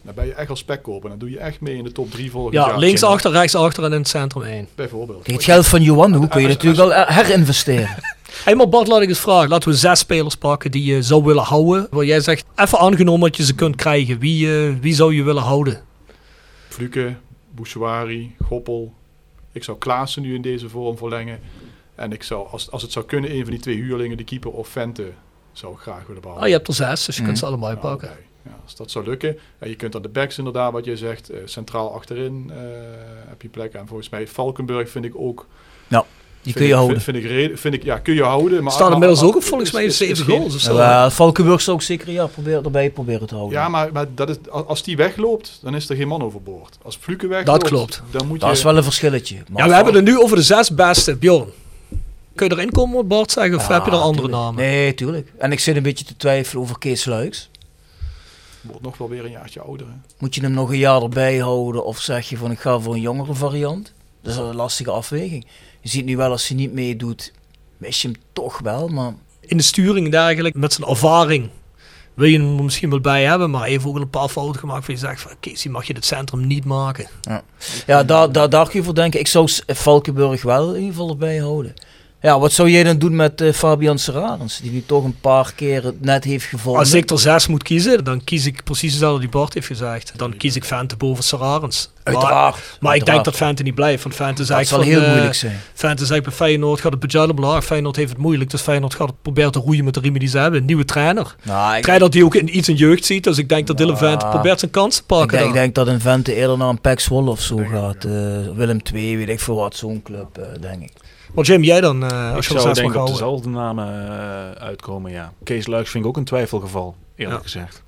dan ben je echt al spekkoper. Dan doe je echt mee in de top drie volgend Ja, jaar. links achter, rechts achter en in het centrum één. Bijvoorbeeld. Kijk, het geld van Johan, hoe kun je Als- natuurlijk wel her- herinvesteren. *laughs* *laughs* Hey, maar Bart, laat ik eens vragen. Laten we zes spelers pakken die je zou willen houden. Waar jij zegt, even aangenomen dat je ze kunt krijgen. Wie, eh, wie zou je willen houden? Fluke, Bouchouari, Goppel. Ik zou Klaassen nu in deze vorm verlengen. En ik zou, als, als het zou kunnen, een van die twee huurlingen, de keeper of Vente, zou ik graag willen behouden. Ah, je hebt er zes, dus je kunt ze allemaal Ja, pakken. Ja, als dat zou lukken. En je kunt aan de backs inderdaad, wat je zegt, eh, centraal achterin eh, heb je plek. En volgens mij Valkenburg vind ik ook... Die vind kun je ik- houden. Vind, vind ik, reden- vind ik, ja, kun je houden. Maar, Staat inmiddels ook op volgens mij is- is- is 7 geen- goals of zo. Ja, Valkenburg zou ik zeker ja, proberen, erbij proberen te houden. Ja, maar, maar dat is, als die wegloopt, dan is er geen man overboord. Als Fluke wegloopt, klopt. dan moet je... dat is wel een verschilletje. Maar Ja, we hebben het nu over de zes beste. Bjorn, kun je erin komen, wat Bart zeggen, of Ja, heb je er andere tuurlijk. namen? Nee, tuurlijk. En ik zit een beetje te twijfelen over Kees Luiks. Wordt nog wel weer een jaartje ouder. Hè? Moet je hem nog een jaar erbij houden of zeg je van ik ga voor een jongere variant? Dat is wel een lastige afweging. Je ziet nu wel als hij niet meedoet, mis je hem toch wel, maar In de sturing en dergelijke, met zijn ervaring, wil je hem er misschien wel bij hebben, maar hij heeft ook een paar fouten gemaakt waar je zegt van, Casey, mag je dit centrum niet maken? ja, daar, daar, daar kun je voor denken. Ik zou Valkenburg wel in ieder geval erbij houden. Ja, wat zou jij dan doen met eh, Fabian Serrarens, die nu toch een paar keer het net heeft gevonden? Als ik er zes moet kiezen, dan kies ik precies hetzelfde die Bart heeft gezegd. Dan kies ik Fente boven Sararens. Maar, Uiteraard. maar ik denk dat Fente niet blijft, want Fente is dat zal heel eh, moeilijk zijn. Fente is eigenlijk bij Feyenoord gaat het budget omlaag. Feyenoord heeft het moeilijk, dus Feyenoord gaat het proberen te roeien met de riemen die ze hebben. Een nieuwe trainer. Nou, ik, Trainer die ook in, iets in jeugd ziet, dus ik denk dat Dylan Ja. Vente probeert zijn kans te ik, pakken. denk, ik denk dat een Vente eerder naar een Pax of zo gaat. eh, Willem II, weet ik veel wat, zo'n club, denk ik. Maar Jim, jij dan, eh, Ik als je er zou ik op houden? dezelfde namen eh, uitkomen, ja. Kees Luiks vind ik ook een twijfelgeval, eerlijk Ja. gezegd.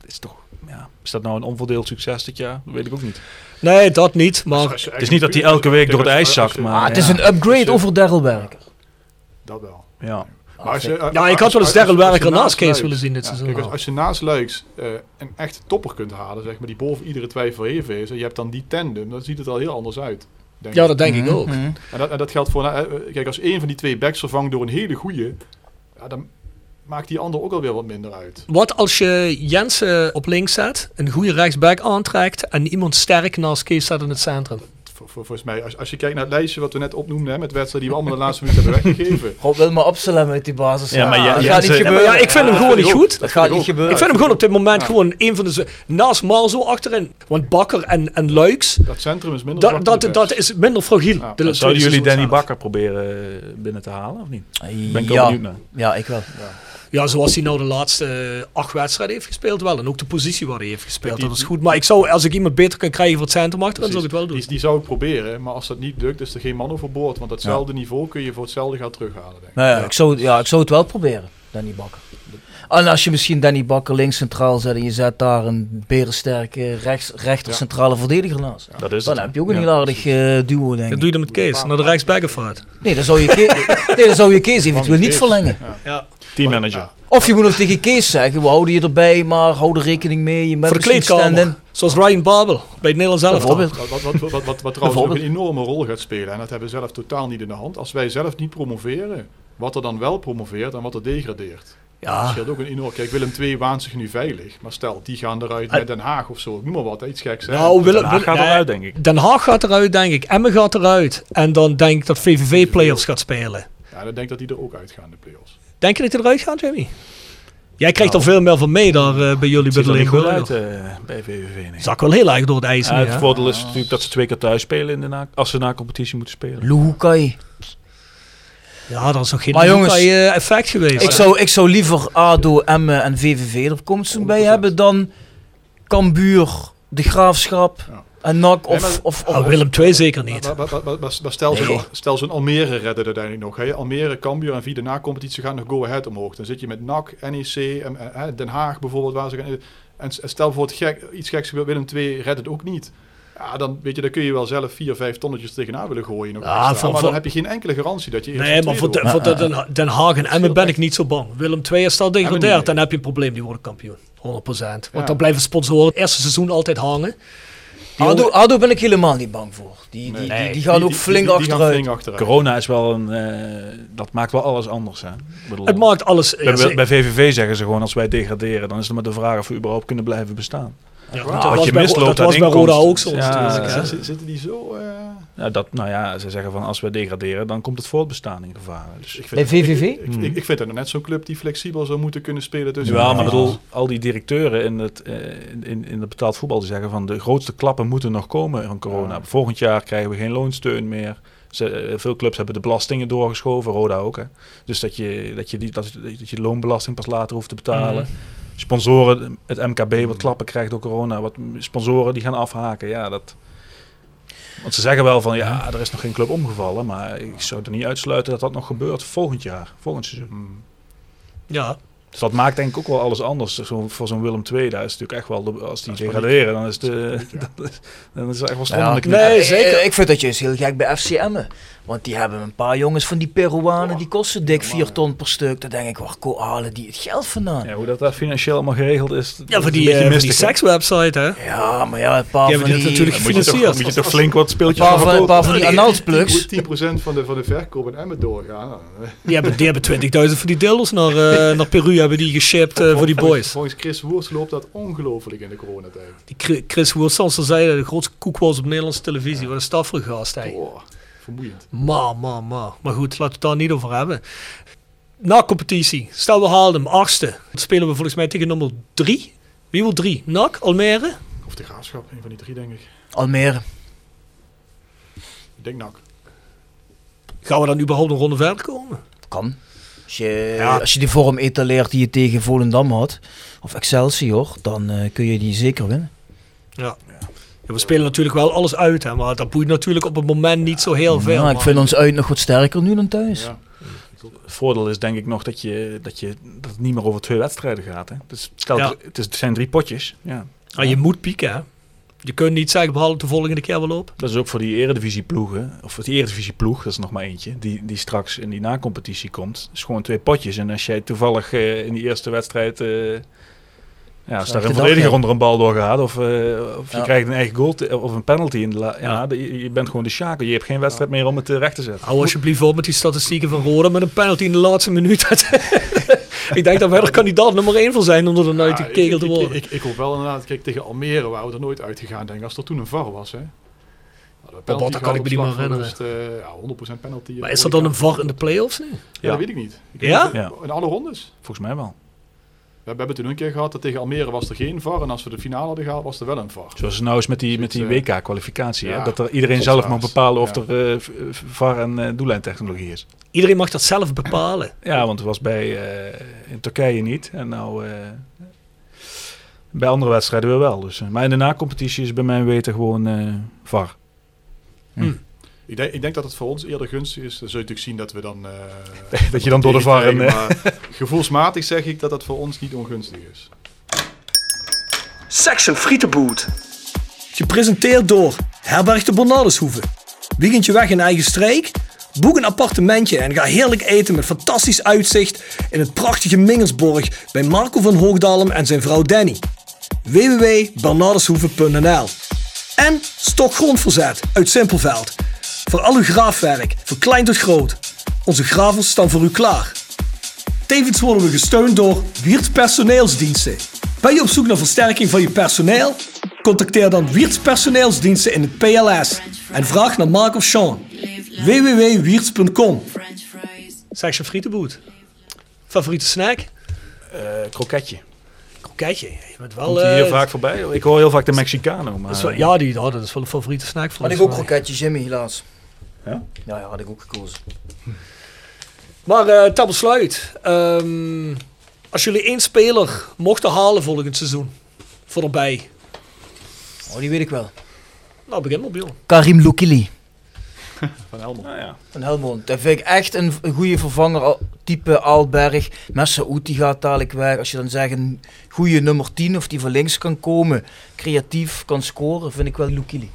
Het is toch, ja, is dat nou een onverdeeld succes dit jaar? Dat weet ik ook niet. Nee, dat niet, maar... Als je Het is niet dat hij elke week door het ijs zakt, maar... Ah, het is een upgrade over Daryl Werker. Dat wel. Ja. Maar als je, Ja, ik had wel eens Daryl Werker naast Kees willen zien dit ja, seizoen kijk, als, al. als je naast Luiks eh, een echte topper kunt halen, zeg maar, die boven iedere twijfel even is, en je hebt dan die tandem, dan ziet het er al heel anders uit. Denk Ja, dat denk ik Mhm, ook. mhm. En dat, en dat geldt voor, eh, eh, kijk, als één van die twee backs vervangt door een hele goeie, ja, dan maakt die ander ook alweer wat minder uit. Wat als je Jensen op links zet, een goede rechtsback aantrekt en iemand sterk naast Kees zet in het centrum? Volgens mij, als, als je kijkt naar het lijstje wat we net opnoemden, hè, met wedstrijden die we allemaal de laatste minuut hebben weggegeven. *laughs* God wil maar opstellen met die basis. Ja, maar ja, dat ja, gaat niet gebeuren. ja, ik vind hem gewoon niet goed. Dat gaat niet gebeuren. Ik vind hem gewoon op dit moment Ja. gewoon een van de... Naast Marzo achterin. Want Bakker en, en Luiks, Dat centrum is minder dat, dat, dat is minder fragiel. Zouden jullie Danny zelf. Bakker proberen eh, binnen te halen, of niet? Ben ik wel ja. benieuwd naar. ja, ik wel. Ja, zoals hij nou de laatste eh, acht wedstrijden heeft gespeeld wel. En ook de positie waar hij heeft gespeeld, Die- dat is goed. Maar ik zou, als ik iemand beter kan krijgen voor het centrum achterin, zou ik het wel doen. Die, die zou ik proberen, maar als dat niet lukt, is er geen man overboord. Want datzelfde niveau kun je voor hetzelfde gaan terughalen. Denk ik. Nou ja, Ik, zou, ja, ik zou het wel proberen, Danny Bakker. En als je misschien Danny Bakker links centraal zet en je zet daar een berensterke rechts, rechter Ja. centrale verdediger naast. Dat is Dan het. heb je ook een Ja. heel aardig eh, duo, denk Dan ik. doe je dat met Kees, naar de rechtsback of wat? Nee, dan zou je, Ke- *laughs* *laughs* nee, dan zou je Kees eventueel niet Kees. verlengen. Ja. Ja. Teammanager. Ja. Of je moet nog tegen Kees zeggen, we houden je erbij, maar hou er rekening mee. Je bent. Zoals Ryan Babel bij het Nederlands elftal. Bijvoorbeeld. Wat, wat, wat, wat, wat, wat trouwens ook een enorme rol gaat spelen. En dat hebben we zelf totaal niet in de hand. Als wij zelf niet promoveren, wat er dan wel promoveert en wat er degradeert. Dat Ja, scheelt ook een enorm. Kijk, Willem II waant zich nu veilig. Maar stel, die gaan eruit met Den Haag of zo. Ik noem maar wat, iets geks. Hè? nou, Willem, Den Haag gaat eruit, denk ik. Den Haag gaat eruit, denk ik. Emmen gaat eruit. En dan denk ik dat VVV play-offs gaat spelen. Ja, dan denk ik dat die er ook uitgaan, de play-offs. Denk je dat hij eruit gaat, Jamie? Jij krijgt er veel meer van mee daar eh, bij jullie bij Ziet de uit eh, bij VVV. Nee. Zak wel heel erg door het ijs Ja, nu, het voordeel is natuurlijk dat ze twee keer thuis spelen in de na als ze na competitie moeten spelen. Luhukai. Ja, dat is nog geen Maar jongens, eh, effect geweest. Ik zou, ik zou liever ADO, Emmen en VVV er komst bij 100%. hebben dan Cambuur, De Graafschap Ja. en NAC of... Nee, maar- of, of, Ah, Willem II zeker niet. Maar, maar, maar, maar- maar- maar stel, Nee. zo'n, stel zo'n Almere redden het uiteindelijk nog. Hè? Almere, Cambuur en via de na-competitie gaan nog go-ahead omhoog. Dan zit je met NAC, NEC, en, eh, Den Haag bijvoorbeeld. Waar ze gaan, en stel bijvoorbeeld gek, iets geks gebeurt, Willem II redt het ook niet. Ja, dan, weet je, dan kun je wel zelf vier, vijf tonnetjes tegenaan willen gooien. Nog Ja, extra. voor- maar voor- dan heb je geen enkele garantie dat je eerst Nee, maar voor, de, voor de, Den, Den Haag en Emmen ben ik niet zo bang. Willem II is al degradeerd, dan heb je een probleem. Die worden kampioen. 100%. Want Ja. dan blijven sponsoren het eerste seizoen altijd hangen. ADO, jongen- ADO ben ik helemaal niet bang voor. Die, die, Nee. die, die gaan Die- ook flink die- die gaan achteruit. flink achteruit. Corona is wel een... eh, dat maakt wel alles anders, hè. Ik bedoel, het maakt alles... bij, bij VVV zeggen ze gewoon, als wij degraderen, dan is het maar de vraag of we überhaupt kunnen blijven bestaan. Ja, dat wat was je bij- misloopt Dat aan was bij Roda ook zo. Ja, ja. Zitten- die zo... eh, Ja, dat, nou ja, ze zeggen van, als we degraderen, dan komt het voortbestaan in gevaar. Dus, ik vind Bij het- VVV? Ik, ik, ik, ik vind het net zo'n club die flexibel zou moeten kunnen spelen. tussen ja, de maar ik bedoel, al die directeuren in het, eh, in, in het betaald voetbal die zeggen van de grootste klappen moeten nog komen van corona. Volgend jaar krijgen we geen loonsteun meer. Ze, eh, veel clubs hebben de belastingen doorgeschoven, Roda ook. Hè. Dus dat je, dat, je die, dat, dat je loonbelasting pas later hoeft te betalen. Mhm. Sponsoren, het MKB wat klappen krijgt door corona. Wat sponsoren die gaan afhaken. Ja, dat... Want ze zeggen wel van ja, er is nog geen club omgevallen. Maar ik zou er niet uitsluiten dat dat nog gebeurt volgend jaar, volgend seizoen. Ja, Dus dat maakt denk ik ook wel alles anders. Zo, voor zo'n Willem II, daar is het natuurlijk echt wel, de, als die degraderen, dan is, de, dat is- *laughs* dan is het echt wel stom aan de knie. Nee, Eh, zeker. eh, Ik vind dat juist heel gek bij FCM. Want die hebben een paar jongens van die Peruanen, die kosten dik 4 ton per stuk. Dan denk ik, waar ko- halen die het geld vandaan? Ja, hoe dat, dat financieel allemaal geregeld is. dat ja voor die, een eh, voor die mistig, hè. sekswebsite, hè. Ja, maar ja, een paar Die van hebben die... dit natuurlijk Dan moet je, toch, gefinancierd. moet je toch flink wat Een speeltjes paar van van, een paar van die analsplugs. 10% van de, van de verkoop in Emmen doorgaan. Nou, eh, Die hebben, die hebben 20.000 voor die dildos naar, eh, *laughs* naar Peru hebben die geshipped eh, voor die volgens- boys. Volgens Chris Woers loopt dat ongelooflijk in de coronatijd. Die Chri- Chris Woers, zoals ze zeiden, de grootste koek was op Nederlandse televisie. Wat een staf voor gast, hè. Vermoeiend. Ma, ma, ma. Maar goed, laten we het daar niet over hebben. Na competitie, stel we halen hem achtste. Dan spelen we volgens mij tegen nummer drie. Wie wil drie? NAC, Almere? Of de graafschap, een van die drie denk ik. Almere. Ik denk nak. Gaan we dan überhaupt een ronde verder komen? Kan. Als je, Ja. als je die vorm etaleert die je tegen Volendam had, of Excelsior, dan eh, kun je die zeker winnen. Ja. Ja, we spelen natuurlijk wel alles uit, hè, maar dat boeit natuurlijk op het moment niet zo heel veel. Ja, ik vind ons uit nog wat sterker nu dan thuis. Ja. Het voordeel is denk ik nog dat, je, dat, je, dat het niet meer over twee wedstrijden gaat. Hè. Dus stel, Ja. het, is, het zijn drie potjes. Ja. Ah, je moet pieken, hè. Je kunt niet zeggen, behalve de volgende keer wel op. Dat is ook voor die eredivisieploegen, of die eredivisieploeg, dat is nog maar eentje, die, die straks in die na-competitie komt. Het is gewoon twee potjes. En als jij toevallig eh, in die eerste wedstrijd, eh ja, als daar een verdediger onder een bal doorgaat, of, eh, of je Ja. krijgt een eigen goal te- of een penalty, in de la- ja, Ja. de- je, je bent gewoon de schakel. Je hebt geen wedstrijd meer om het eh, recht te zetten. Hou alsjeblieft op met die statistieken van Roda met een penalty in de laatste minuut. *laughs* ik denk dat wij er kandidaat nummer 1 voor zijn om er dan uit gekegeld te ik- ik- worden. Ik, ik, hoop wel inderdaad, kijk, tegen Almere waren we er nooit uitgegaan, denk als er toen een VAR was. Hè. Dat kan ik me niet meer van rust, eh, ja, 100% penalty. Maar is er dan een VAR in de play-offs nu? Ja, Ja. dat weet ik niet. Ik Ja? weet niet, Ja. In alle rondes. Volgens mij wel. We hebben toen een keer gehad dat tegen Almere was er geen VAR. En als we de finale hadden gehaald, was er wel een VAR. Zoals het nou is met die, met die eh, WK-kwalificatie. ja, dat er iedereen zelf mag bepalen of Ja. er eh, v- VAR en eh, doellijntechnologie is. Iedereen mag dat zelf bepalen. Ja, want het was bij eh, in Turkije niet. En nou eh, bij andere wedstrijden weer wel. Dus, eh, maar in de na-competitie is bij mijn weten gewoon eh VAR. Ik denk, ik denk dat het voor ons eerder gunstig is. Dan zul je natuurlijk zien dat we dan... eh, *laughs* Dat je dan door de VAR... en, eh, maar gevoelsmatig zeg ik dat dat voor ons niet ongunstig is. Section Frietenboot. Gepresenteerd door Herberg de Bernardeshoeve. Weekendje weg in eigen streek? Boek een appartementje en ga heerlijk eten met fantastisch uitzicht in het prachtige Mingersborg bij Marco van Hoogdalem en zijn vrouw Danny. www.bernardeshoeve.nl En Stokgrondverzet uit Simpelveld. Voor al uw graafwerk, van klein tot groot. Onze gravels staan voor u klaar. Tevens worden we gesteund door Wiert Personeelsdiensten. Ben je op zoek naar versterking van je personeel? Contacteer dan Wiert's Personeelsdiensten in het PLS en vraag naar Mark of Sean. www.wierts.com Zeg je frietenboet. Favoriete snack? eh, kroketje. Kroketje. Je bent wel... Komt hier eh, vaak voorbij? Ik hoor heel vaak de Mexicano. Maar, wel- ja, die, oh, dat is wel een favoriete snack voor Had ik ook kroketje Jimmy, helaas. Ja? Ja, ja, had ik ook gekozen. *laughs* Maar eh ter besluit. ehm, als jullie één speler mochten halen volgend seizoen. Voor erbij. Oh, die weet ik wel. Nou, begin maar, Bjorn. Karim Lukili *laughs* Van Helmond. Nou ja. van Helmond. Dat vind ik echt een, een goede vervanger. al- Type Alberg. Messaoud die gaat dadelijk weg. Als je dan zegt een goede nummer 10 of die van links kan komen. Creatief kan scoren, vind ik wel Lukili.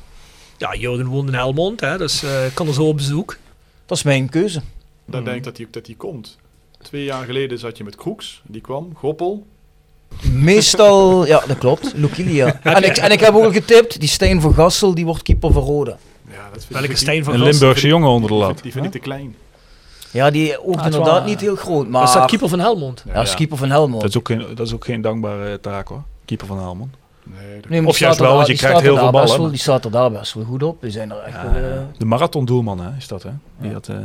Ja, Jurgen woont in Helmond, hè, dus eh, ik kan er zo op bezoek. Dat is mijn keuze. Dan denk ik dat hij dat die komt. Twee jaar geleden zat je met Kroeks. Die kwam. Goppel. Meestal, ja, dat klopt. Lukili, ja. *laughs* En ik, en ik heb ook al getipt, die Stijn van Gassel, die wordt keeper van Roda. Ja, dat vind Welke ik- steen van Een? Limburgse jongen onder de lat. die vind ik te klein. Ja, die oogt Ah, is inderdaad niet heel groot, maar... Was dat keeper van Helmond? Ja, is keeper van Helmond. Dat is ook geen, dat is ook geen dankbare taak hoor. Keeper van Helmond. Nee, dat- Of die juist staat er wel, want daar- je krijgt heel veel ballen, wel- Die staat er daar best wel goed op. Die zijn er echt wel... eh, De marathondoelman hè, is dat hè? Die Ja. had, eh,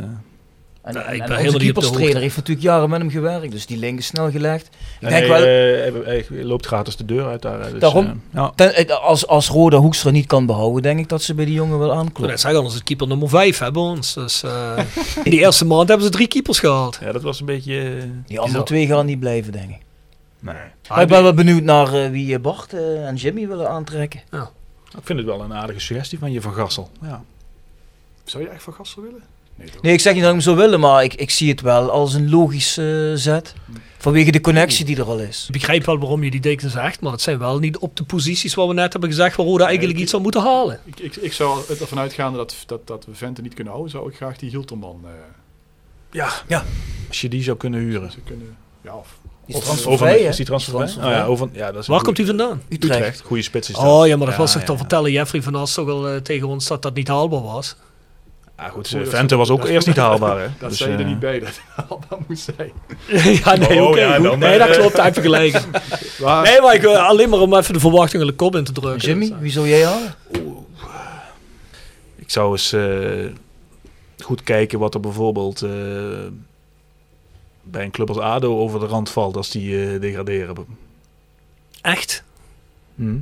En, ik onze de keeperstrainer heeft natuurlijk jaren met hem gewerkt, dus die link is snel gelegd. Ik denk hij, wel, eh, hij, hij loopt gratis de deur uit daar. Dus, Daarom. ja. ten- als, als Roda Hoekstra niet kan behouden, denk ik dat ze bij die jongen wel aankloppen. net zeggen, anders is het keeper nummer 5 hè, bij ons. Dus, eh, *laughs* in die eerste maand hebben ze drie keepers gehaald. ja, dat was een beetje... Die andere twee gaan niet blijven, denk ik. Nee. Maar ik ben wel benieuwd naar eh, wie eh, Bart eh, en Jimmy willen aantrekken. Ik vind het wel een aardige suggestie van je Van Gassel. Ja. Zou je echt van gasten willen? Nee, toch? Nee, ik zeg niet dat ik hem zou willen, maar ik, ik zie het wel als een logisch eh, zet. Vanwege de connectie die er al is. Ik begrijp wel waarom je die dekens zegt, maar het zijn wel niet op de posities waar we net hebben gezegd waar Roda eigenlijk ik- iets zou moeten halen. Ik, ik, ik zou ervan uitgaande dat, dat, dat we Venten niet kunnen houden, zou ik graag die Hilterman eh Ja. Ja. Als je die zou kunnen huren. ze kunnen. Ja, of Die is transfervrij? Is die transfervrij? Oh ja, over, ja, dat is Waar goeie- komt hij vandaan? Utrecht. Utrecht. Goede spits is dat. Oh ja, maar dat was Ja, zich te vertellen. Jeffrey van As toch wel eh, tegen ons dat dat niet haalbaar was. Ja, goed, Goed, eh, Vente was ook dat- eerst niet haalbaar. Hè? *laughs* dat Dus, zei je er eh, niet bij dat het haalbaar moest zijn. *laughs* ja, nee, Oh, ja, dan, nee, eh, dat klopt. Hij heeft gelijk. *laughs* Maar, Nee, maar ik, wil alleen maar om even de verwachtingen de kop in te drukken. Jimmy, wie zou jij halen? Ik zou eens eh, goed kijken wat er bijvoorbeeld eh, bij een club als ADO over de rand valt als die eh, degraderen. echt? Hm?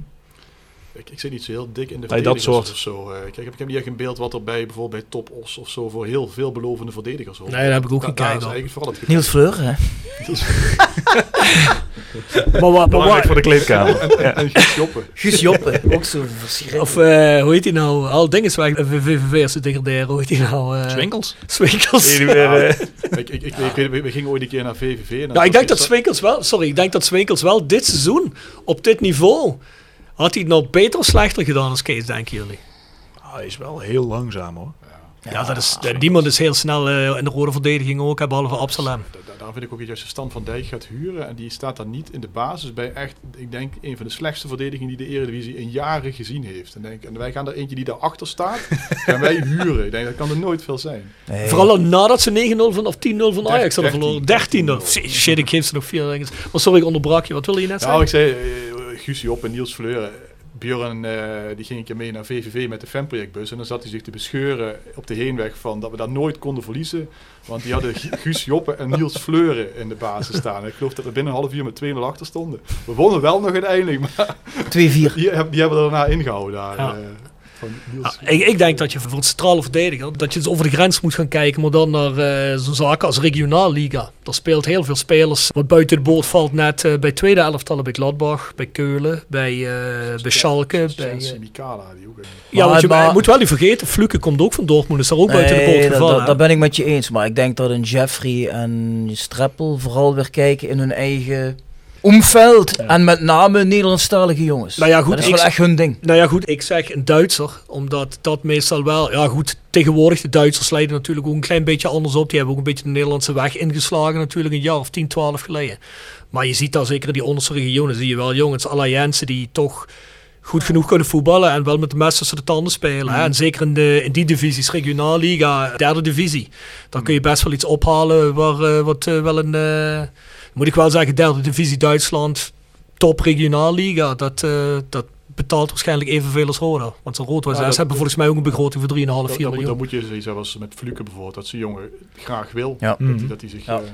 Ik, ik zit niet zo heel dik in de Nee, dat soort. of zo. eh. kijk, ik heb, ik heb niet echt een beeld wat er bij bijvoorbeeld bij Top Os of zo voor heel veelbelovende verdedigers hoort. Nee, daar heb ik ook het Niels Fleur, hè? *laughs* *laughs* Maar, wa- maar, Belangrijk wa- voor de kleedkamer. *laughs* En, en Guus Joppen. Guus Joppe, ook zo verschrikkelijk. of eh, hoe heet hij nou? Al weg. VVV'ers te degraderen. Hoe heet hij nou? eh. Die weer, eh, ik, ik, ik, ik weet- we, we gingen ooit een keer naar VVV. En Nou, ik denk dat Swinkels wel, sorry, ik denk dat Swinkels wel dit seizoen op dit niveau had hij het nou beter of slechter gedaan als Kees, denken jullie? ah, hij is wel heel langzaam hoor. Ja, dat is, de- niemand is heel snel eh, in de rode verdediging ook, hè, behalve Absalem. Da- da- Daar vind ik ook iets als je Stan van Dijk gaat huren. En die staat dan niet in de basis bij echt, ik denk, een van de slechtste verdedigingen die de Eredivisie in jaren gezien heeft. En, denk, en wij gaan er eentje die daarachter staat, *laughs* gaan wij huren. Ik denk, dat kan er nooit veel zijn. Nee. Vooral al nadat ze 9-0 van, of 10-0 van Ajax hadden 13, verloren. 13-0. Shit, ik geef ze nog vier. Maar sorry, ik onderbrak je. Wat wilde je net Nou, zeggen? ik zei, uh, Guusje op en Niels Fleuren. Björn, eh, die ging een keer mee naar VVV met de fanprojectbus. En dan zat hij zich te bescheuren op de heenweg van dat we daar nooit konden verliezen. Want die hadden Gu- Guus Joppe en Niels Fleuren in de basis staan. En ik geloof dat we binnen een half uur met 2-0 achter stonden. We wonnen wel nog uiteindelijk, maar 2-4. *laughs* die, heb- die hebben we daarna ingehouden daar. Ja. eh, van Niels. Ja, ik, ik denk dat je voor het centrale verdediger, dat je dus over de grens moet gaan kijken, maar dan naar eh, zo'n zaken als regionaalliga. Er speelt heel veel spelers wat buiten de boot valt net eh, bij tweede elftallen bij Gladbach, bij Keulen, bij, eh bij Schalke. Bij, Chelsea Mikala, die ook. een- ja, want je Maar- je moet wel niet vergeten, Fluke komt ook van Dortmund, is daar ook buiten de boot gevallen. dat, dat ben ik met je eens. Maar ik denk dat een Jeffrey en Streppel vooral weer kijken in hun eigen omveld. En met name Nederlandstalige jongens. Nou ja, goed, dat is wel echt hun ding. Nou ja, goed, ik zeg een Duitser, omdat dat meestal wel... Ja, goed, tegenwoordig, de Duitsers leiden natuurlijk ook een klein beetje anders op. Die hebben ook een beetje de Nederlandse weg ingeslagen natuurlijk een jaar of 10, 12 geleden. Maar je ziet daar zeker in die onderste regionen, zie je wel jongens, Jensen, die toch goed genoeg kunnen voetballen en wel met de mes tussen de tanden spelen. Hè? En zeker in, de, in die divisies, regionalliga, derde divisie, dan kun je best wel iets ophalen waar, eh, wat eh, wel een... eh, moet ik wel zeggen, derde divisie Duitsland, top regionalliga, dat, eh, dat betaalt waarschijnlijk evenveel als Roda. Want zo'n Rood Ja, ze dat- hebben volgens mij ook een begroting voor 3,5, 4 Dan, dan, moet- miljoen. dan moet je zoiets hebben als met Fluke bijvoorbeeld, dat ze jongen graag wil. Ja. Dat, Mhm. hij, dat hij zich... Ja. eh, er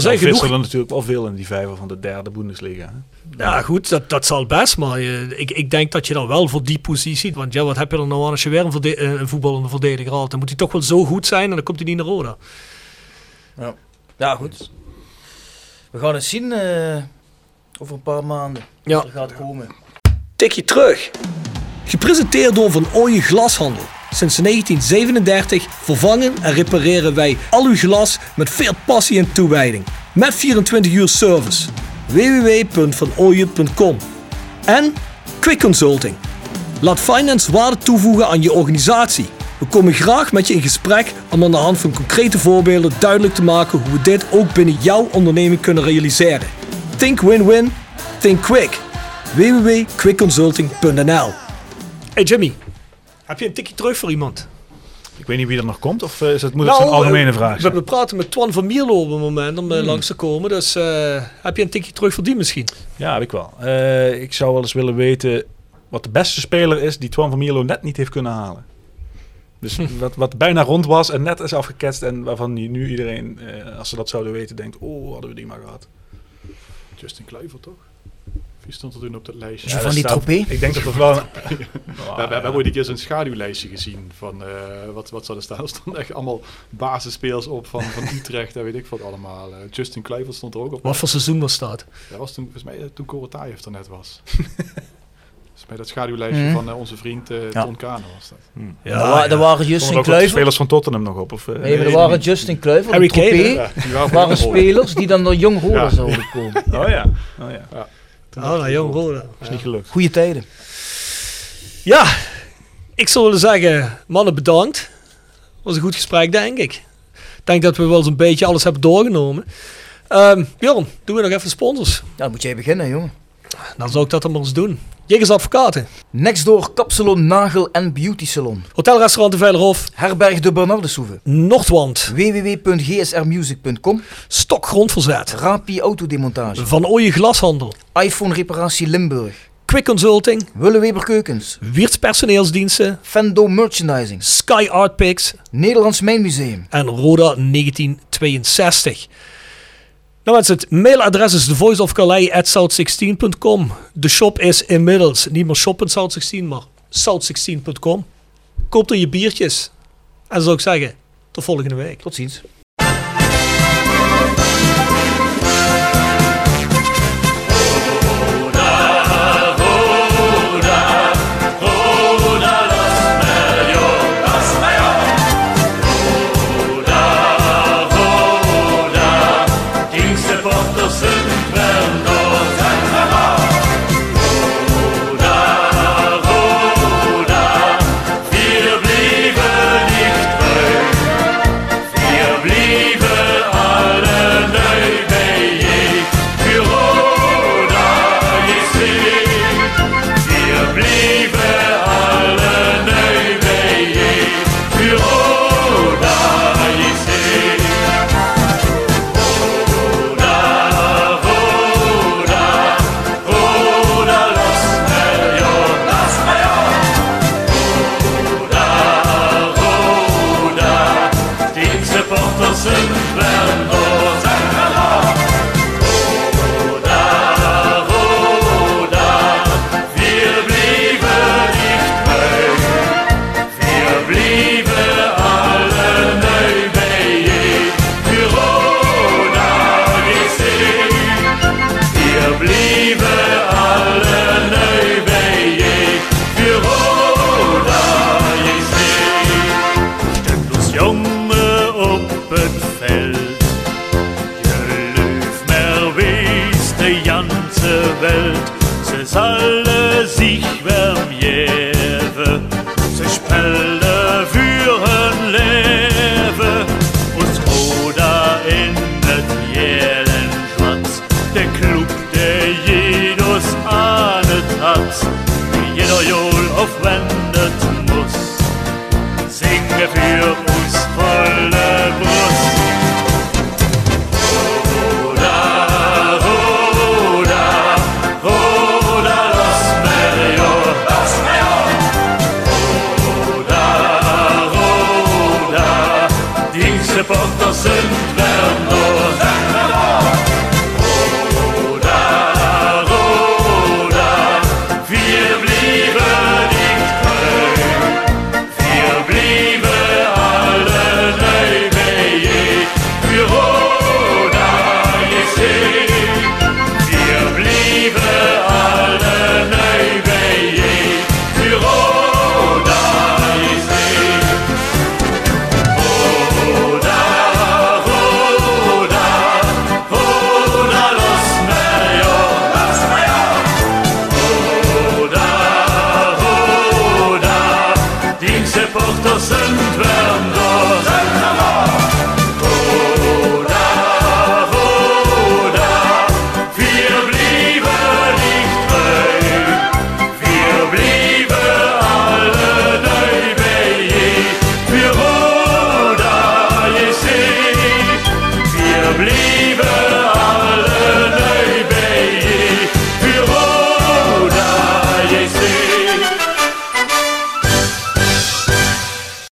zijn Nou, genoeg vissen er natuurlijk wel veel in die vijver van de derde Bundesliga. hè. Ja, goed, dat, dat zal best, maar je- ik, ik denk dat je dan wel voor die positie, want ja, wat heb je er nou aan als je weer een, verde- eh, een voetballende verdediger haalt? Dan moet hij toch wel zo goed zijn en dan komt hij niet naar Roda. Ja, goed. We gaan het zien eh, over een paar maanden. Ja. Wat er gaat komen. Tikje terug. Gepresenteerd door Van Ooyen Glashandel. Sinds 1937 vervangen en repareren wij al uw glas met veel passie en toewijding. Met 24 uur service. www.vanooyen.com En Quick Consulting. Laat finance waarde toevoegen aan je organisatie. We komen graag met je in gesprek om aan de hand van concrete voorbeelden duidelijk te maken hoe we dit ook binnen jouw onderneming kunnen realiseren. Think win-win, think quick. www.quickconsulting.nl Hey Jimmy, heb je een tikje terug voor iemand? Ik weet niet wie er nog komt, of eh, is het, moet het een algemene vraag We, we praten met Twan van Mierlo op het moment om eh, langs te komen. Dus eh, heb je een tikje terug voor die misschien? Ja, heb ik wel. Eh, ik zou wel eens willen weten wat de beste speler is die Twan van Mierlo net niet heeft kunnen halen. Dus wat, wat bijna rond was en net is afgeketst en waarvan nu iedereen, eh, als ze dat zouden weten, denkt, oh, hadden we die maar gehad. Justin Kluivert, toch? Wie stond er toen op dat lijstje? Er van die tropee? Ik denk dat dat wel... een- *laughs* we, hebben ooit een keer zo'n schaduwlijstje gezien van eh, wat, wat zou er staan. *laughs* Er stonden echt allemaal basisspelers op van, van Utrecht en weet ik wat allemaal. Eh, Justin Kluivert stond er ook op. Wat voor seizoen was dat? Dat was toen, volgens mij, eh, toen Korotayev er net was. *laughs* Mij dat schaduwlijstje Mhm. van eh, onze vriend eh Ja. Ton Kano was dat. Hmm. Ja, er, wa- er waren er Justin Kluivert. spelers van Tottenham nog op? Of, eh, Nee, maar er waren. Justin Kluivert, Ja, die waren spelers die dan door Jong Roda Ja. zouden komen. *laughs* Oh ja, oh ja. Ah, nou, jong Roda. is niet gelukt. Goeie tijden. Ja, ik zou willen zeggen, mannen bedankt. was een goed gesprek, denk ik. Ik denk dat we wel eens een beetje alles hebben doorgenomen. Ehm Bjorn, doen we nog even sponsors? Ja, dan moet jij beginnen, jongen. Dan zou ik dat dan maar eens doen. Jiggers Advocaten, Nextdoor Kapsalon Nagel en Beauty Salon. Hotelrestaurant de Veilerhof, Herberg de Bernardeshoeve. Noordwand, www.gsrmusic.com. Stok Grondverzet, Rapi Autodemontage. Van Ooyen Glashandel, iPhone Reparatie Limburg. Quick Consulting, Willeweber Keukens. Wiertz Personeelsdiensten, Fendo Merchandising. Sky Art Picks Nederlands Mijnmuseum. en Roda 1962. Nou mensen, het mailadres is thevoiceofcalais.south16.com. De shop is inmiddels niet meer shop.south16, maar south16.com. Koop er je biertjes. En dan zou ik zeggen, tot volgende week. Tot ziens.